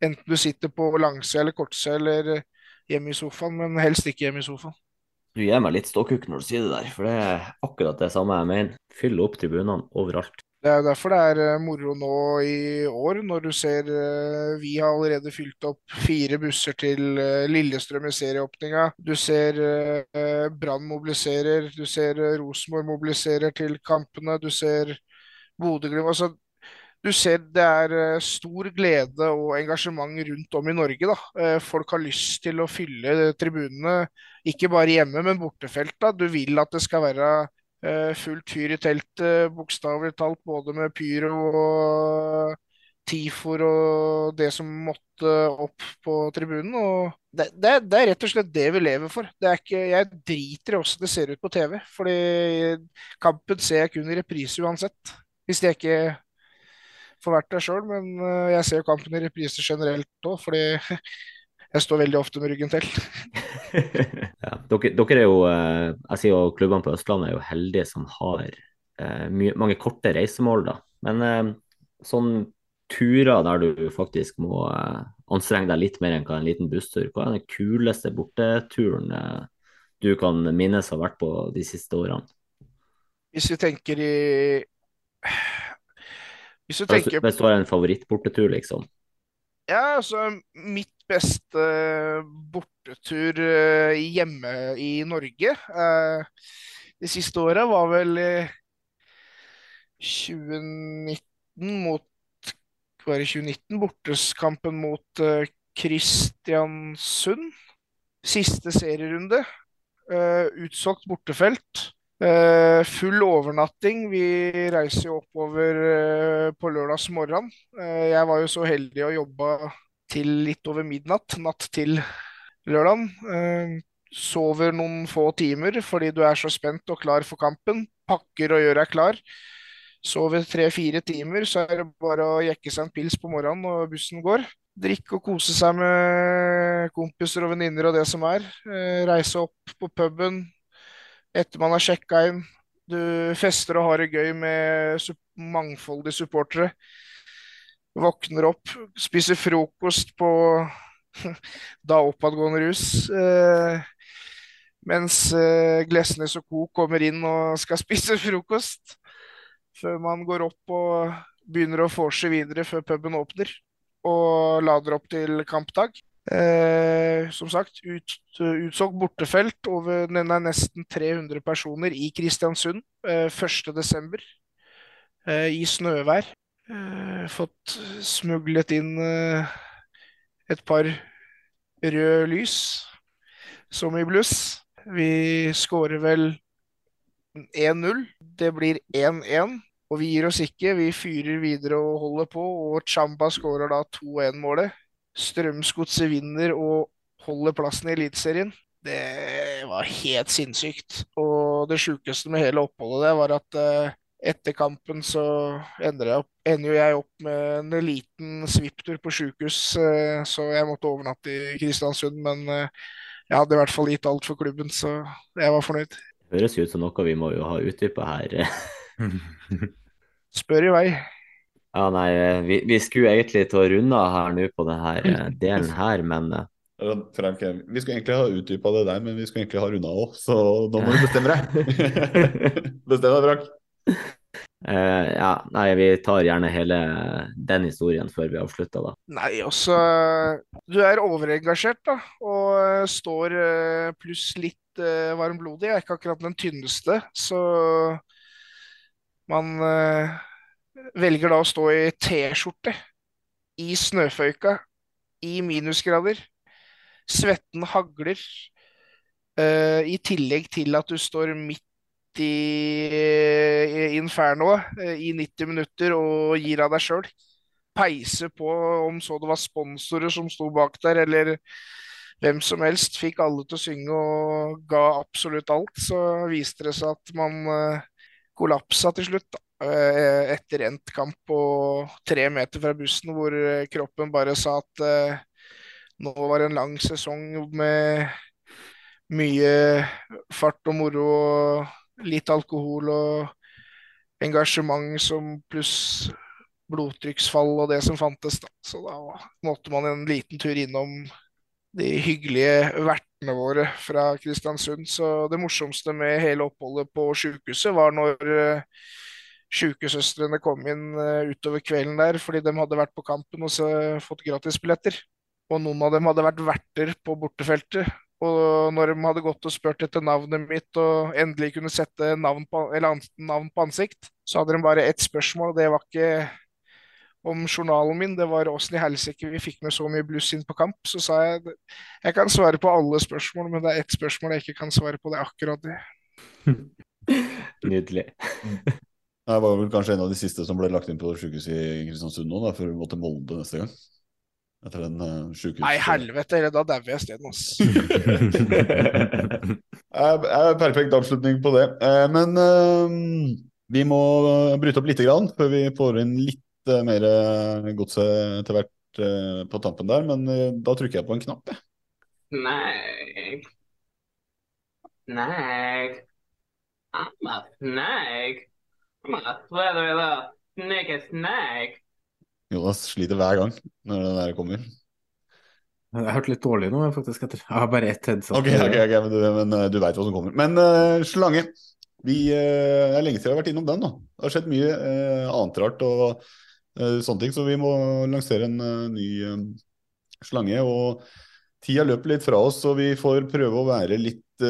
Enten du sitter på langsida eller kortsida eller hjemme i sofaen, men helst ikke hjemme i sofaen. Du gir meg litt ståkuk når du sier det der, for det er akkurat det samme jeg mener. Fyll opp tribunene overalt. Det er derfor det er eh, moro nå i år, når du ser eh, vi har allerede fylt opp fire busser til eh, Lillestrøm i serieåpninga. Du ser Brann mobiliserer, du ser Rosenborg mobiliserer til kampene, du ser Bodø-Glimt. Altså, du ser det er stor glede og engasjement rundt om i Norge. Da. Folk har lyst til å fylle tribunene, ikke bare hjemme, men bortefelt. Da. Du vil at det skal være fullt hyr i teltet, bokstavelig talt, både med pyro og tifor og det som måtte opp på tribunen. og det, det, det, er rett og slett det vi lever for. Ikke, jeg driter i åssen det ser ut på TV. fordi kampen ser jeg kun i reprise uansett. Hvis jeg ikke får vært der sjøl. Men eh, jeg ser kampen i reprise generelt òg, fordi jeg står veldig ofte med ryggen til. ja, dere, dere, er jo eh, jeg sier jo klubbene på Østlandet er jo heldige som har eh, mye, mange korte reisemål. da. Men eh, sånn turer der du faktisk må eh, anstrenge deg litt mer enn hva en liten busstur, hva er den kuleste borteturen eh, du kan minnes har vært på de siste årene? Hvis vi tenker i Hvis du, tenker... hvis du har en favorittbortetur, liksom? Ja, altså mitt beste bortetur eh, hjemme i Norge eh, de siste åra var vel 2019 mot Var det 2019? Borteskampen mot eh, Kristiansund. Siste serierunde. Utsolgt bortefelt. Uh, full overnatting. Vi reiser jo oppover uh, på lørdags morgen. Uh, jeg var jo så heldig å jobbe til litt over midnatt natt til lørdag. sover noen få timer fordi du er så spent og klar for kampen. Pakker og gjør deg klar. Sover tre-fire timer, så er det bare å jekke seg en pils på morgenen når bussen går. Drikke og kose seg med kompiser og venninner og det som er. reise opp på puben, etter man har sjekka inn. Du fester og har det gøy med mangfoldige supportere. Våkner opp, spiser frokost på da oppadgående rus. Eh, mens eh, Glesnes og co. kommer inn og skal spise frokost. Før man går opp og begynner å vorse videre før puben åpner. Og lader opp til kampdag. Eh, som sagt, ut, utsolgt bortefelt. Over, er nesten 300 personer i Kristiansund eh, 1.12. Eh, i snøvær. Eh, fått smuglet inn eh, et par røde lys, som i bluss. Vi skårer vel 1-0. Det blir 1-1. Og vi gir oss ikke. Vi fyrer videre og holder på. Og Chamba skårer da 2-1-målet. Strømsgodset vinner og holder plassen i Eliteserien. Det var helt sinnssykt. Og det sjukeste med hele oppholdet der var at uh, etter kampen så ender jeg, opp, ender jeg opp med en liten svipptur på sjukehus, uh, så jeg måtte overnatte i Kristiansund. Men uh, jeg hadde i hvert fall gitt alt for klubben, så jeg var fornøyd. Det høres ut som noe vi må jo ha utdypa her. Spør i vei. Ja, nei, vi, vi skulle egentlig til å runde av her nå på denne eh, delen her, men eh, Frank, vi skulle egentlig ha utdypa det der, men vi skulle egentlig ha runda òg, så nå må du bestemme deg. Bestem deg, Frank. Uh, ja, nei, vi tar gjerne hele den historien før vi avslutter, da. Nei, altså Du er overengasjert, da, og eh, står uh, pluss litt uh, varmblodig. Jeg er ikke akkurat den tynneste, så man eh, velger da å stå i T-skjorte, i snøføyka, i minusgrader. Svetten hagler. Uh, I tillegg til at du står midt i, i infernoet uh, i 90 minutter og gir av deg sjøl. Peise på om så det var sponsorer som sto bak der, eller hvem som helst. Fikk alle til å synge og ga absolutt alt. Så viste det seg at man uh, kollapsa til slutt. da. Eh, Etter endt kamp og tre meter fra bussen, hvor eh, kroppen bare sa at eh, nå var det en lang sesong med mye fart og moro og litt alkohol og engasjement som pluss blodtrykksfall og det som fantes, da. Så da måtte man en liten tur innom de hyggelige vertene våre fra Kristiansund. Så det morsomste med hele oppholdet på sjukehuset var når sjukesøstrene kom inn eh, utover kvelden der fordi de hadde vært på kampen og så fått gratisbilletter. Og noen av dem hadde vært verter på bortefeltet. Og når de hadde gått og spurt etter navnet mitt og endelig kunne sette navn på, eller navn på ansikt, så hadde de bare ett spørsmål. og Det var ikke om journalen min, det var åssen i helsike vi fikk med så mye bluss inn på kamp. Så sa jeg jeg kan svare på alle spørsmål, men det er ett spørsmål jeg ikke kan svare på. Det er akkurat det. Nydelig. Jeg var vel kanskje en av de siste som ble lagt inn på sykehuset i Kristiansund nå, da, før vi må til Molde neste gang. Etter den uh, sjukehus... Nei, helvete, eller da dauer jeg isteden, altså. uh, eh, Perfekt avslutning på det. Uh, Men eh, vi må bryte opp litt grann, før vi får inn litt eh, mer godse til etter hvert eh, på tampen der. Men eh, da trykker jeg på en knapp, jeg. Nei. Nei. I'm a snake. Snake. Jonas sliter hver gang når den der kommer. Jeg hørte litt dårlig nå, faktisk. Jeg har bare ett headset. Ok, okay, okay men du, men, eh, du veit hva som kommer. Men uh, slange. Vi, uh, det er lenge siden vi har vært innom den. da. Det har skjedd mye uh, annet rart og sånne ting, så vi må lansere en ny slange. og Tida løper litt fra oss, så vi får prøve å være litt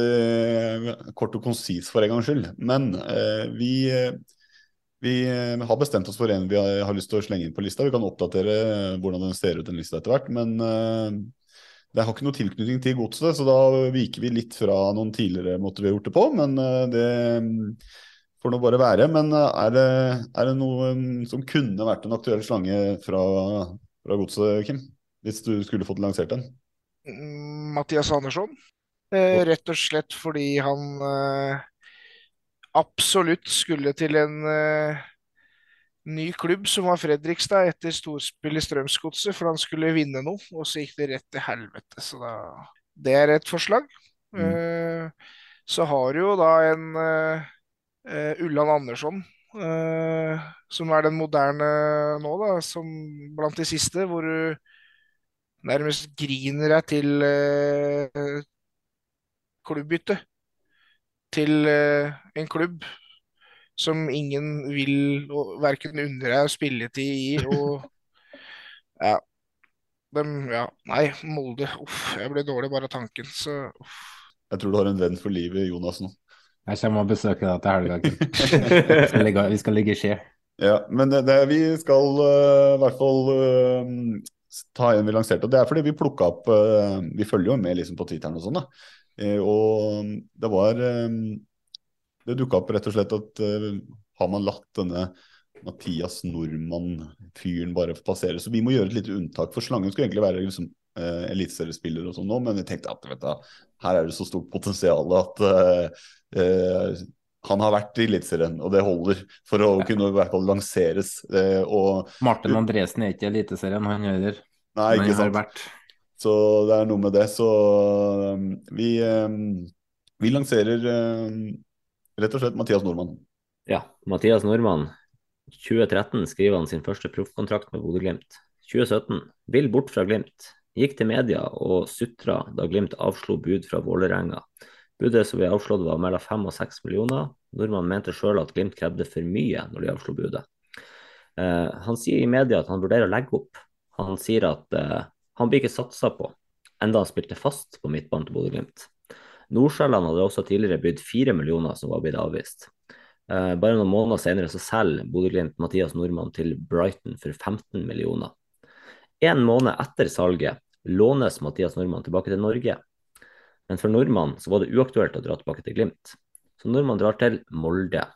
kort og konsis for en gangs skyld. Men vi, vi eh, har bestemt oss for en vi har, lyst til å slenge inn på lista. Vi kan oppdatere eh, hvordan den ser ut, den lista etter hvert. Men eh, det har ikke noe tilknytning til godset, så da viker vi litt fra noen tidligere måter vi har gjort det på. Men det mm, får nå bare være. Men er det, er det noe mm, som kunne vært en aktuell slange fra, fra godset, Kim? Hvis du skulle fått lansert den? Mm, Mathias Andersson. Rett og slett fordi han absolutt skulle til en uh, ny klubb, som var Fredrikstad, etter storspill i Strømsgodset, for han skulle vinne noe, og så gikk det rett til helvete. Så da Det er et forslag. Eh, så har du jo da en uh, Ulland Andersson, som er den moderne nå, da, som blant de siste, hvor du nærmest griner deg til klubbbytte. Til eh, en klubb som ingen vil verken unner deg spilletid i, og ja. Dem, ja. Nei, Molde. Uff, jeg ble dårlig bare av tanken, så uff. Jeg tror du har en venn for livet, Jonas, nå. Jeg kommer og besøker deg til helga. Vi skal ligge- i skje. Ja, men det, det vi skal eh, i hvert fall uh, ta en vi lanserte. Og det er fordi vi plukka opp uh, Vi følger jo med liksom på Twitteren og sånn, da. Eh, og det var eh, Det dukka opp rett og slett at eh, har man latt denne Mathias Nordmann-fyren bare passere, så vi må gjøre et lite unntak. For Slangen skulle egentlig være liksom eh, eliteseriespiller og sånn nå, men vi tenkte at vet du, her er det så stort potensial at eh, eh, han har vært i Eliteserien, og det holder for å kunne i hvert fall lanseres. Eh, og Martin Andresen er ikke i Eliteserien, han heller. Nei, ikke sant. Så det er noe med det. Så um, vi, um, vi lanserer um, rett og slett Mathias Nordmann. Ja, Mathias Nordmann. 2013 skriver han sin første proffkontrakt med Bodø-Glimt. 2017 vil bort fra Glimt. Gikk til media og sutra da Glimt avslo bud fra Vålerenga. Budet som ble avslått var mellom fem og seks millioner. Nordmann mente sjøl at Glimt krevde for mye når de avslo budet. Uh, han sier i media at han vurderer å legge opp. Han sier at eh, han blir ikke satsa på, enda han spilte fast på midtbanen til Bodø-Glimt. Nordsjælland hadde også tidligere bydd fire millioner som var blitt avvist. Eh, bare noen måneder senere så selger Bodø-Glimt Mathias Nordmann til Brighton for 15 millioner. En måned etter salget lånes Mathias Nordmann tilbake til Norge. Men for Nordmann så var det uaktuelt å dra tilbake til Glimt. Så Nordmann drar til Molde.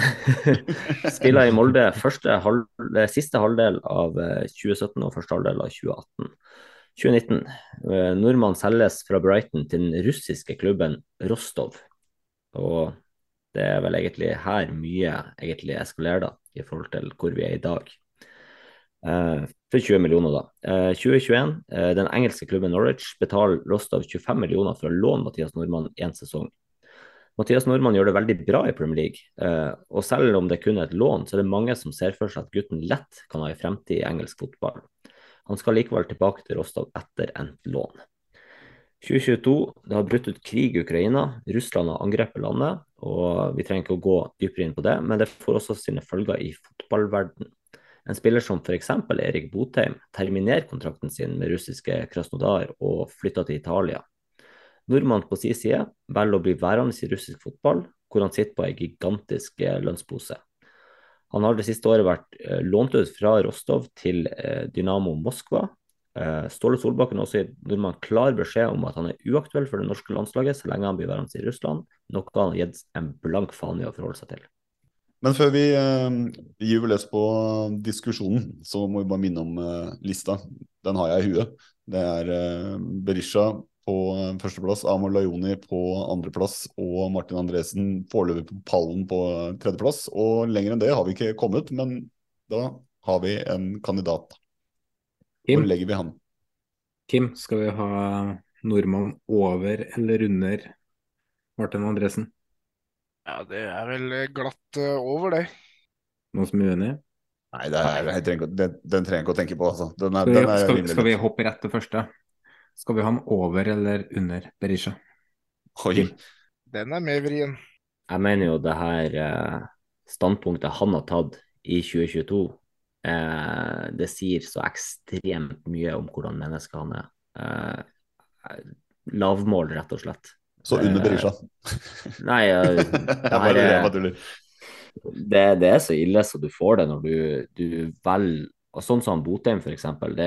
Spiller i Molde halv, siste halvdel av 2017 og første halvdel av 2018. 2019. Nordmann selges fra Brighton til den russiske klubben Rostov. Og det er vel egentlig her mye egentlig eskalerer i forhold til hvor vi er i dag. Eh, for 20 millioner, da. Eh, 2021, eh, den engelske klubben Norwich betaler Rostov 25 millioner for å låne Mathias Nordmann én sesong. Mathias Nordmann gjør det veldig bra i Premier League, eh, og selv om det kun er et lån, så er det mange som ser for seg at gutten lett kan ha en fremtid i engelsk fotball. Han skal likevel tilbake til Rostov etter endt lån. 2022, det har brutt ut krig i Ukraina. Russland har angrepet landet, og vi trenger ikke å gå dypere inn på det, men det får også sine følger i fotballverden. En spiller som f.eks. Erik Botheim terminerer kontrakten sin med russiske Krasnodar og flytter til Italia. Nordmann på sin side velger å bli værende i russisk fotball, hvor han sitter på en gigantisk lønnspose. Han har det siste året vært lånt ut fra Rostov til Dynamo Moskva. Ståle Solbakken har også gitt nordmannen klar beskjed om at han er uaktuell for det norske landslaget så lenge han blir værende i Russland, noe han har gitt en blank faen i å forholde seg til. Men før vi eh, gyver løs på diskusjonen, så må vi bare minne om eh, lista. Den har jeg i huet. Det er eh, Berisha på førsteplass, Amor Lajoni på andreplass og Martin Andresen foreløpig på pallen på tredjeplass. Og lenger enn det har vi ikke kommet, men da har vi en kandidat. Kim? Hvor legger vi han? Kim, skal vi ha nordmann over eller under Martin Andresen? Ja, det er vel glatt uh, over, det. Noen som er uenig? Nei, det er, trenger, den, den trenger jeg ikke å tenke på. Altså. Den er, Skal vi, den er skal, skal vi hoppe rett til første? Skal vi ha ham over eller under Berisha? Oi. Den er mer vrien. Jeg mener jo det her eh, standpunktet han har tatt i 2022, eh, det sier så ekstremt mye om hvordan menneske han er. Eh, lavmål, rett og slett. Så under Eh, Berisha. Nei, det, her er- det, det er så ille så du får det når du, du velger og Sånn som Botheim, eksempel. Det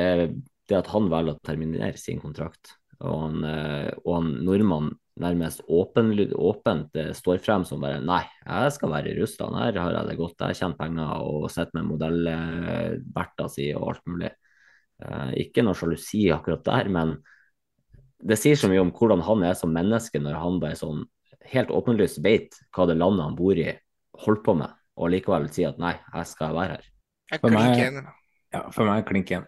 det at han velger å terminere sin kontrakt. Og han, eh, og han nordmann nærmest åpen, åpent eh, står frem som bare Nei, jeg skal være i Russland. Her har jeg det godt. Jeg tjener penger og sitter med modellberta si og alt mulig. Eh, ikke noe sjalusi akkurat der, men det sier så mye om hvordan han er som menneske når han bare sånn helt åpenlyst vet hva det landet han bor i, holder på med, og likevel sier at nei, jeg skal være her. Jeg For meg- klikker Ja, for meg er klink igjen.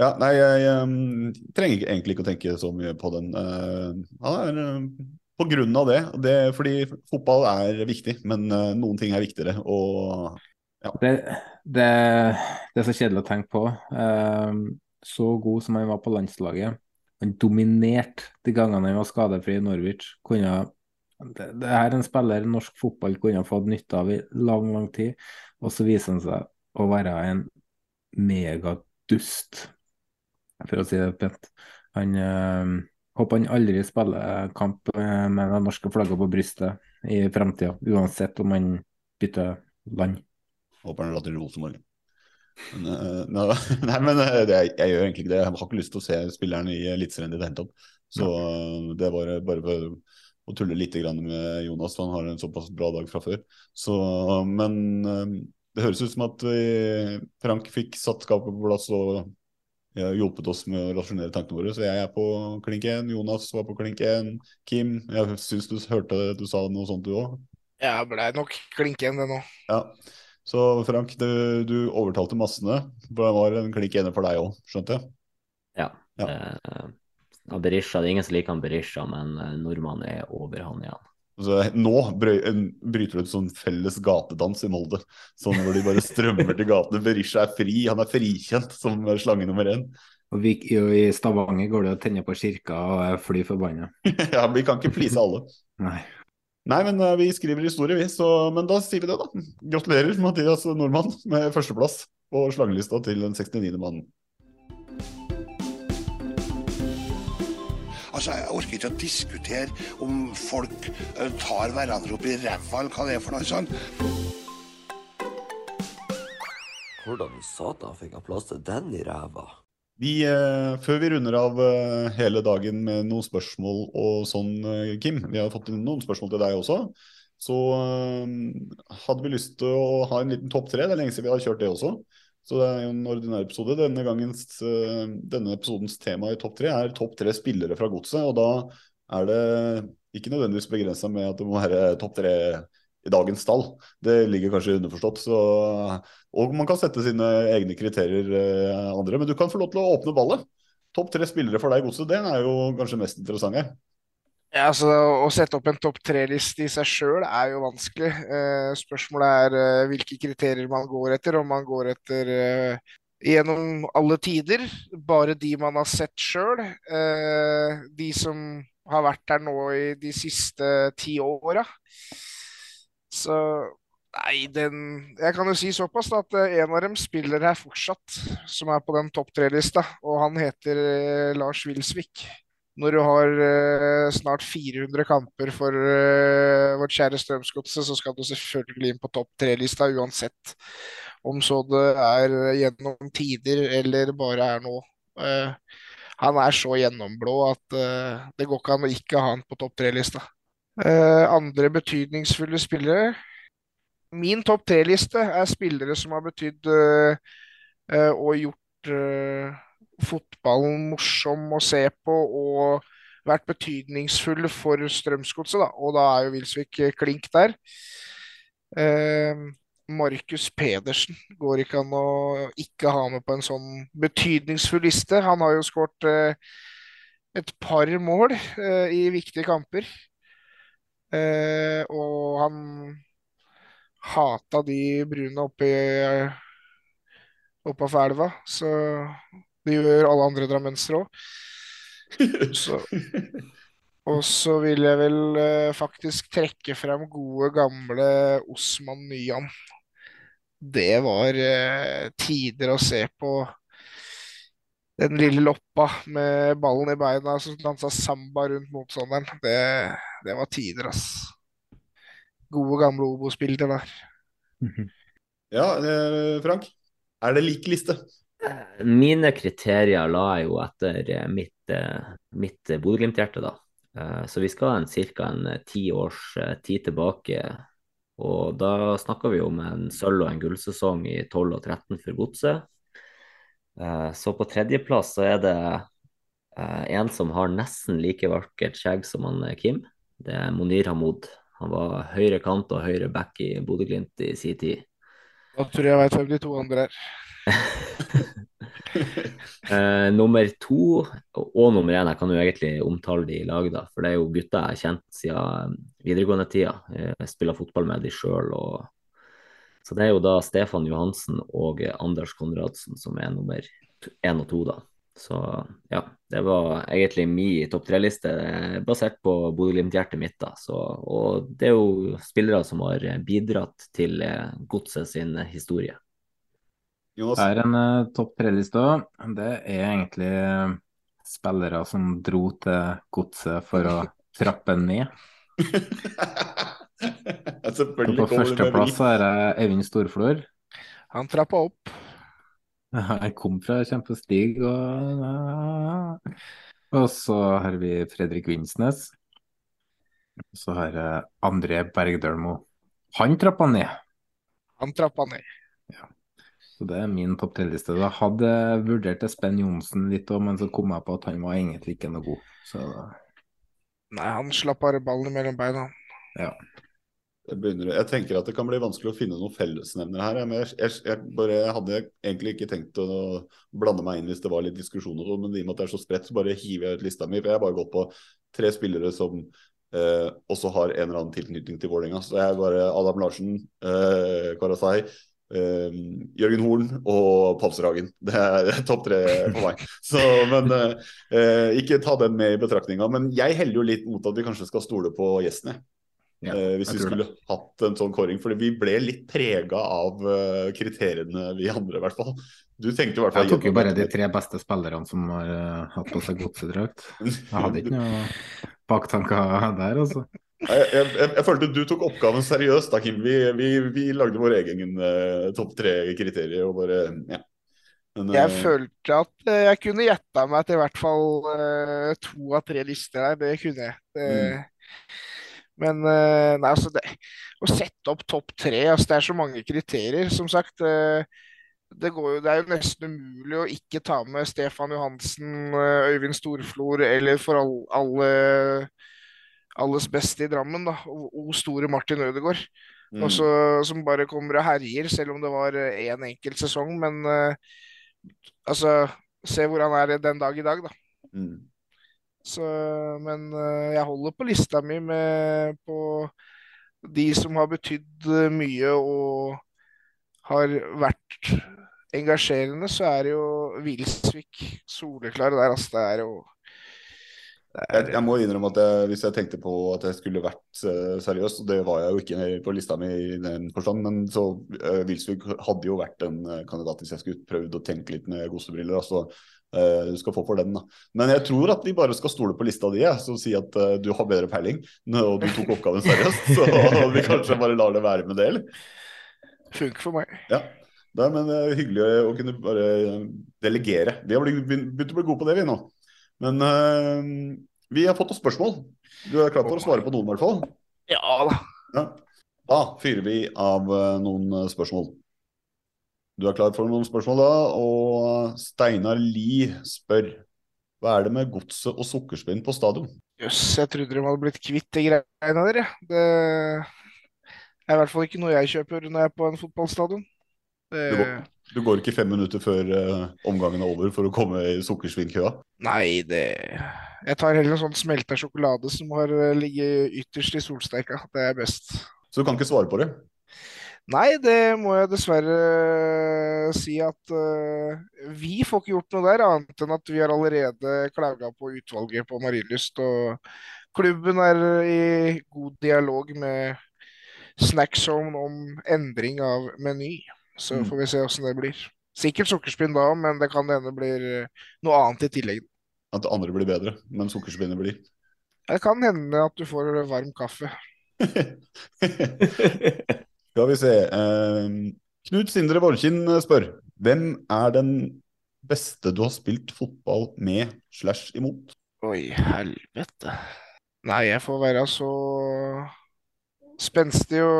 Ja, nei, jeg um, trenger egentlig ikke å tenke så mye på den. Uh, han er uh, på grunn av det, det. Fordi fotball er viktig, men uh, noen ting er viktigere. Og Det, det, det er så kjedelig å tenke på. Uh, så god som han var på landslaget. Han dominerte de gangene han var skadefri i Norwich. Kunne, det, det er en spiller norsk fotball kunne ha fått nytte av i lang, lang tid. Og så viser han seg å være en megadust, for å si det pent. Han øh, håper han aldri spiller kamp eh, med det norske flagget på brystet i framtida, uansett om han bytter land. håper han drar til Rosenborg. Men, uh, nei, men det, jeg, jeg gjør egentlig ikke det. Jeg har ikke lyst til å se spilleren i Eliteserien i det hele tatt. Så det var bare for å tulle litt med Jonas, for han har en såpass bra dag fra før. Så, men det høres ut som at Frank fikk satt skapet på plass og hjulpet oss med å rasjonere tankene våre. Så jeg er på klink 1, Jonas var på klink 1, Kim, jeg syns du hørte du sa noe sånt du òg? Jeg ble nok klink én, det nå. Ja. Så Frank, du, du overtalte massene. For Det var en klink ene for deg òg, skjønte jeg? Ja. Eh, Berisha, det er ingen som liker han Berisha, men nordmannen er over han igjen. Nå en, bryter det ut sånn felles gatedans i Molde. Sånn hvor de bare strømmer til gatene. Berisha er fri, han er frikjent som slange nummer én. Og vi, I Stavanger går det å tenne på kirka og fly forbanna. ja, vi kan ikke please alle. Nei. Nei, men eh, vi skriver historie, vi. Så, men da sier vi det, da. Gratulerer, Mathias Nordmann, med førsteplass på slangelista til den 69. mannen. Altså, Jeg orker ikke å diskutere om folk eh, tar hverandre opp i ræva, eller hva det er for noe sånt. Hvordan satan fikk han plass til den i ræva? Vi, eh, før vi runder av eh, hele dagen med noen spørsmål og sånn, eh, Kim, vi har fått inn noen spørsmål til deg også, så eh, hadde vi lyst til å ha en liten topp tre. Det er lenge siden vi har kjørt det også. Så det er jo en ordinær episode. Denne, gangens, eh, denne episodens tema i topp tre er topp tre spillere fra godset. Og da er det ikke nødvendigvis begrensa med at det må være topp tre i dagens stall. Det ligger kanskje underforstått. Så, og man kan sette sine egne kriterier, eh, andre. Men du kan få lov til å åpne ballet. Topp tre spillere for deg i godset, den er jo kanskje mest interessant her. Ja, altså Å sette opp en topp tre-liste i seg sjøl er jo vanskelig. Eh, spørsmålet er eh, hvilke kriterier man går etter. Om man går etter eh, gjennom alle tider, bare de man har sett sjøl. Eh, de som har vært der nå i de siste ti åra. Så Nei, den Jeg kan jo si såpass da, at eh, en av dem spiller her fortsatt, som er på den topp tre-lista. Og han heter eh, Lars Wilsvik. Når du har eh, snart 400 kamper for eh, vårt kjære Strømsgodset, så skal du selvfølgelig inn på topp tre-lista uansett. Om så det er gjennom tider eller bare er nå. Eh, han er så gjennomblå at eh, det går ikke an å ikke ha han på topp tre-lista. Eh, andre betydningsfulle spillere Min topp tre-liste er spillere som har betydd eh, og gjort fotballen morsom å se på og vært betydningsfulle for Strømsgodset, da. Og da er jo Wilsvik eh, klink der. Eh, Markus Pedersen går ikke an å ikke ha med på en sånn betydningsfull liste. Han har jo skåret eh, et par mål eh, i viktige kamper. Eh, og han hata de brune oppe oppe oppafor elva, så det gjør alle andre drammensere òg. Og så vil jeg vel eh, faktisk trekke frem gode, gamle Osman Nyan. Det var eh, tider å se på den lille loppa med ballen i beina som dansa samba rundt motstanderen. Det, det var tider, ass. Gode, gamle Obos-bilder der. Ja, eh, Frank. Er det lik liste? Mine kriterier la jeg jo etter eh, mitt, eh, mitt Bodø-Glimt-hjerte, da. Eh, Så vi skal en ca. en ti års tid tilbake. Og da snakker vi om en sølv- og en gullsesong i 12 og 13 for Godset. Så på tredjeplass så er det en som har nesten like vakkert skjegg som han Kim. Det er Monir Hamoud. Han var høyre kant og høyre back i Bodø-Glimt i sin tid. Da tror jeg jeg vet hvem de to andre er. Eh, nummer to og, og nummer én, jeg kan jo egentlig omtale de i lag, da. For det er jo gutter jeg har kjent siden videregående tida. Jeg spiller fotball med de sjøl. Så det er jo da Stefan Johansen og Anders Konradsen som er nummer én og to, da. Så ja, det var egentlig min topp tre-liste eh, basert på Bodø-Glimt-hjertet mitt, da. Så, og det er jo spillere som har bidratt til eh, godset sin historie. Det er en uh, topp tre-liste òg. Det er egentlig eh, spillere som dro til godset for å trappe ned. På førsteplass er det Eivind Storflor. Han trappa opp. Jeg kom fra kjempestig og, og så har vi Fredrik Vinsnes. Så har jeg André Bergdølmo. Han trappa ned. Han trappa ned. Så det er min topp tre-liste. Da hadde jeg vurdert Espen Johnsen litt òg, men så kom jeg på at han var egentlig ikke noe god. Så Nei, han slapp bare ballen mellom beina. ja. Jeg, begynner, jeg tenker at det kan bli vanskelig å finne noen fellesnevnere her. Men jeg, jeg, jeg, bare, jeg hadde egentlig ikke tenkt å blande meg inn hvis det var litt diskusjon, og sånn, men i og med at det er så spredt, så bare hiver jeg ut lista mi. For jeg har bare gått på tre spillere som eh, også har en eller annen tilknytning til Vålerenga. Så jeg bare Adam Larsen, eh, Karasai, eh, Jørgen Horn og Papsdragen. Det er topp tre for meg. Så, men uh, uh, ikke ta den med i betraktninga. Men jeg heller jo litt mot at vi kanskje skal stole på gjestene. Ja, eh, hvis vi skulle skulle hatt en sånn kåring. Fordi vi ble litt prega av eh, kriteriene, vi andre i hvert fall. Du tenkte i hvert fall Jeg tok jo bare de tre beste spillerne som har hatt på seg godsedrakt. Jeg hadde ikke noe baktanker der, altså. Jeg, jeg, jeg, jeg følte du tok oppgaven seriøst da, Kim. Vi, vi, vi lagde vår egen uh, topp tre-kriterier og bare ja. Men, Jeg eh, følte at uh, jeg kunne gjetta meg til i hvert fall to av tre lister der. Det kunne jeg. Mm. Men nei, altså det, å sette opp topp tre altså Det er så mange kriterier. Som sagt, det, går jo, det er jo nesten umulig å ikke ta med Stefan Johansen, Øyvind Storflor eller for all, alle alles beste i Drammen, da. O, store Martin Ødegaard. Mm. Og så, som bare kommer og herjer, selv om det var én enkelt sesong. Men uh, altså Se hvor han er den dag i dag, da. mm. Så, men uh, jeg holder på lista mi med på de som har betydd eh, mye og har vært engasjerende, så er det jo Wilsvik soleklar der. Altså, det er jo Jeg, jeg må innrømme at jeg, hvis jeg tenkte på at jeg skulle vært uh, seriøs, og det var jeg jo ikke på lista mi i den forstand, men så uh, Wilsvik hadde jo vært en uh, kandidat hvis jeg skulle prøvd å tenke litt med gosebriller. Altså, eh, du skal få for den, da. Men jeg tror at vi bare skal stole på lista di, jeg, så si at du har bedre peiling, og du tok oppgaven seriøst. Så vi kanskje bare lar det være med det, eller? Funker for meg. Ja. Det er, men det er hyggelig å kunne bare delegere. Vi har begynt å bli gode på det, vi nå. Men uh, vi har fått noen spørsmål. Du er klar for å svare på noen, i hvert fall? Ja da. Ja. Da fyrer vi av eh, noen eh, spørsmål. Du er klar for noen spørsmål da, og Steinar Lie spør hva er det med godset og sukkerspinn på stadion? Jøss, jeg trodde de hadde blitt kvitt de greiene der. Det er i hvert fall ikke noe jeg kjøper når jeg er på en fotballstadion. Det... Du du går ikke fem minutter før uh, omgangen er over for å komme i sukkersvinnkøa? Nei, det Jeg tar heller en sånn smelta sjokolade som har eh, ligget ytterst i solsteika. Det er best. Så du kan ikke svare på det? Nei, det må jeg dessverre eh, si at uh, vi får ikke gjort noe der, annet enn at vi har allerede klaga på utvalget på Marienlyst. Og klubben er i god dialog med Snackzone om endring av meny. Så Mm. får vi se åssen det blir. Sikkert sukkerspinn da, men det kan hende blir eh, noe annet i tillegg. At andre blir bedre, men sukkerspinnet blir? Det kan hende at du får varm kaffe. Skal vi se. Eh, Knut Sindre Borkinn spør hvem er den beste du har spilt fotball med slash imot? Oi, helvete. Nei, jeg får være så spenstig å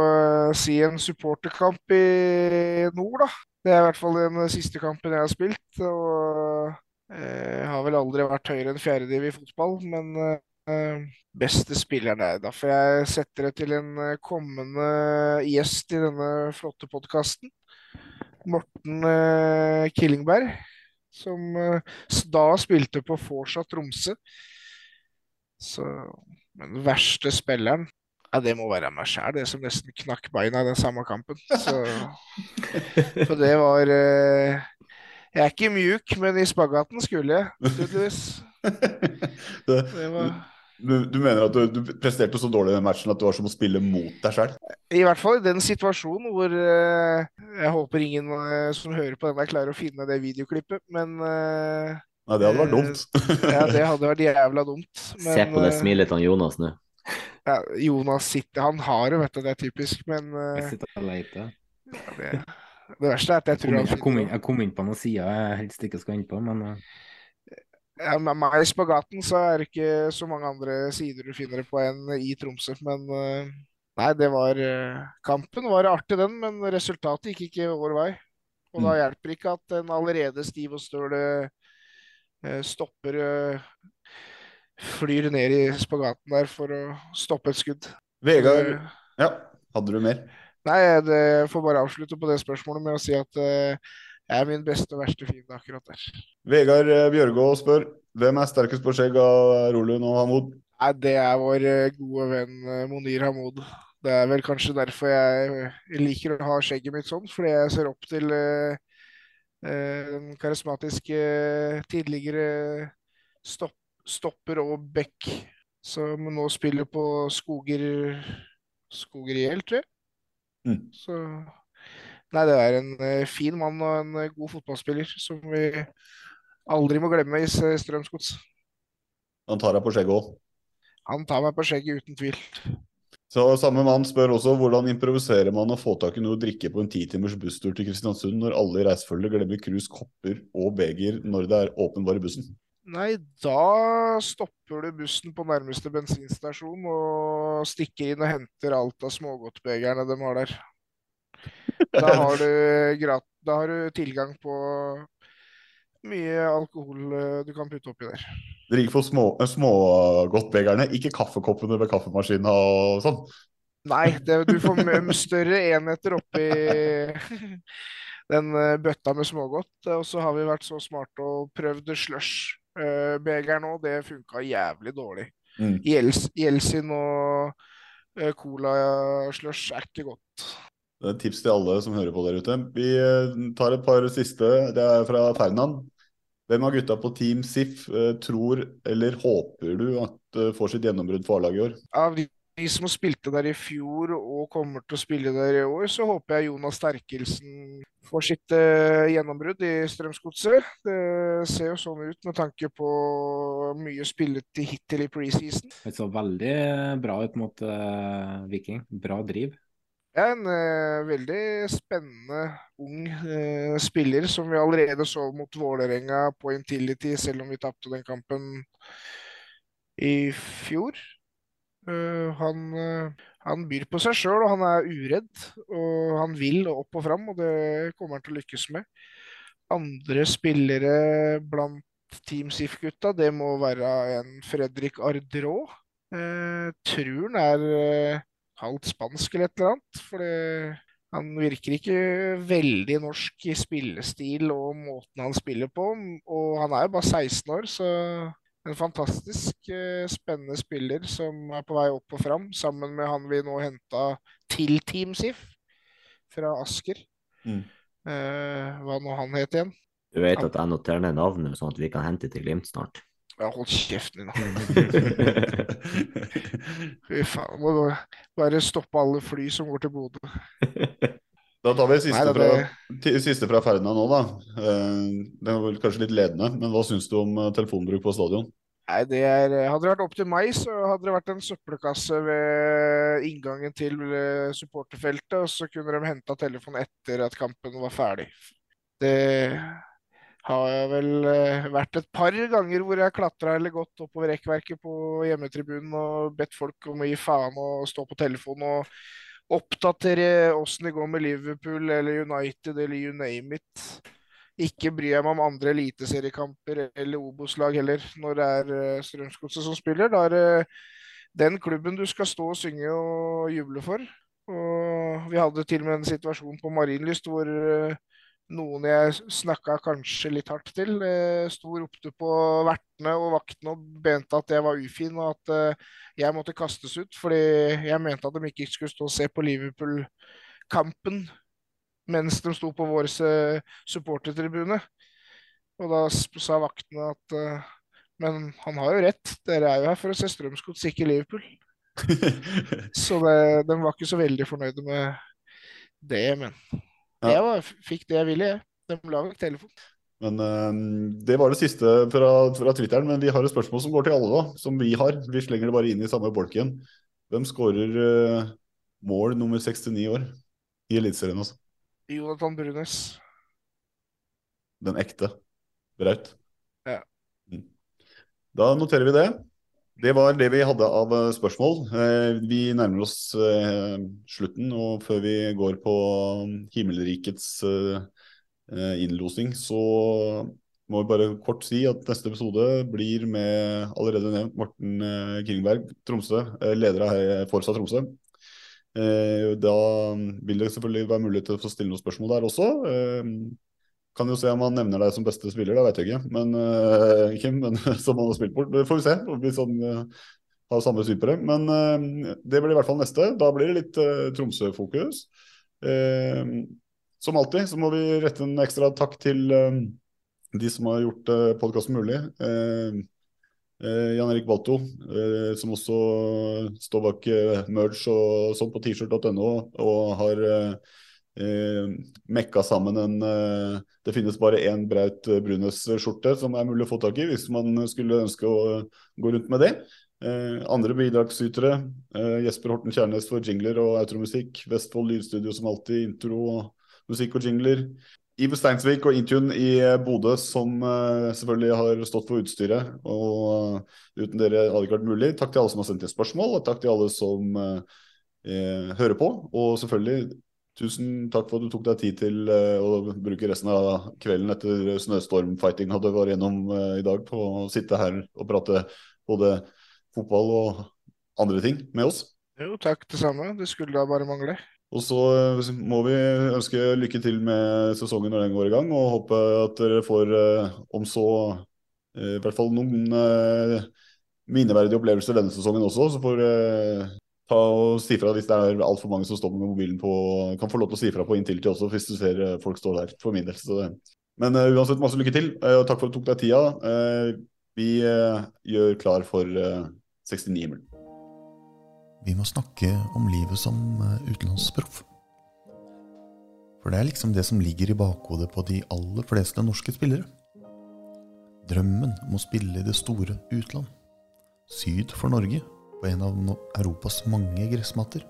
eh, si en supporterkamp i nord, da. Det er i hvert fall den siste kampen jeg har spilt. Og eh, jeg har vel aldri vært høyere enn fjerdediv i fotball, men eh, beste spilleren er Da får jeg sette det til en eh, kommende gjest i denne flotte podkasten. Morten eh, Killingberg, som eh, da spilte på Forsa Tromsø. Så den verste spilleren ja, det må være meg sjæl, det som nesten knakk beina i den samme kampen. Så, for det var eh, Jeg er ikke mjuk, men i spagaten skulle jeg, tydeligvis. Det, Det var du, du mener at du, du presterte så dårlig i den matchen at det var som å spille mot deg sjøl? I hvert fall i den situasjonen hvor eh, Jeg håper ingen eh, som hører på den der klarer å finne det videoklippet, men eh, Nei, det hadde vært dumt. ja, det hadde vært jævla dumt. Men, Se på det eh, smilet til Jonas nå. Ja, Jonas sitter Han har det, vet du, det er typisk, men uh, Jeg sitter og leter. det, det verste er at jeg Jeg kom, tror jeg, kom inn, jeg kom inn på noen sider jeg helst ikke skal inn på, men uh... ja, Med meg i spagaten så er det ikke så mange andre sider du finner det på enn i Tromsø, men uh, Nei, det var Kampen var artig, den, men resultatet gikk ikke vår vei. Og da Mm. hjelper ikke at en allerede stiv og støl stopper Flyr ned i spagaten der for å stoppe et skudd. Vegard Ja, hadde du mer? Nei, jeg får bare avslutte på det spørsmålet med å si at eh, jeg er min beste og verste fiende akkurat der. Vegard eh, Bjørgå spør hvem er sterkest på skjegg av Rolund og Hamoud? Nei, det er vår eh, gode venn eh, Monir Hamoud. Det er vel kanskje derfor jeg eh, liker å ha skjegget mitt sånn, fordi jeg ser opp til eh, eh, den karismatiske tidligere stopp, stopper og back, som nå spiller på Skoger Skogeriel, tror jeg. Mm. Så Nei, det er en eh, fin mann og en eh, god fotballspiller som vi aldri må glemme i Strømsgods. Han tar deg på skjegget òg. Han tar meg på skjegget uten tvil. Så Samme mann spør også hvordan improviserer man å få tak i noe å drikke på en titimers busstur til Kristiansund når alle i reisefølget glemmer krus, kopper og beger når det er åpenbar i bussen? Nei, da stopper du bussen på nærmeste bensinstasjon og stikker inn og henter alt av smågodtbegerne de har der. Da har du, grat da har du tilgang på mye alkohol eh, du kan putte oppi der. Dere gikk for små, eh, ikke kaffekoppene ved kaffemaskina og sånn? Nei, det, du får større enheter oppi den eh, bøtta med smågodt. Og så har vi vært så smarte og prøvd slush-beger nå. Det funka jævlig dårlig. Mm. Jelsin og eh, cola-slush er ikke godt. Det er et tips til alle som hører på der ute. Vi eh, tar et par siste. Det er fra Ferdinand. Hvem av gutta på Team SIF eh, tror eller håper du at eh, får sitt gjennombrudd for A-laget i år? Av de de som spilte der i fjor og kommer til å spille der i år, så håper jeg Jonas Sterkelsen får sitt eh, gjennombrudd i Strømsgodset. Det ser jo sånn ut med tanke på mye spillet hittil i preseason. Det så veldig bra ut mot uh, Viking. Bra driv. Er en uh, veldig spennende ung uh, spiller som vi allerede så mot Vålerenga på Intility, selv om vi tapte den kampen i fjor. Eh, han, eh, han byr på seg sjøl, og han er uredd. Og han vil opp og fram, og det kommer han til å lykkes med. Andre spillere blant Team SIF-gutta, det må være en Fredrik Ardrå. Eh, tror han er eh, halvt spansk eller et eller annet. For det, han virker ikke veldig norsk i spillestil og måten han spiller på. Og han er jo bare 16 år, så en fantastisk eh, spennende spiller som er på vei opp og fram, sammen med han vi nå henta til Team SIF fra Asker. Mm. Eh, hva nå han het igjen? Du vet at jeg noterer ned navnet, sånn at vi kan hente til Glimt snart. Ja, hold kjeften din, da. Fy faen. Må bare- bare stoppe alle fly som går til Bodø. Da tar vi siste, Nei, da, fra, siste fra Ferdinand nå, da. Eh, Den var vel kanskje litt ledende, men hva syns du om eh, telefonbruk på stadion? Nei, det er, hadde det vært opp til meg, så hadde det vært en søppelkasse ved inngangen til eh, supporterfeltet, og så kunne de henta telefonen etter at kampen var ferdig. Det har vel eh, vært et par ganger hvor jeg klatra eller gått oppover rekkverket på hjemmetribunen og bedt folk om å gi faen og stå på telefonen og oppdatere åssen det går med Liverpool eller United eller you name it. Ikke bryr jeg meg om andre eliteseriekamper eller Obos-lag heller, når det er eh, Strømsgodset som spiller. Da er det den klubben du skal stå og synge og juble for. Og vi hadde til og med en situasjon på Marienlyst hvor eh, noen jeg snakka kanskje litt hardt til, eh, sto og ropte på vertene og vaktene og mente at jeg var ufin, og at eh, jeg måtte kastes ut fordi jeg mente at de ikke skulle stå og se på Liverpool-kampen mens de sto på vår eh, supportertribune. Og da sa vaktene at Men han har jo rett, dere er jo her for å se Strømsgods, ikke Liverpool. Så det, de var ikke så veldig fornøyde med det, men jeg var, fikk det jeg ville, jeg. De la vekk telefonen. Men uh, Det var det siste fra, fra Twitteren, men vi har et spørsmål som går til alle, da, som vi har. Vi slenger det bare inn i samme bolk igjen. Hvem skårer uh, mål nummer 69 år i Eliteserien? Altså? Jonathan Brunes. Den ekte. Braut. Ja. Da noterer vi det. Det var det vi hadde av eh, spørsmål. Eh, Vi nærmer oss eh, slutten, og før vi går på himmelrikets eh, eh, innlosing, så må vi bare kort si at neste episode blir med allerede nevnt Morten Kringberg, Tromsø, leder av Forsa Tromsø. Da vil det selvfølgelig være mulighet til å stille noen spørsmål der også. Kan jo se om han nevner deg som beste spiller, det vet jeg ikke. Men, uh, Kim, men som han har spilt bort. Det får vi se. Hvis han uh, har samme syn på det. Men uh, det blir i hvert fall neste. Da blir det litt Tromsø-fokus. Som alltid så må vi rette en ekstra takk til de som har gjort uh, podkasten mulig. Jan Erik Balto, som også står bak merge og sånn på t-shirt.no, og har eh, mekka sammen en eh, Det finnes bare én Braut Brunes-skjorte som er mulig å få tak i, hvis man skulle ønske å gå rundt med det. Eh, andre bidragsytere, Jesper Horten Kjærnes for jingler og automusikk. Vestfold Lydstudio som alltid, intro, musikk og jingler. Ive Steinsvik og Intune i Bodø, som selvfølgelig har stått for utstyret. og Uten dere hadde det ikke vært mulig. Takk til alle som har sendt inn spørsmål, og takk til alle som uh, hører på. Og selvfølgelig tusen takk for at du tok deg tid til å bruke resten av kvelden etter snøstormfighting hadde vært gjennom i dag, på å sitte her og prate både fotball og andre ting med oss. Jo, takk det samme. Det skulle da bare mangle. Og så eh, må vi ønske lykke til med sesongen når den går i gang, og håpe at dere får, eh, om så eh, i hvert fall noen minneverdige opplevelser denne sesongen også. Så får ta og si fra hvis det er altfor mange som står med mobilen på Kan få lov til å si fra på inntil til også, hvis du ser folk står der, for min del. Så, men uansett, masse lykke til, og takk for at du tok deg tida. vi gjør klar for 69-himmelen. Vi må snakke om livet som eh, utenlandsproff. For det er liksom det som ligger i bakhodet på de aller fleste norske spillere. Drømmen om å spille i det store utland. Syd for Norge, på en av Europas mange gressmatter.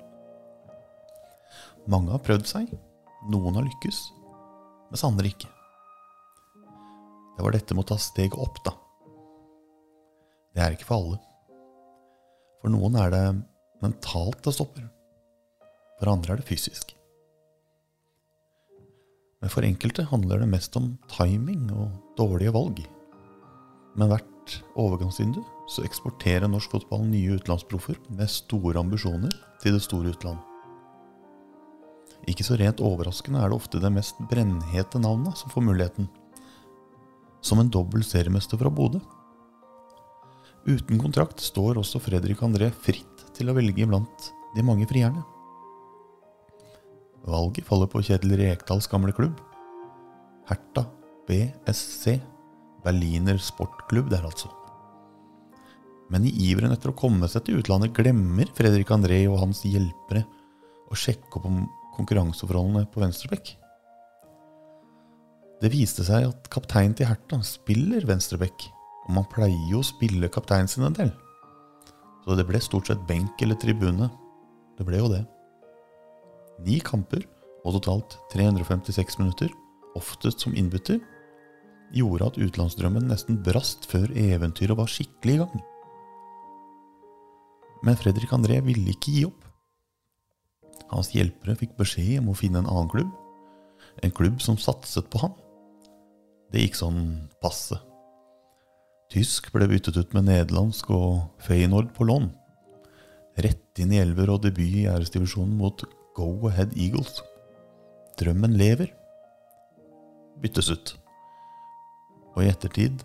Mange har prøvd seg, noen har lykkes, mens andre ikke. Det var dette med å ta steget opp, da. Det er ikke for alle. For noen er det mentalt det stopper. For andre er det fysisk. Men for enkelte handler det mest om timing og dårlige valg. Men hvert overgangsvindu så eksporterer norsk fotball nye utenlandsproffer med store ambisjoner til det store utland. Ikke så rent overraskende er det ofte det mest brennhete navnet som får muligheten. Som en dobbel seriemester fra Bodø. Uten kontrakt står også Fredrik André fritt til å velge blant de mange frierne. Valget faller på Kjetil Rekdals gamle klubb. Herta BSC, Berliner sportklubb der altså. Men i iveren etter å komme seg til utlandet glemmer Fredrik André og hans hjelpere å sjekke opp om konkurranseforholdene på venstrebekk. Det viste seg at kapteinen til Herta spiller venstrebekk, og man pleier jo å spille kapteinen sin en del. Så det ble stort sett benk eller tribune. Det ble jo det. Ni kamper og totalt 356 minutter, oftest som innbytter, gjorde at utenlandsdrømmen nesten brast før eventyret var skikkelig i gang. Men Fredrik André ville ikke gi opp. Hans hjelpere fikk beskjed om å finne en annen klubb, en klubb som satset på ham. Det gikk sånn passe. Tysk ble byttet ut med nederlandsk og Feyenoord på lån. Rett inn i elver og debut i æresdivisjonen mot Go Ahead Eagles. Drømmen lever. Byttes ut. Og i ettertid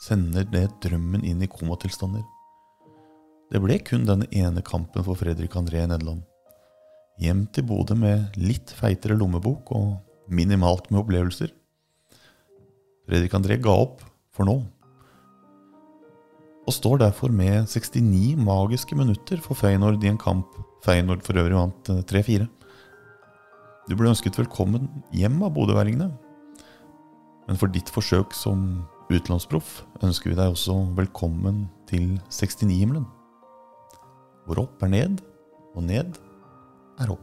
sender det drømmen inn i komatilstander. Det ble kun denne ene kampen for Fredrik André i Nederland. Hjem til Bodø med litt feitere lommebok og minimalt med opplevelser. Fredrik André ga opp for nå og står derfor med 69 magiske minutter for Feyenoord i en kamp Feyenoord for øvrig vant 3-4. Eh, du ble ønsket velkommen hjem av bodøværingene. Men for ditt forsøk som utenlandsproff ønsker vi deg også velkommen til 69-himmelen. Hvor opp er ned, og ned er opp.